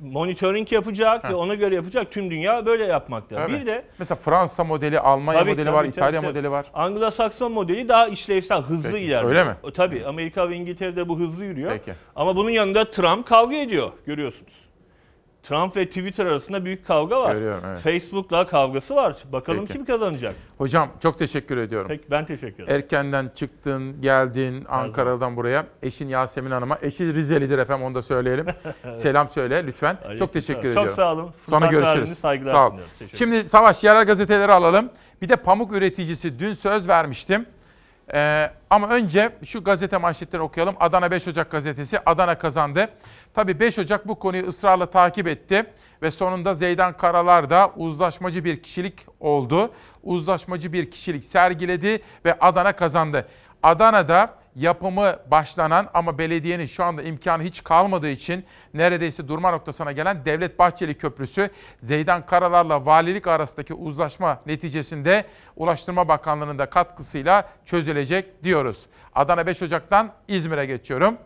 monitoring yapacak ve ona göre yapacak. Tüm dünya böyle yapmakta. Tabii. Bir de Mesela Fransa modeli, Almanya Tabii, modeli tabii, var, tabii, İtalya tabii. modeli var. Anglo-Sakson modeli daha işlevsel, hızlı Peki, ilerliyor. öyle mi? Tabii Amerika ve İngiltere'de bu hızlı yürüyor. Peki. Ama bunun yanında Trump kavga ediyor görüyorsunuz. Trump ve Twitter arasında büyük kavga var. Görüyorum, evet. Facebook'la kavgası var. Bakalım Peki. kim kazanacak? Hocam çok teşekkür ediyorum. Peki ben teşekkür ederim. Erkenden çıktın, geldin Ankara'dan buraya. Eşin Yasemin Hanım'a. Eşi Rizelidir efendim onu da söyleyelim. Selam söyle lütfen. Aleyküm Çok teşekkür selam. ediyorum. Çok sağ olun. Sonra Fırsat görüşürüz. verdiğiniz saygılar Sağ ol. sunuyorum. Teşekkür Şimdi Savaş yerel gazeteleri alalım. Bir de pamuk üreticisi dün söz vermiştim. Ee, ama önce şu gazete manşetlerini okuyalım. Adana 5 Ocak gazetesi Adana kazandı. Tabii 5 Ocak bu konuyu ısrarla takip etti ve sonunda Zeydan Karalar da uzlaşmacı bir kişilik oldu. Uzlaşmacı bir kişilik sergiledi ve Adana kazandı. Adana'da yapımı başlanan ama belediyenin şu anda imkanı hiç kalmadığı için neredeyse durma noktasına gelen Devlet Bahçeli Köprüsü Zeydan Karalar'la valilik arasındaki uzlaşma neticesinde Ulaştırma Bakanlığı'nın da katkısıyla çözülecek diyoruz. Adana 5 Ocak'tan İzmir'e geçiyorum.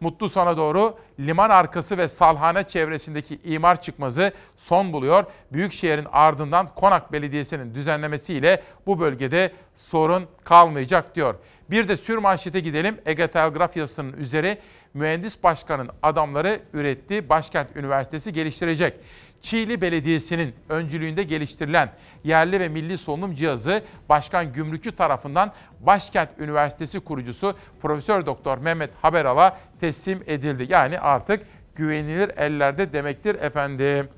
Mutlu sona doğru liman arkası ve Salhane çevresindeki imar çıkmazı son buluyor. Büyükşehir'in ardından Konak Belediyesi'nin düzenlemesiyle bu bölgede sorun kalmayacak diyor. Bir de sür manşete gidelim. Ege Telgraf yazısının üzeri mühendis başkanın adamları üretti. Başkent Üniversitesi geliştirecek. Çiğli Belediyesi'nin öncülüğünde geliştirilen yerli ve milli solunum cihazı Başkan Gümrükçü tarafından Başkent Üniversitesi kurucusu Profesör Doktor Mehmet Haberal'a teslim edildi. Yani artık güvenilir ellerde demektir efendim.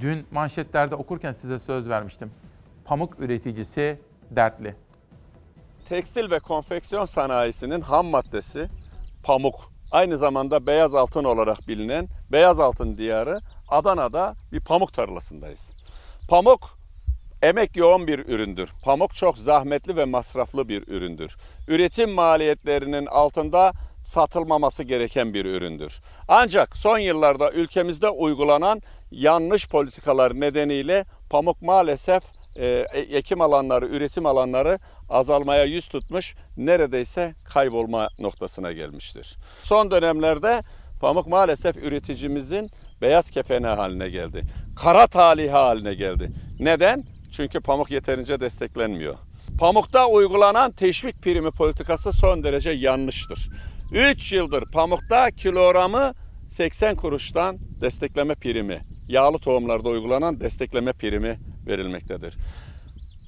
Dün manşetlerde okurken size söz vermiştim. Pamuk üreticisi dertli. Tekstil ve konfeksiyon sanayisinin ham maddesi pamuk. Aynı zamanda beyaz altın olarak bilinen beyaz altın diyarı Adana'da bir pamuk tarlasındayız. Pamuk emek yoğun bir üründür. Pamuk çok zahmetli ve masraflı bir üründür. Üretim maliyetlerinin altında satılmaması gereken bir üründür. Ancak son yıllarda ülkemizde uygulanan yanlış politikalar nedeniyle pamuk maalesef e, ekim alanları, üretim alanları azalmaya yüz tutmuş, neredeyse kaybolma noktasına gelmiştir. Son dönemlerde pamuk maalesef üreticimizin beyaz kefeni haline geldi. Kara talihi haline geldi. Neden? Çünkü pamuk yeterince desteklenmiyor. Pamukta uygulanan teşvik primi politikası son derece yanlıştır. 3 yıldır pamukta kilogramı 80 kuruştan destekleme primi, yağlı tohumlarda uygulanan destekleme primi verilmektedir.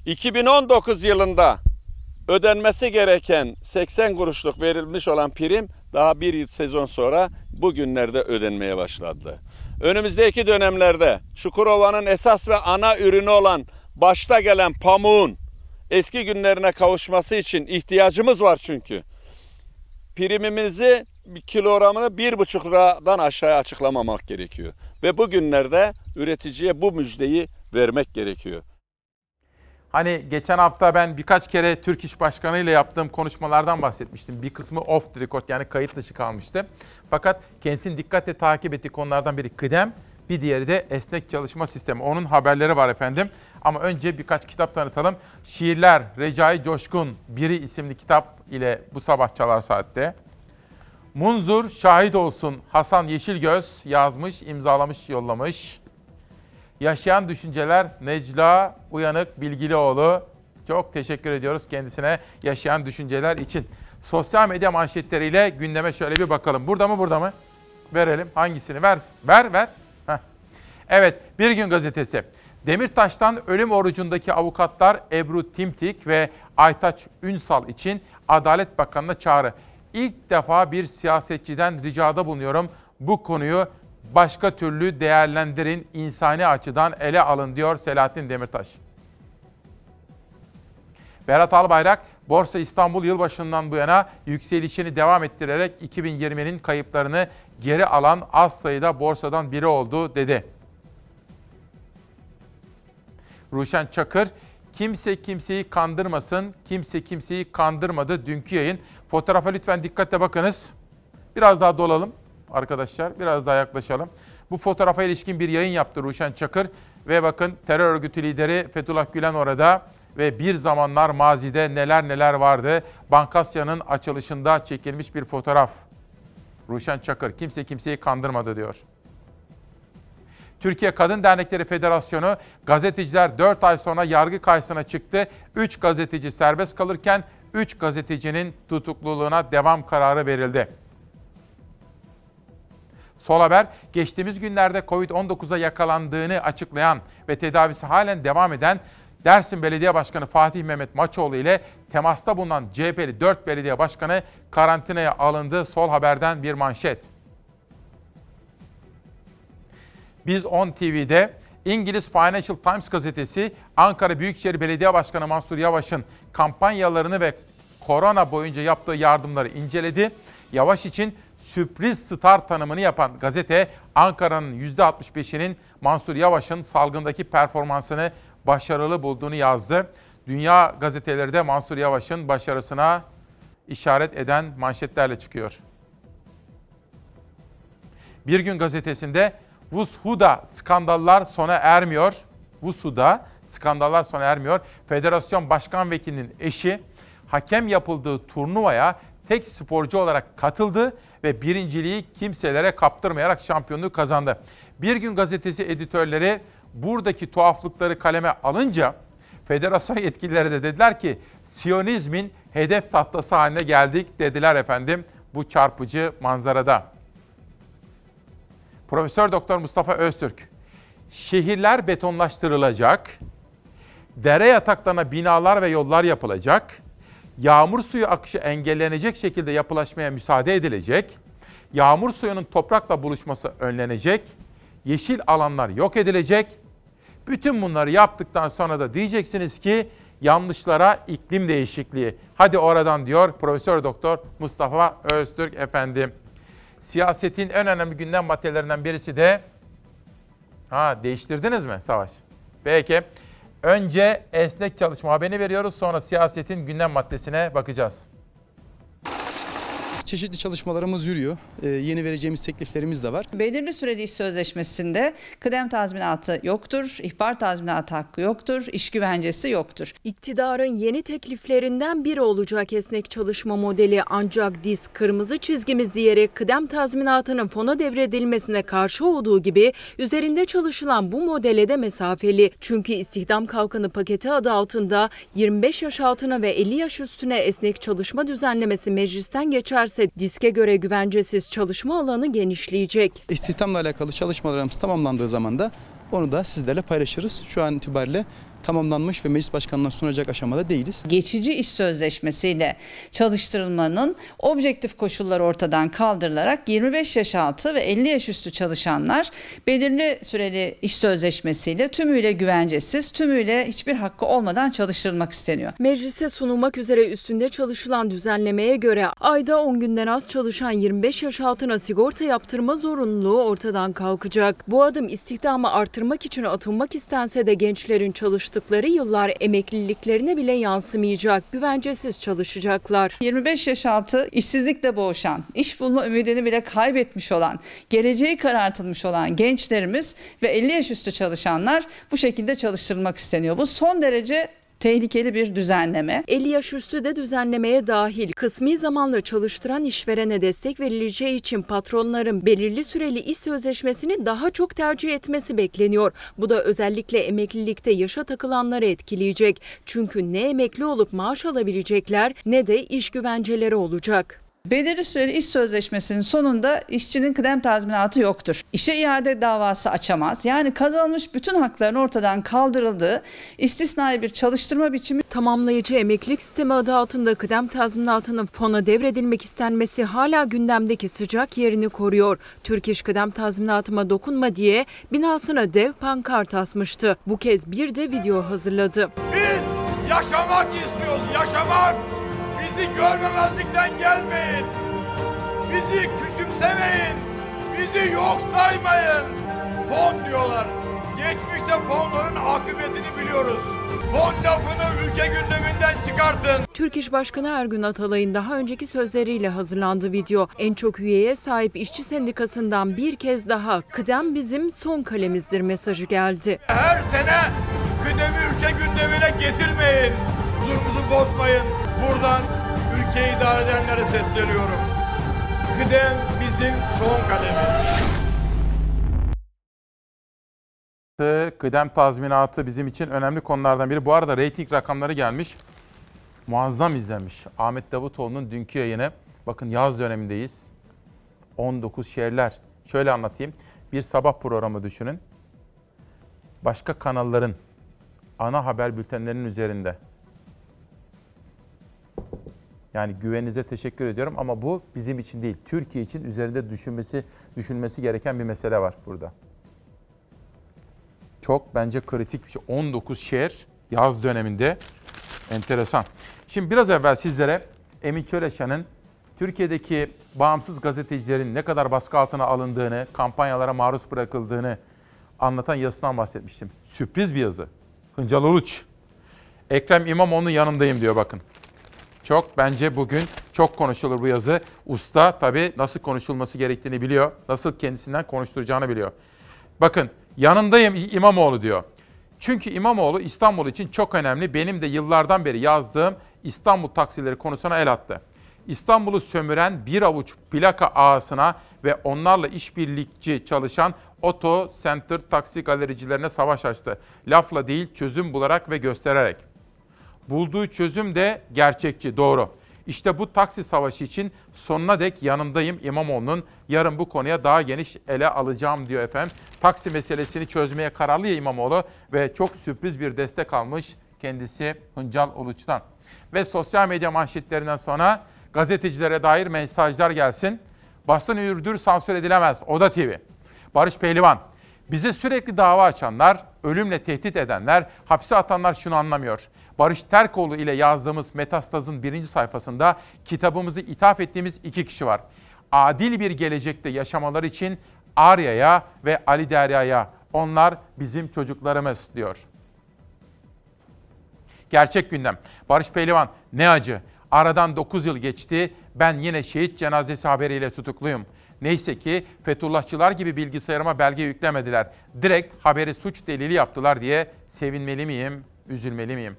2019 yılında ödenmesi gereken 80 kuruşluk verilmiş olan prim daha bir sezon sonra bugünlerde ödenmeye başladı. Önümüzdeki dönemlerde Çukurova'nın esas ve ana ürünü olan başta gelen pamuğun eski günlerine kavuşması için ihtiyacımız var çünkü. Primimizi kilogramını bir buçuk liradan aşağıya açıklamamak gerekiyor. Ve bugünlerde üreticiye bu müjdeyi vermek gerekiyor. Hani geçen hafta ben birkaç kere Türk İş Başkanı ile yaptığım konuşmalardan bahsetmiştim. Bir kısmı off the record yani kayıt dışı kalmıştı. Fakat kendisini dikkatle takip ettiği konulardan biri kıdem, bir diğeri de esnek çalışma sistemi. Onun haberleri var efendim. Ama önce birkaç kitap tanıtalım. Şiirler Recai Coşkun Biri isimli kitap ile bu sabah çalar saatte. Munzur şahit olsun Hasan Yeşilgöz yazmış, imzalamış, yollamış. Yaşayan Düşünceler Necla Uyanık Bilgilioğlu. Çok teşekkür ediyoruz kendisine Yaşayan Düşünceler için. Sosyal medya manşetleriyle gündeme şöyle bir bakalım. Burada mı burada mı? Verelim. Hangisini? Ver. Ver ver. Heh. Evet Bir Gün Gazetesi. Demirtaş'tan ölüm orucundaki avukatlar Ebru Timtik ve Aytaç Ünsal için Adalet Bakanı'na çağrı. İlk defa bir siyasetçiden ricada bulunuyorum. Bu konuyu başka türlü değerlendirin, insani açıdan ele alın diyor Selahattin Demirtaş. Berat Albayrak, Borsa İstanbul yılbaşından bu yana yükselişini devam ettirerek 2020'nin kayıplarını geri alan az sayıda borsadan biri oldu dedi. Ruşen Çakır, kimse kimseyi kandırmasın, kimse kimseyi kandırmadı dünkü yayın. Fotoğrafa lütfen dikkatle bakınız. Biraz daha dolalım arkadaşlar, biraz daha yaklaşalım. Bu fotoğrafa ilişkin bir yayın yaptı Ruşen Çakır ve bakın terör örgütü lideri Fethullah Gülen orada ve bir zamanlar mazide neler neler vardı. Bankasya'nın açılışında çekilmiş bir fotoğraf. Ruşen Çakır kimse kimseyi kandırmadı diyor. Türkiye Kadın Dernekleri Federasyonu gazeteciler 4 ay sonra yargı karşısına çıktı. 3 gazeteci serbest kalırken 3 gazetecinin tutukluluğuna devam kararı verildi. Sol Haber, geçtiğimiz günlerde Covid-19'a yakalandığını açıklayan ve tedavisi halen devam eden Dersim Belediye Başkanı Fatih Mehmet Maçoğlu ile temasta bulunan CHP'li 4 belediye başkanı karantinaya alındı. Sol Haber'den bir manşet. Biz 10 TV'de İngiliz Financial Times gazetesi Ankara Büyükşehir Belediye Başkanı Mansur Yavaş'ın kampanyalarını ve korona boyunca yaptığı yardımları inceledi. Yavaş için sürpriz star tanımını yapan gazete Ankara'nın %65'inin Mansur Yavaş'ın salgındaki performansını başarılı bulduğunu yazdı. Dünya gazeteleri de Mansur Yavaş'ın başarısına işaret eden manşetlerle çıkıyor. Bir gün gazetesinde Vushu'da skandallar sona ermiyor. Vushu'da skandallar sona ermiyor. Federasyon Başkan Vekilinin eşi hakem yapıldığı turnuvaya tek sporcu olarak katıldı ve birinciliği kimselere kaptırmayarak şampiyonluğu kazandı. Bir gün gazetesi editörleri buradaki tuhaflıkları kaleme alınca federasyon yetkilileri de dediler ki Siyonizmin hedef tahtası haline geldik dediler efendim bu çarpıcı manzarada. Profesör Doktor Mustafa Öztürk, şehirler betonlaştırılacak, dere yataklarına binalar ve yollar yapılacak, yağmur suyu akışı engellenecek şekilde yapılaşmaya müsaade edilecek, yağmur suyunun toprakla buluşması önlenecek, yeşil alanlar yok edilecek. Bütün bunları yaptıktan sonra da diyeceksiniz ki yanlışlara iklim değişikliği. Hadi oradan diyor Profesör Doktor Mustafa Öztürk efendim. Siyasetin en önemli gündem maddelerinden birisi de ha değiştirdiniz mi Savaş? Peki. Önce esnek çalışma haberini veriyoruz. Sonra siyasetin gündem maddesine bakacağız. Çeşitli çalışmalarımız yürüyor. Ee, yeni vereceğimiz tekliflerimiz de var. Belirli süreli iş sözleşmesinde kıdem tazminatı yoktur, ihbar tazminatı hakkı yoktur, iş güvencesi yoktur. İktidarın yeni tekliflerinden biri olacak esnek çalışma modeli ancak diz kırmızı çizgimiz diyerek kıdem tazminatının fona devredilmesine karşı olduğu gibi üzerinde çalışılan bu modele de mesafeli. Çünkü istihdam kalkanı paketi adı altında 25 yaş altına ve 50 yaş üstüne esnek çalışma düzenlemesi meclisten geçerse diske göre güvencesiz çalışma alanı genişleyecek. İstihdamla alakalı çalışmalarımız tamamlandığı zaman da onu da sizlerle paylaşırız. Şu an itibariyle tamamlanmış ve meclis başkanına sunacak aşamada değiliz. Geçici iş sözleşmesiyle çalıştırılmanın objektif koşulları ortadan kaldırılarak 25 yaş altı ve 50 yaş üstü çalışanlar belirli süreli iş sözleşmesiyle tümüyle güvencesiz, tümüyle hiçbir hakkı olmadan çalıştırılmak isteniyor. Meclise sunulmak üzere üstünde çalışılan düzenlemeye göre ayda 10 günden az çalışan 25 yaş altına sigorta yaptırma zorunluluğu ortadan kalkacak. Bu adım istihdamı artırmak için atılmak istense de gençlerin çalıştıkları yıllar emekliliklerine bile yansımayacak. Güvencesiz çalışacaklar. 25 yaş altı işsizlikle boğuşan, iş bulma ümidini bile kaybetmiş olan, geleceği karartılmış olan gençlerimiz ve 50 yaş üstü çalışanlar bu şekilde çalıştırılmak isteniyor. Bu son derece tehlikeli bir düzenleme. 50 yaş üstü de düzenlemeye dahil. Kısmi zamanlı çalıştıran işverene destek verileceği için patronların belirli süreli iş sözleşmesini daha çok tercih etmesi bekleniyor. Bu da özellikle emeklilikte yaşa takılanları etkileyecek. Çünkü ne emekli olup maaş alabilecekler ne de iş güvenceleri olacak. Belirli süreli iş sözleşmesinin sonunda işçinin kıdem tazminatı yoktur. İşe iade davası açamaz. Yani kazanmış bütün hakların ortadan kaldırıldığı istisnai bir çalıştırma biçimi Tamamlayıcı emeklilik sistemi adı altında kıdem tazminatının fona devredilmek istenmesi hala gündemdeki sıcak yerini koruyor. Türk İş kıdem tazminatıma dokunma diye binasına dev pankart asmıştı. Bu kez bir de video hazırladı. Biz yaşamak istiyoruz, yaşamak. Bizi görmemezlikten gelmeyin. Bizi küçümsemeyin. Bizi yok saymayın. Fon diyorlar. Geçmişte fonların akıbetini biliyoruz. Fon lafını ülke gündeminden çıkartın. Türk İş Başkanı Ergün Atalay'ın daha önceki sözleriyle hazırlandı video. En çok üyeye sahip işçi sendikasından bir kez daha kıdem bizim son kalemizdir mesajı geldi. Her sene kıdemi ülke gündemine getirmeyin. Huzurumuzu bozmayın. Buradan ülkeyi idare edenlere sesleniyorum. Kıdem bizim son kademimiz. Kıdem tazminatı bizim için önemli konulardan biri. Bu arada reyting rakamları gelmiş. Muazzam izlenmiş. Ahmet Davutoğlu'nun dünkü yayını. Bakın yaz dönemindeyiz. 19 şehirler. Şöyle anlatayım. Bir sabah programı düşünün. Başka kanalların ana haber bültenlerinin üzerinde. Yani güveninize teşekkür ediyorum ama bu bizim için değil. Türkiye için üzerinde düşünmesi düşünmesi gereken bir mesele var burada. Çok bence kritik bir şey. 19 şehir yaz döneminde enteresan. Şimdi biraz evvel sizlere Emin Çöleşan'ın Türkiye'deki bağımsız gazetecilerin ne kadar baskı altına alındığını, kampanyalara maruz bırakıldığını anlatan yazısından bahsetmiştim. Sürpriz bir yazı. Hıncal Uluç. Ekrem İmamoğlu'nun yanındayım diyor bakın. Çok bence bugün çok konuşulur bu yazı. Usta tabii nasıl konuşulması gerektiğini biliyor. Nasıl kendisinden konuşturacağını biliyor. Bakın yanındayım İmamoğlu diyor. Çünkü İmamoğlu İstanbul için çok önemli. Benim de yıllardan beri yazdığım İstanbul taksileri konusuna el attı. İstanbul'u sömüren bir avuç plaka ağasına ve onlarla işbirlikçi çalışan Oto Center taksi galericilerine savaş açtı. Lafla değil çözüm bularak ve göstererek. Bulduğu çözüm de gerçekçi, doğru. İşte bu taksi savaşı için sonuna dek yanındayım İmamoğlu'nun. Yarın bu konuya daha geniş ele alacağım diyor efendim. Taksi meselesini çözmeye kararlı ya İmamoğlu ve çok sürpriz bir destek almış kendisi Hıncal Uluç'tan. Ve sosyal medya manşetlerinden sonra gazetecilere dair mesajlar gelsin. Basın ürdür sansür edilemez. Oda TV. Barış Pehlivan. Bize sürekli dava açanlar, ölümle tehdit edenler, hapse atanlar şunu anlamıyor. Barış Terkoğlu ile yazdığımız Metastaz'ın birinci sayfasında kitabımızı ithaf ettiğimiz iki kişi var. Adil bir gelecekte yaşamaları için Arya'ya ve Ali Derya'ya onlar bizim çocuklarımız diyor. Gerçek gündem. Barış Pehlivan ne acı. Aradan 9 yıl geçti. Ben yine şehit cenazesi haberiyle tutukluyum. Neyse ki Fethullahçılar gibi bilgisayarıma belge yüklemediler. Direkt haberi suç delili yaptılar diye sevinmeli miyim, üzülmeli miyim?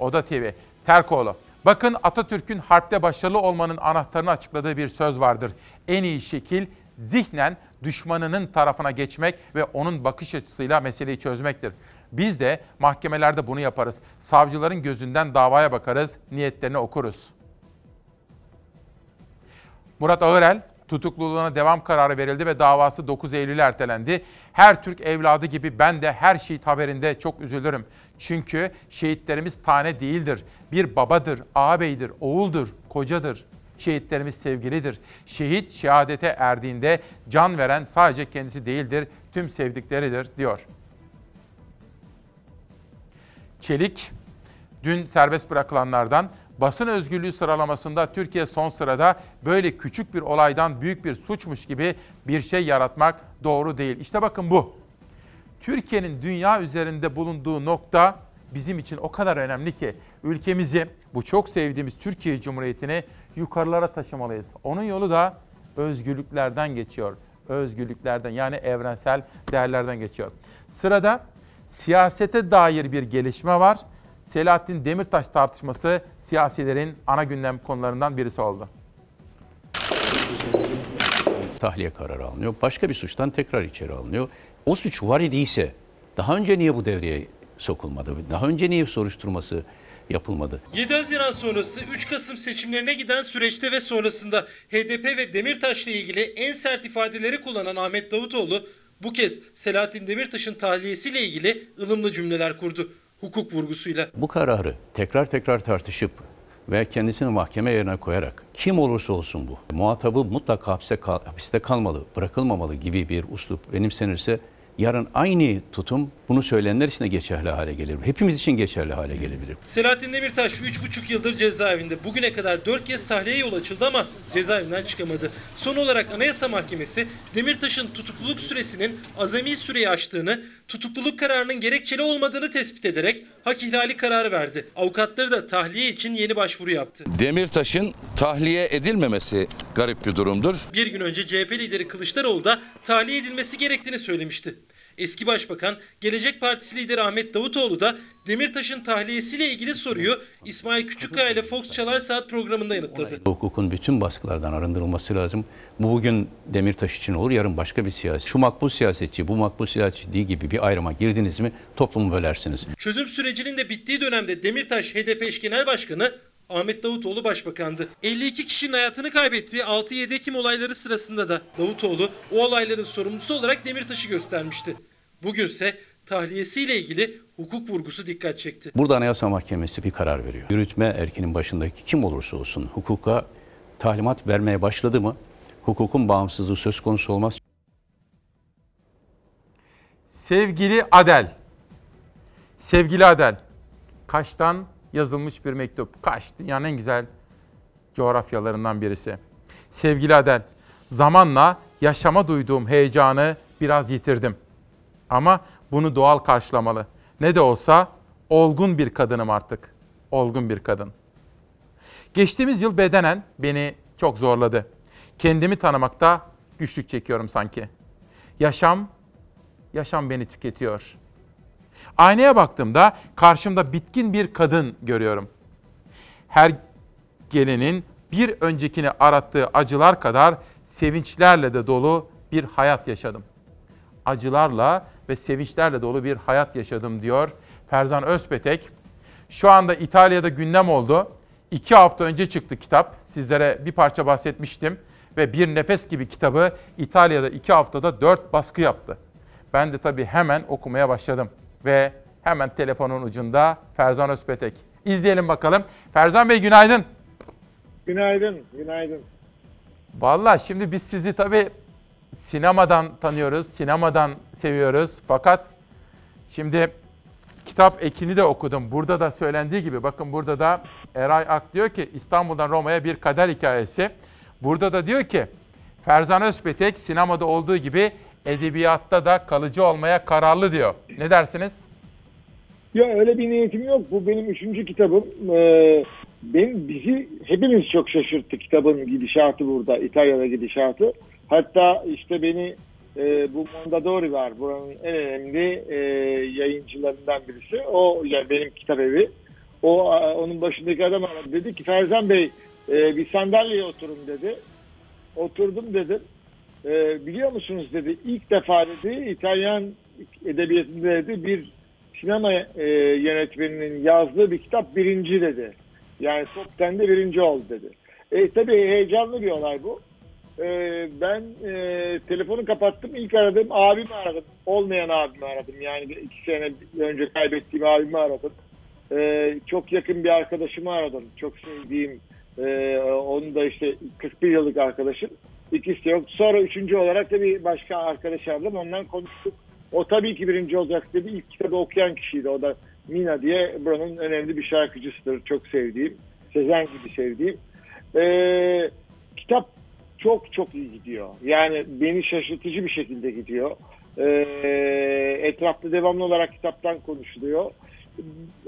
Oda TV, Terkoğlu. Bakın Atatürk'ün harpte başarılı olmanın anahtarını açıkladığı bir söz vardır. En iyi şekil zihnen düşmanının tarafına geçmek ve onun bakış açısıyla meseleyi çözmektir. Biz de mahkemelerde bunu yaparız. Savcıların gözünden davaya bakarız, niyetlerini okuruz. Murat Ağırel, Tutukluluğuna devam kararı verildi ve davası 9 Eylül'e ertelendi. Her Türk evladı gibi ben de her şehit haberinde çok üzülürüm. Çünkü şehitlerimiz tane değildir. Bir babadır, ağabeydir, oğuldur, kocadır. Şehitlerimiz sevgilidir. Şehit şehadete erdiğinde can veren sadece kendisi değildir, tüm sevdikleridir diyor. Çelik, dün serbest bırakılanlardan basın özgürlüğü sıralamasında Türkiye son sırada böyle küçük bir olaydan büyük bir suçmuş gibi bir şey yaratmak doğru değil. İşte bakın bu. Türkiye'nin dünya üzerinde bulunduğu nokta bizim için o kadar önemli ki ülkemizi, bu çok sevdiğimiz Türkiye Cumhuriyeti'ni yukarılara taşımalıyız. Onun yolu da özgürlüklerden geçiyor. Özgürlüklerden yani evrensel değerlerden geçiyor. Sırada siyasete dair bir gelişme var. Selahattin Demirtaş tartışması siyasilerin ana gündem konularından birisi oldu. tahliye kararı alınıyor. Başka bir suçtan tekrar içeri alınıyor. O suç var idiyse daha önce niye bu devreye sokulmadı? Daha önce niye soruşturması yapılmadı? 7 Haziran sonrası 3 Kasım seçimlerine giden süreçte ve sonrasında HDP ve Demirtaş'la ilgili en sert ifadeleri kullanan Ahmet Davutoğlu bu kez Selahattin Demirtaş'ın tahliyesiyle ilgili ılımlı cümleler kurdu. Hukuk vurgusuyla. Bu kararı tekrar tekrar tartışıp ve kendisini mahkeme yerine koyarak kim olursa olsun bu muhatabı mutlaka hapse kal- hapiste kalmalı, bırakılmamalı gibi bir uslup benimsenirse yarın aynı tutum bunu söyleyenler için de geçerli hale gelir. Hepimiz için geçerli hale gelebilir. Selahattin Demirtaş 3,5 yıldır cezaevinde. Bugüne kadar 4 kez tahliye yol açıldı ama cezaevinden çıkamadı. Son olarak Anayasa Mahkemesi Demirtaş'ın tutukluluk süresinin azami süreyi aştığını, tutukluluk kararının gerekçeli olmadığını tespit ederek hak ihlali kararı verdi. Avukatları da tahliye için yeni başvuru yaptı. Demirtaş'ın tahliye edilmemesi garip bir durumdur. Bir gün önce CHP lideri Kılıçdaroğlu da tahliye edilmesi gerektiğini söylemişti. Eski Başbakan, Gelecek Partisi lideri Ahmet Davutoğlu da Demirtaş'ın tahliyesiyle ilgili soruyu İsmail Küçükkaya ile Fox Çalar Saat programında yanıtladı. Hukukun bütün baskılardan arındırılması lazım. Bu bugün Demirtaş için olur, yarın başka bir siyasi. Şu makbul siyasetçi, bu makbul siyasetçi gibi bir ayrıma girdiniz mi toplumu bölersiniz. Çözüm sürecinin de bittiği dönemde Demirtaş HDP eş genel başkanı Ahmet Davutoğlu başbakandı. 52 kişinin hayatını kaybettiği 6-7 Ekim olayları sırasında da Davutoğlu o olayların sorumlusu olarak Demirtaş'ı göstermişti. Bugünse tahliyesiyle ilgili hukuk vurgusu dikkat çekti. Burada Anayasa Mahkemesi bir karar veriyor. Yürütme erkinin başındaki kim olursa olsun hukuka talimat vermeye başladı mı hukukun bağımsızlığı söz konusu olmaz. Sevgili Adel. Sevgili Adel. Kaş'tan yazılmış bir mektup. Kaş dünyanın en güzel coğrafyalarından birisi. Sevgili Adel, zamanla yaşama duyduğum heyecanı biraz yitirdim. Ama bunu doğal karşılamalı. Ne de olsa olgun bir kadınım artık. Olgun bir kadın. Geçtiğimiz yıl bedenen beni çok zorladı. Kendimi tanımakta güçlük çekiyorum sanki. Yaşam, yaşam beni tüketiyor. Aynaya baktığımda karşımda bitkin bir kadın görüyorum. Her gelenin bir öncekini arattığı acılar kadar sevinçlerle de dolu bir hayat yaşadım. Acılarla ve sevinçlerle dolu bir hayat yaşadım diyor Ferzan Özpetek. Şu anda İtalya'da gündem oldu. İki hafta önce çıktı kitap. Sizlere bir parça bahsetmiştim. Ve Bir Nefes gibi kitabı İtalya'da iki haftada dört baskı yaptı. Ben de tabii hemen okumaya başladım. Ve hemen telefonun ucunda Ferzan Özpetek. İzleyelim bakalım. Ferzan Bey günaydın. Günaydın, günaydın. Vallahi şimdi biz sizi tabii sinemadan tanıyoruz, sinemadan seviyoruz. Fakat şimdi kitap ekini de okudum. Burada da söylendiği gibi bakın burada da Eray Ak diyor ki İstanbul'dan Roma'ya bir kader hikayesi. Burada da diyor ki Ferzan Özpetek sinemada olduğu gibi edebiyatta da kalıcı olmaya kararlı diyor. Ne dersiniz? Ya öyle bir niyetim yok. Bu benim üçüncü kitabım. Ee, ben bizi hepimiz çok şaşırttı kitabın gidişatı burada, İtalya'da gidişatı. Hatta işte beni e, bu Mondadori var. Buranın en önemli e, yayıncılarından birisi. O yani benim kitap evi. O a, onun başındaki adam. Dedi ki Ferzan Bey e, bir sandalyeye oturun dedi. Oturdum dedim. E, biliyor musunuz dedi. İlk defa dedi İtalyan edebiyatında dedi bir sinema e, yönetmeninin yazdığı bir kitap birinci dedi. Yani top 10'de birinci oldu dedi. E, tabii heyecanlı bir olay bu. Ee, ben e, telefonu kapattım. İlk aradığım abimi aradım. Olmayan abimi aradım. Yani iki sene önce kaybettiğim abimi aradım. Ee, çok yakın bir arkadaşımı aradım. Çok sevdiğim, e, onun da işte 41 yıllık arkadaşım. İkisi yok. Sonra üçüncü olarak da bir başka arkadaş aradım. Ondan konuştuk. O tabii ki birinci olacak dedi. İlk kitabı okuyan kişiydi. O da Mina diye buranın önemli bir şarkıcısıdır. Çok sevdiğim. Sezen gibi sevdiğim. Ee, kitap çok çok iyi gidiyor. Yani beni şaşırtıcı bir şekilde gidiyor. Ee, etrafta devamlı olarak kitaptan konuşuluyor.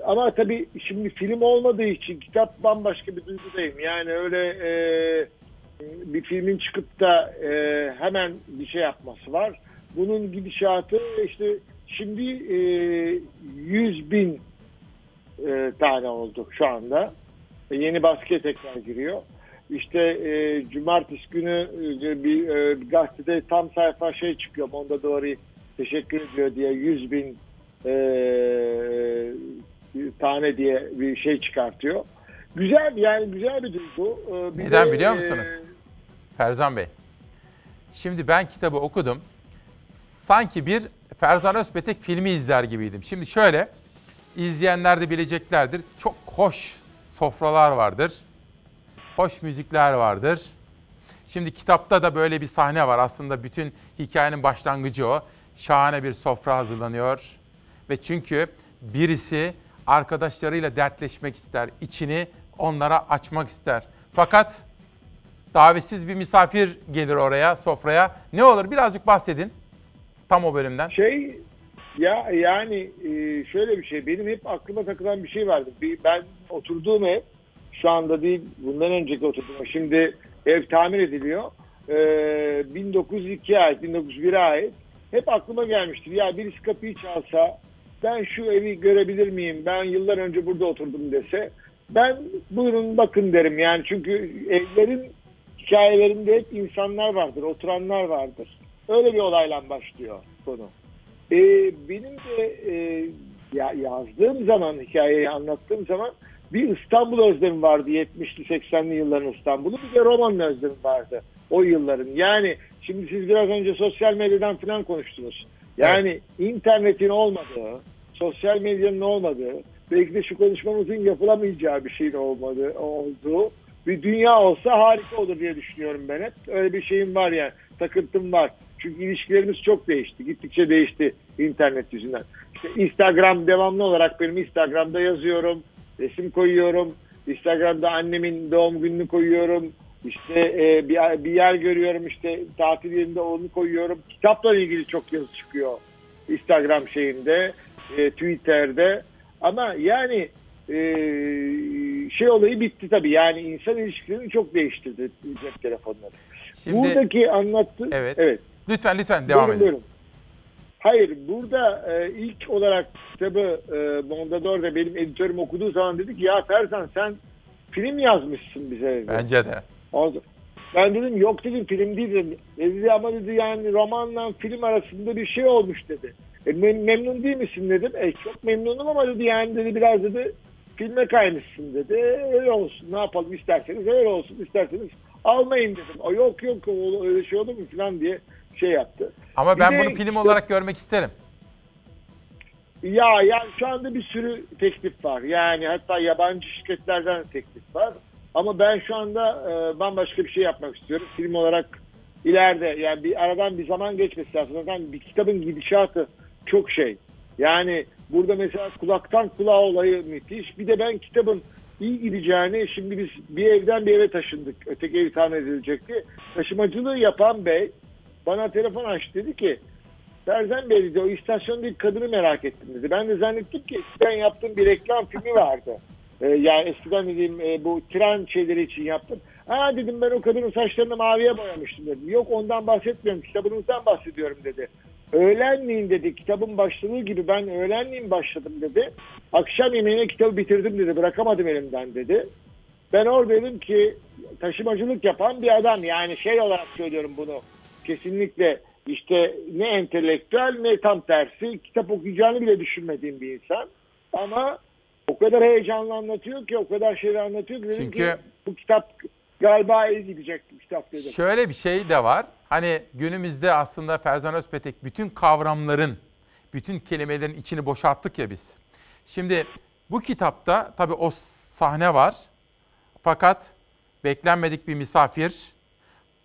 Ama tabii şimdi film olmadığı için kitap bambaşka bir duygudayım. Yani öyle e, bir filmin çıkıp da e, hemen bir şey yapması var. Bunun gidişatı işte şimdi e, 100 bin e, tane oldu şu anda. E, yeni baskıya tekrar giriyor. İşte e, cumartesi günü e, bir, e, gazetede tam sayfa şey çıkıyor. Onda doğru teşekkür ediyor diye 100 bin e, tane diye bir şey çıkartıyor. Güzel yani güzel bir duygu. E, bir Neden de, biliyor e, musunuz? Ferzan Bey. Şimdi ben kitabı okudum. Sanki bir Ferzan Özpetek filmi izler gibiydim. Şimdi şöyle, izleyenler de bileceklerdir. Çok hoş sofralar vardır. Hoş müzikler vardır. Şimdi kitapta da böyle bir sahne var. Aslında bütün hikayenin başlangıcı o. Şahane bir sofra hazırlanıyor. Ve çünkü birisi arkadaşlarıyla dertleşmek ister. içini onlara açmak ister. Fakat davetsiz bir misafir gelir oraya, sofraya. Ne olur birazcık bahsedin tam o bölümden. Şey ya yani e, şöyle bir şey benim hep aklıma takılan bir şey vardı. Ben oturduğum ev şu anda değil bundan önceki ev. Şimdi ev tamir ediliyor. E, 1902'ye ait 1901'e ait. Hep aklıma gelmiştir. Ya birisi kapıyı çalsa ben şu evi görebilir miyim? Ben yıllar önce burada oturdum dese. Ben buyurun bakın derim yani çünkü evlerin hikayelerinde hep insanlar vardır, oturanlar vardır. Öyle bir olayla başlıyor konu. Ee, benim de e, ya, yazdığım zaman, hikayeyi anlattığım zaman bir İstanbul özlemi vardı 70'li 80'li yılların İstanbul'u. Bir de roman özlemi vardı o yılların. Yani şimdi siz biraz önce sosyal medyadan falan konuştunuz. Yani internetin olmadığı, sosyal medyanın olmadığı, belki de şu konuşmamızın yapılamayacağı bir şeyin olmadığı, olduğu bir dünya olsa harika olur diye düşünüyorum ben hep. Öyle bir şeyim var yani. Takıntım var. Çünkü ilişkilerimiz çok değişti. Gittikçe değişti internet yüzünden. İşte Instagram devamlı olarak benim Instagram'da yazıyorum. Resim koyuyorum. Instagram'da annemin doğum gününü koyuyorum. İşte e, bir, bir yer görüyorum işte tatil yerinde onu koyuyorum. Kitapla ilgili çok yazı çıkıyor. Instagram şeyinde, e, Twitter'de. Ama yani e, şey olayı bitti tabii. Yani insan ilişkilerini çok değiştirdi cep telefonları. Şimdi- Buradaki anlattı... Evet. evet. Lütfen lütfen devam Buyurun, edin. buyurun. Hayır burada e, ilk olarak kitabı e, Mondador ve benim editörüm okuduğu zaman dedi ki ya Ferzan sen film yazmışsın bize. dedi. Bence de. Ben dedim yok dedim film değil dedim. E dedi ama dedi yani romanla film arasında bir şey olmuş dedi. E, mem- memnun değil misin dedim. E çok memnunum ama dedi yani dedi biraz dedi filme kaymışsın dedi. E, öyle olsun ne yapalım isterseniz öyle olsun isterseniz almayın dedim. O yok yok o- öyle şey olur mu falan diye şey yaptı. Ama Bir ben de bunu film işte- olarak görmek isterim. Ya yani şu anda bir sürü teklif var. Yani hatta yabancı şirketlerden de teklif var. Ama ben şu anda e, bambaşka bir şey yapmak istiyorum. Film olarak ileride yani bir aradan bir zaman geçmesi lazım. Zaten bir kitabın gidişatı çok şey. Yani burada mesela kulaktan kulağa olayı müthiş. Bir de ben kitabın iyi gideceğini şimdi biz bir evden bir eve taşındık. Öteki ev tamir edilecekti. Taşımacılığı yapan bey bana telefon açtı dedi ki Ferzan Bey dedi o istasyondaki kadını merak ettim dedi. Ben de zannettim ki eskiden yaptığım bir reklam filmi vardı. Ee, yani eskiden dediğim e, bu tren şeyleri için yaptım. Ha dedim ben o kadının saçlarını maviye boyamıştım dedim. Yok ondan bahsetmiyorum kitabınızdan bahsediyorum dedi. Öğlenleyin dedi kitabın başladığı gibi ben öğlenleyin başladım dedi. Akşam yemeğine kitabı bitirdim dedi bırakamadım elimden dedi. Ben orada dedim ki taşımacılık yapan bir adam yani şey olarak söylüyorum bunu kesinlikle işte ne entelektüel ne tam tersi kitap okuyacağını bile düşünmediğim bir insan. Ama o kadar heyecanlı anlatıyor ki o kadar şeyler anlatıyor ki dedim Çünkü- ki bu kitap galiba iyi gidecek bu kitap. Şöyle bir şey de var. Hani günümüzde aslında Ferzan Özpetek bütün kavramların, bütün kelimelerin içini boşalttık ya biz. Şimdi bu kitapta tabii o sahne var. Fakat beklenmedik bir misafir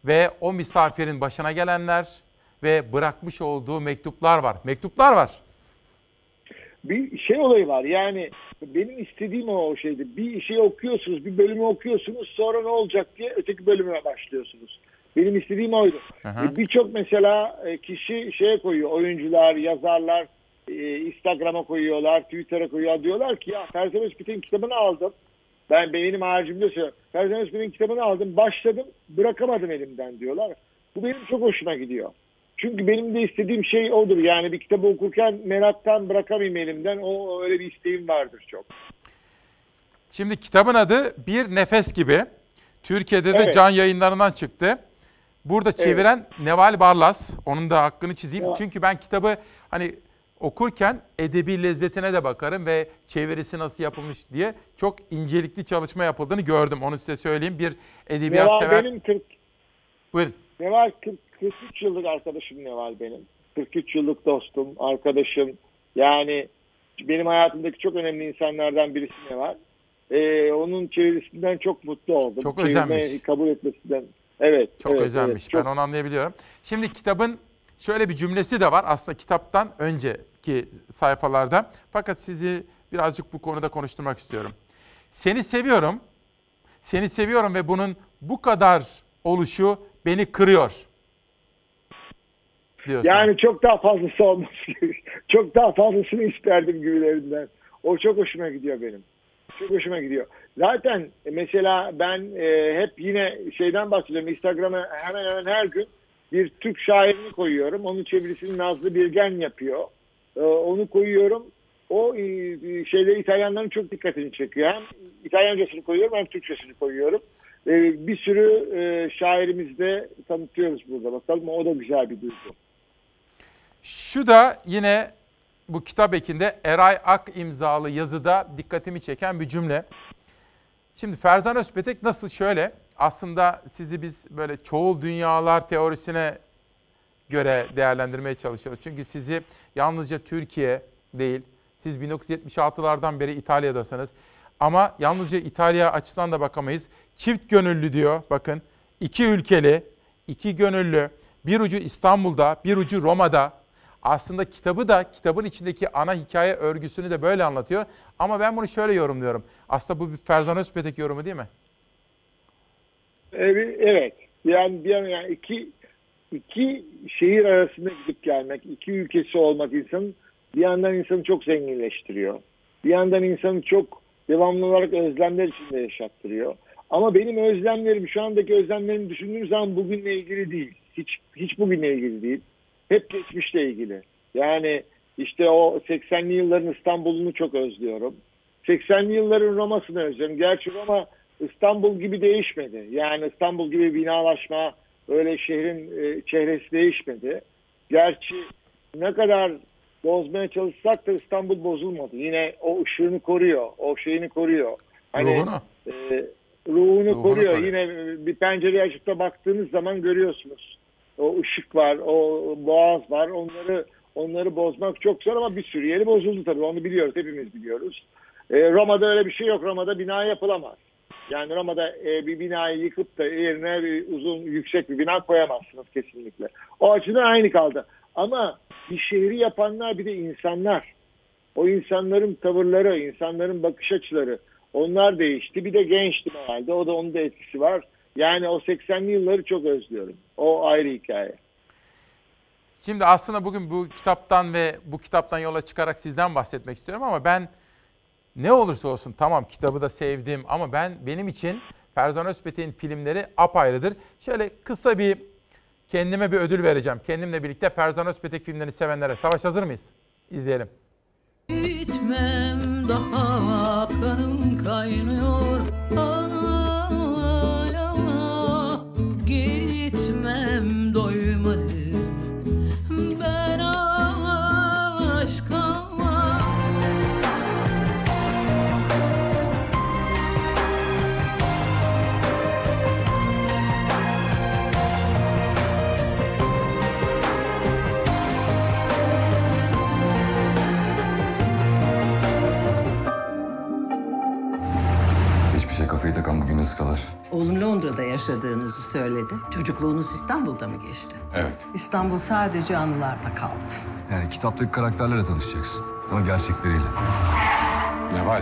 ve o misafirin başına gelenler ve bırakmış olduğu mektuplar var. Mektuplar var. Bir şey olayı var. Yani benim istediğim o şeydi. Bir şey okuyorsunuz, bir bölümü okuyorsunuz, sonra ne olacak diye öteki bölüme başlıyorsunuz. Benim istediğim oydu. E, Birçok mesela e, kişi şeye koyuyor, oyuncular, yazarlar, e, Instagram'a koyuyorlar, Twitter'a koyuyorlar. Diyorlar ki ya Ferzan Özpit'in kitabını aldım. Ben benim haricimde söylüyorum. Ferzan Özpit'in kitabını aldım, başladım, bırakamadım elimden diyorlar. Bu benim çok hoşuma gidiyor. Çünkü benim de istediğim şey odur. Yani bir kitabı okurken meraktan bırakamayayım elimden. O öyle bir isteğim vardır çok. Şimdi kitabın adı Bir Nefes Gibi. Türkiye'de de Evet. can yayınlarından çıktı. Burada Evet. çeviren Neval Barlas. Onun da hakkını çizeyim. Ya. Çünkü ben kitabı hani okurken edebi lezzetine de bakarım ve çevirisi nasıl yapılmış diye çok incelikli çalışma yapıldığını gördüm. Onu size söyleyeyim. Bir edebiyat Neval sever. benim 40, Buyurun. Neval 40, 43 yıllık arkadaşım Neval benim. 43 yıllık dostum, arkadaşım. Yani benim hayatımdaki çok önemli insanlardan birisi Neval. Ee, onun çevirisinden çok mutlu oldum. Çok Çevirmeyi özenmiş. kabul etmesinden. Evet. Çok evet, özenmiş. evet, çok- Ben onu anlayabiliyorum. Şimdi kitabın şöyle bir cümlesi de var aslında kitaptan önceki sayfalarda. Fakat sizi birazcık bu konuda konuşturmak istiyorum. Seni seviyorum. Seni seviyorum ve bunun bu kadar oluşu beni kırıyor. Diyorsun. Yani çok daha fazlası olması Çok daha fazlasını isterdim gibilerinden. O çok hoşuma gidiyor benim. Çok hoşuma gidiyor. Zaten mesela ben e, hep yine şeyden bahsediyorum. Instagram'a hemen hemen her gün bir Türk şairini koyuyorum. Onun çevirisini Nazlı Bilgen yapıyor. E, onu koyuyorum. O e, şeyde İtalyanların çok dikkatini çekiyor. Hem İtalyancasını koyuyorum hem Türkçesini koyuyorum. E, bir sürü e, şairimizi de tanıtıyoruz burada. Bakalım o da güzel bir duygu. Şu da yine bu kitap ekinde Eray Ak imzalı yazıda dikkatimi çeken bir cümle. Şimdi Ferzan Özpetek nasıl şöyle aslında sizi biz böyle çoğul dünyalar teorisine göre değerlendirmeye çalışıyoruz. Çünkü sizi yalnızca Türkiye değil, siz 1976'lardan beri İtalya'dasınız. Ama yalnızca İtalya açısından da bakamayız. Çift gönüllü diyor bakın. iki ülkeli, iki gönüllü. Bir ucu İstanbul'da, bir ucu Roma'da. Aslında kitabı da kitabın içindeki ana hikaye örgüsünü de böyle anlatıyor. Ama ben bunu şöyle yorumluyorum. Aslında bu bir Ferzan Özpetek yorumu değil mi? Evet. Yani bir yani iki iki şehir arasında gidip gelmek, iki ülkesi olmak insanın bir yandan insanı çok zenginleştiriyor. Bir yandan insanı çok devamlı olarak özlemler içinde yaşattırıyor. Ama benim özlemlerim, şu andaki özlemlerimi düşündüğüm zaman bugünle ilgili değil. Hiç hiç bugünle ilgili değil. Hep geçmişle ilgili. Yani işte o 80'li yılların İstanbul'unu çok özlüyorum. 80'li yılların Roma'sını özlüyorum. Gerçi Roma İstanbul gibi değişmedi. Yani İstanbul gibi binalaşma, öyle şehrin e, çehresi değişmedi. Gerçi ne kadar bozmaya çalışsak da İstanbul bozulmadı. Yine o ışığını koruyor, o şeyini koruyor. Hani Ruhunu. e, ruhunu, Ruhunu koruyor. koruyor. Yine bir pencereyi açıp da baktığınız zaman görüyorsunuz. O ışık var, o boğaz var. Onları onları bozmak çok zor ama bir sürü yeri bozuldu tabii. Onu biliyoruz, hepimiz biliyoruz. E, Roma'da öyle bir şey yok. Roma'da bina yapılamaz. Yani Roma'da e, bir binayı yıkıp da yerine bir uzun, yüksek bir bina koyamazsınız kesinlikle. O açıdan aynı kaldı. Ama bir şehri yapanlar bir de insanlar. O insanların tavırları, insanların bakış açıları onlar değişti. Bir de gençtim herhalde. O da onun da etkisi var. Yani o 80'li yılları çok özlüyorum. O ayrı hikaye. Şimdi aslında bugün bu kitaptan ve bu kitaptan yola çıkarak sizden bahsetmek istiyorum ama ben ne olursa olsun tamam kitabı da sevdim ama ben benim için Ferzan Özpetek'in filmleri apayrıdır. Şöyle kısa bir kendime bir ödül vereceğim. Kendimle birlikte Ferzan Özpetek filmlerini sevenlere. Savaş hazır mıyız? İzleyelim. Gitmem daha kanım kaynıyor hala Oğlum Londra'da yaşadığınızı söyledi. Çocukluğunuz İstanbul'da mı geçti? Evet. İstanbul sadece anılarda kaldı. Yani kitaptaki karakterlerle tanışacaksın. Ama gerçekleriyle. Neval.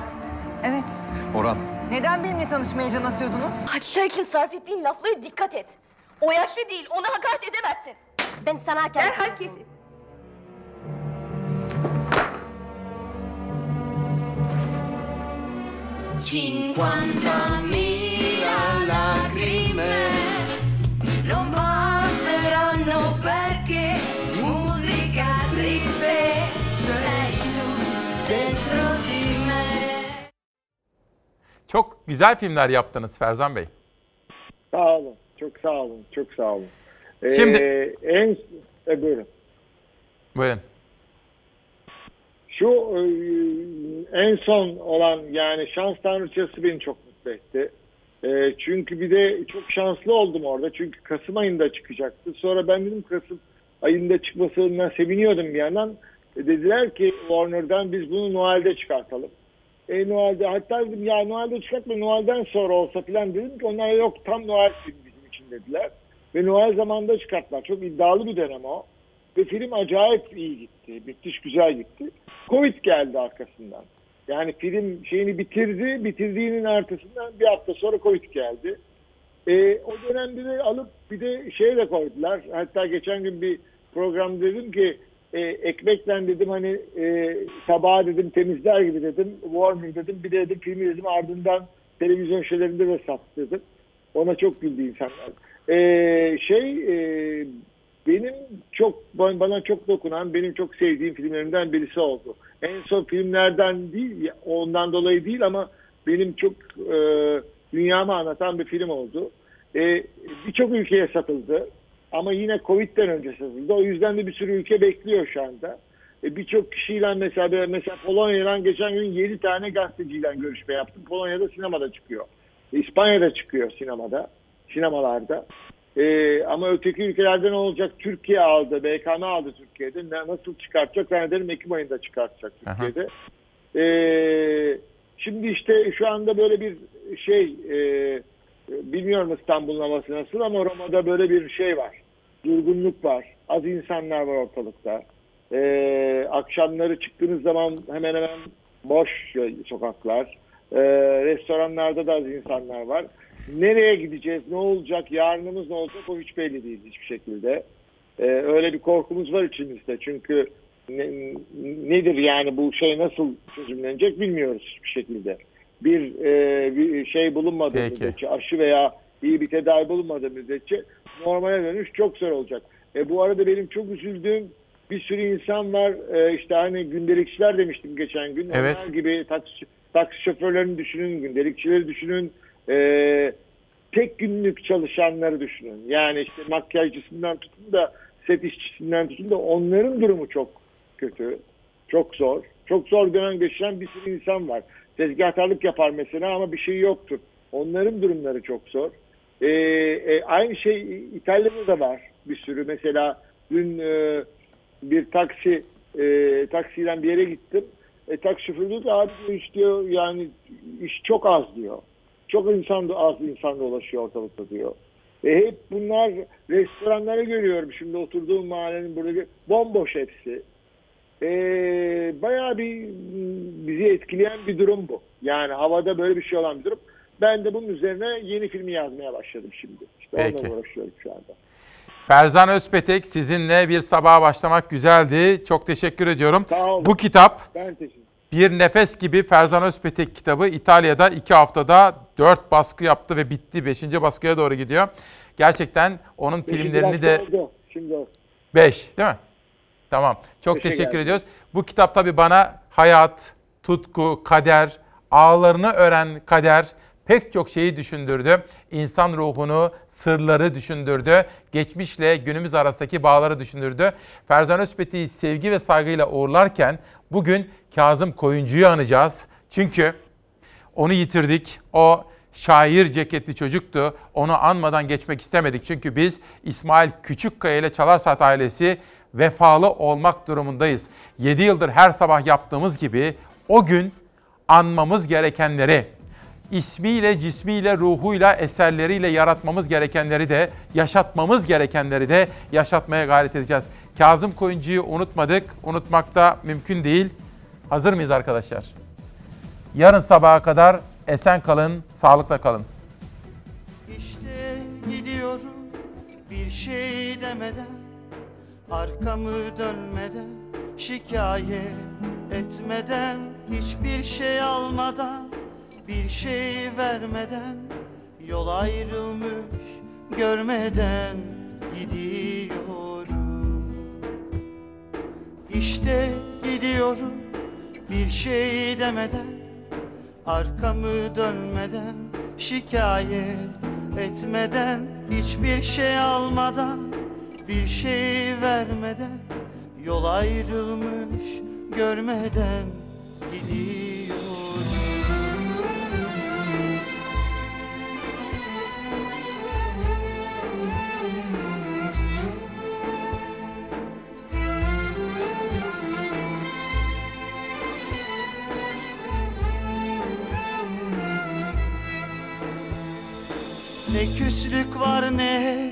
Evet. Orhan. Neden benimle tanışmaya can atıyordunuz? İçin sarf ettiğin laflara dikkat et. O yaşlı değil, ona hakaret edemezsin. Ben sana hakaret... Derhal kesin. Cinquantamila lacrime non basteranno perché musica triste sei tu dentro di me. Çok güzel filmler yaptınız Ferzan Bey. Sağ olun. Çok sağ olun. Çok sağ olun. Ee, Şimdi- en e, buyurun. Buyurun. Şu e, en son olan yani şans tanrıçası beni çok mutlu etti. E, çünkü bir de çok şanslı oldum orada. Çünkü Kasım ayında çıkacaktı. Sonra ben dedim Kasım ayında çıkmasından seviniyordum bir yandan. E, dediler ki Warner'dan biz bunu Noel'de çıkartalım. E, Noel'de hatta dedim ya Noel'de çıkartma Noel'den sonra olsa falan dedim ki onlar yok tam Noel filmi bizim için dediler. Ve Noel zamanında çıkarttılar. Çok iddialı bir dönem o. Ve film acayip iyi gitti. Müthiş güzel gitti. Covid geldi arkasından. Yani film şeyini bitirdi. Bitirdiğinin ertesinden bir hafta sonra Covid geldi. E, o dönemde de alıp bir de şey de koydular. Hatta geçen gün bir program dedim ki e, ekmekle dedim hani e, tabağı dedim temizler gibi dedim. Warner dedim. Bir de dedim filmi dedim ardından televizyon şeylerinde de sattı dedim. Ona çok güldü insanlar. E, şey e, benim çok bana çok dokunan, benim çok sevdiğim filmlerimden birisi oldu. En son filmlerden değil, ondan dolayı değil ama benim çok e, dünyamı anlatan bir film oldu. E, Birçok ülkeye satıldı ama yine Covid'den önce satıldı. O yüzden de bir sürü ülke bekliyor şu anda. E, Birçok kişiyle mesela mesela Polonya'dan geçen gün 7 tane gazeteciyle görüşme yaptım. Polonya'da sinemada çıkıyor. İspanya'da çıkıyor sinemada, sinemalarda. Ee, ama öteki ülkelerde ne olacak? Türkiye aldı, BKM aldı Türkiye'de. Ne, nasıl çıkartacak? Zannederim Ekim ayında çıkartacak Türkiye'de. Ee, şimdi işte şu anda böyle bir şey, e, bilmiyorum İstanbul'un havası nasıl ama Roma'da böyle bir şey var. Durgunluk var. Az insanlar var ortalıkta. Ee, akşamları çıktığınız zaman hemen hemen boş sokaklar. Ee, restoranlarda da az insanlar var. Nereye gideceğiz, ne olacak, yarınımız ne olacak o hiç belli değil hiçbir şekilde. Ee, öyle bir korkumuz var içimizde. Çünkü ne- nedir yani bu şey nasıl çözümlenecek bilmiyoruz hiçbir şekilde. Bir, e, bir şey bulunmadığı Peki. müddetçe, aşı veya iyi bir tedavi bulunmadığı müddetçe normale dönüş çok zor olacak. E, bu arada benim çok üzüldüğüm bir sürü insan var. E, işte hani gündelikçiler demiştim geçen gün. Evet. Onlar gibi taksi, taksi şoförlerini düşünün, gündelikçileri düşünün. E, tek günlük çalışanları düşünün. Yani işte makyajcısından tutun da set işçisinden tutun da onların durumu çok kötü. Çok zor. Çok zor dönem geçiren bir sürü insan var. Tezgahtarlık yapar mesela ama bir şey yoktur. Onların durumları çok zor. Ee, e, aynı şey İtalya'da da var bir sürü. Mesela dün e, bir taksi e, taksiyle bir yere gittim. E, taksi şoförü diyor ki abi diyor, iş diyor yani iş çok az diyor. Çok insan da az insan dolaşıyor ortalıkta diyor. E, hep bunlar restoranları görüyorum şimdi oturduğum mahallenin buradaki bomboş hepsi. E, bayağı bir m, bizi etkileyen bir durum bu. Yani havada böyle bir şey olan bir durum. Ben de bunun üzerine yeni filmi yazmaya başladım şimdi. İşte Peki. onunla uğraşıyorum şu anda. Ferzan Özpetek sizinle bir sabaha başlamak güzeldi. Çok teşekkür ediyorum. Bu kitap Ben teşekkür Bir Nefes gibi Ferzan Özpetek kitabı İtalya'da iki haftada dört baskı yaptı ve bitti. Beşinci baskıya doğru gidiyor. Gerçekten onun filmlerini de... Oldu. Şimdi oldu. 5 değil mi? Tamam. Çok Beşe teşekkür geldi. ediyoruz. Bu kitap tabii bana hayat, tutku, kader, ağlarını öğren kader pek çok şeyi düşündürdü. İnsan ruhunu, sırları düşündürdü. Geçmişle günümüz arasındaki bağları düşündürdü. Ferzan Özpetik'i sevgi ve saygıyla uğurlarken bugün Kazım Koyuncu'yu anacağız. Çünkü onu yitirdik. O şair ceketli çocuktu. Onu anmadan geçmek istemedik. Çünkü biz İsmail Küçükkaya ile Çalar Saat ailesi vefalı olmak durumundayız. 7 yıldır her sabah yaptığımız gibi o gün anmamız gerekenleri ismiyle, cismiyle, ruhuyla, eserleriyle yaratmamız gerekenleri de, yaşatmamız gerekenleri de yaşatmaya gayret edeceğiz. Kazım Koyuncu'yu unutmadık, unutmak da mümkün değil. Hazır mıyız arkadaşlar? Yarın sabaha kadar esen kalın, sağlıkla kalın. İşte gidiyorum bir şey demeden Arkamı dönmeden şikayet etmeden Hiçbir şey almadan bir şey vermeden Yol ayrılmış görmeden gidiyorum İşte gidiyorum bir şey demeden Arkamı dönmeden şikayet etmeden Hiçbir şey almadan bir şey vermeden Yol ayrılmış görmeden gidiyorum Ne küslük var ne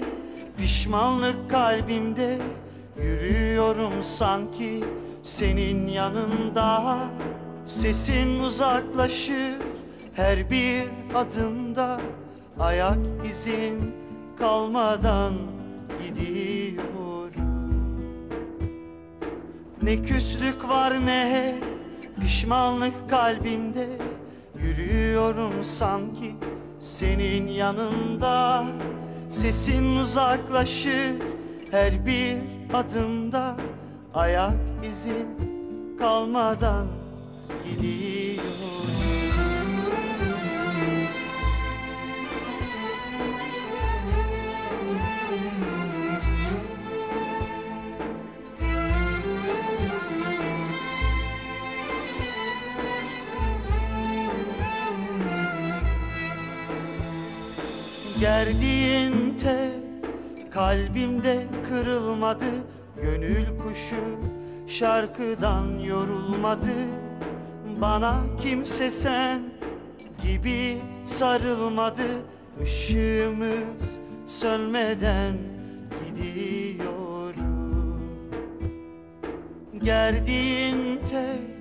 pişmanlık kalbimde. Yürüyorum sanki senin yanında. Sesin uzaklaşır her bir adımda. Ayak izin kalmadan gidiyorum. Ne küslük var ne pişmanlık kalbimde. Yürüyorum sanki senin yanında Sesin uzaklaşır her bir adımda. Ayak izin kalmadan gidiyorum Gerdiğin tel kalbimde kırılmadı Gönül kuşu şarkıdan yorulmadı. Bana kimse sen gibi sarılmadı Işığımız sönmeden gidiyorum Gerdiğin tel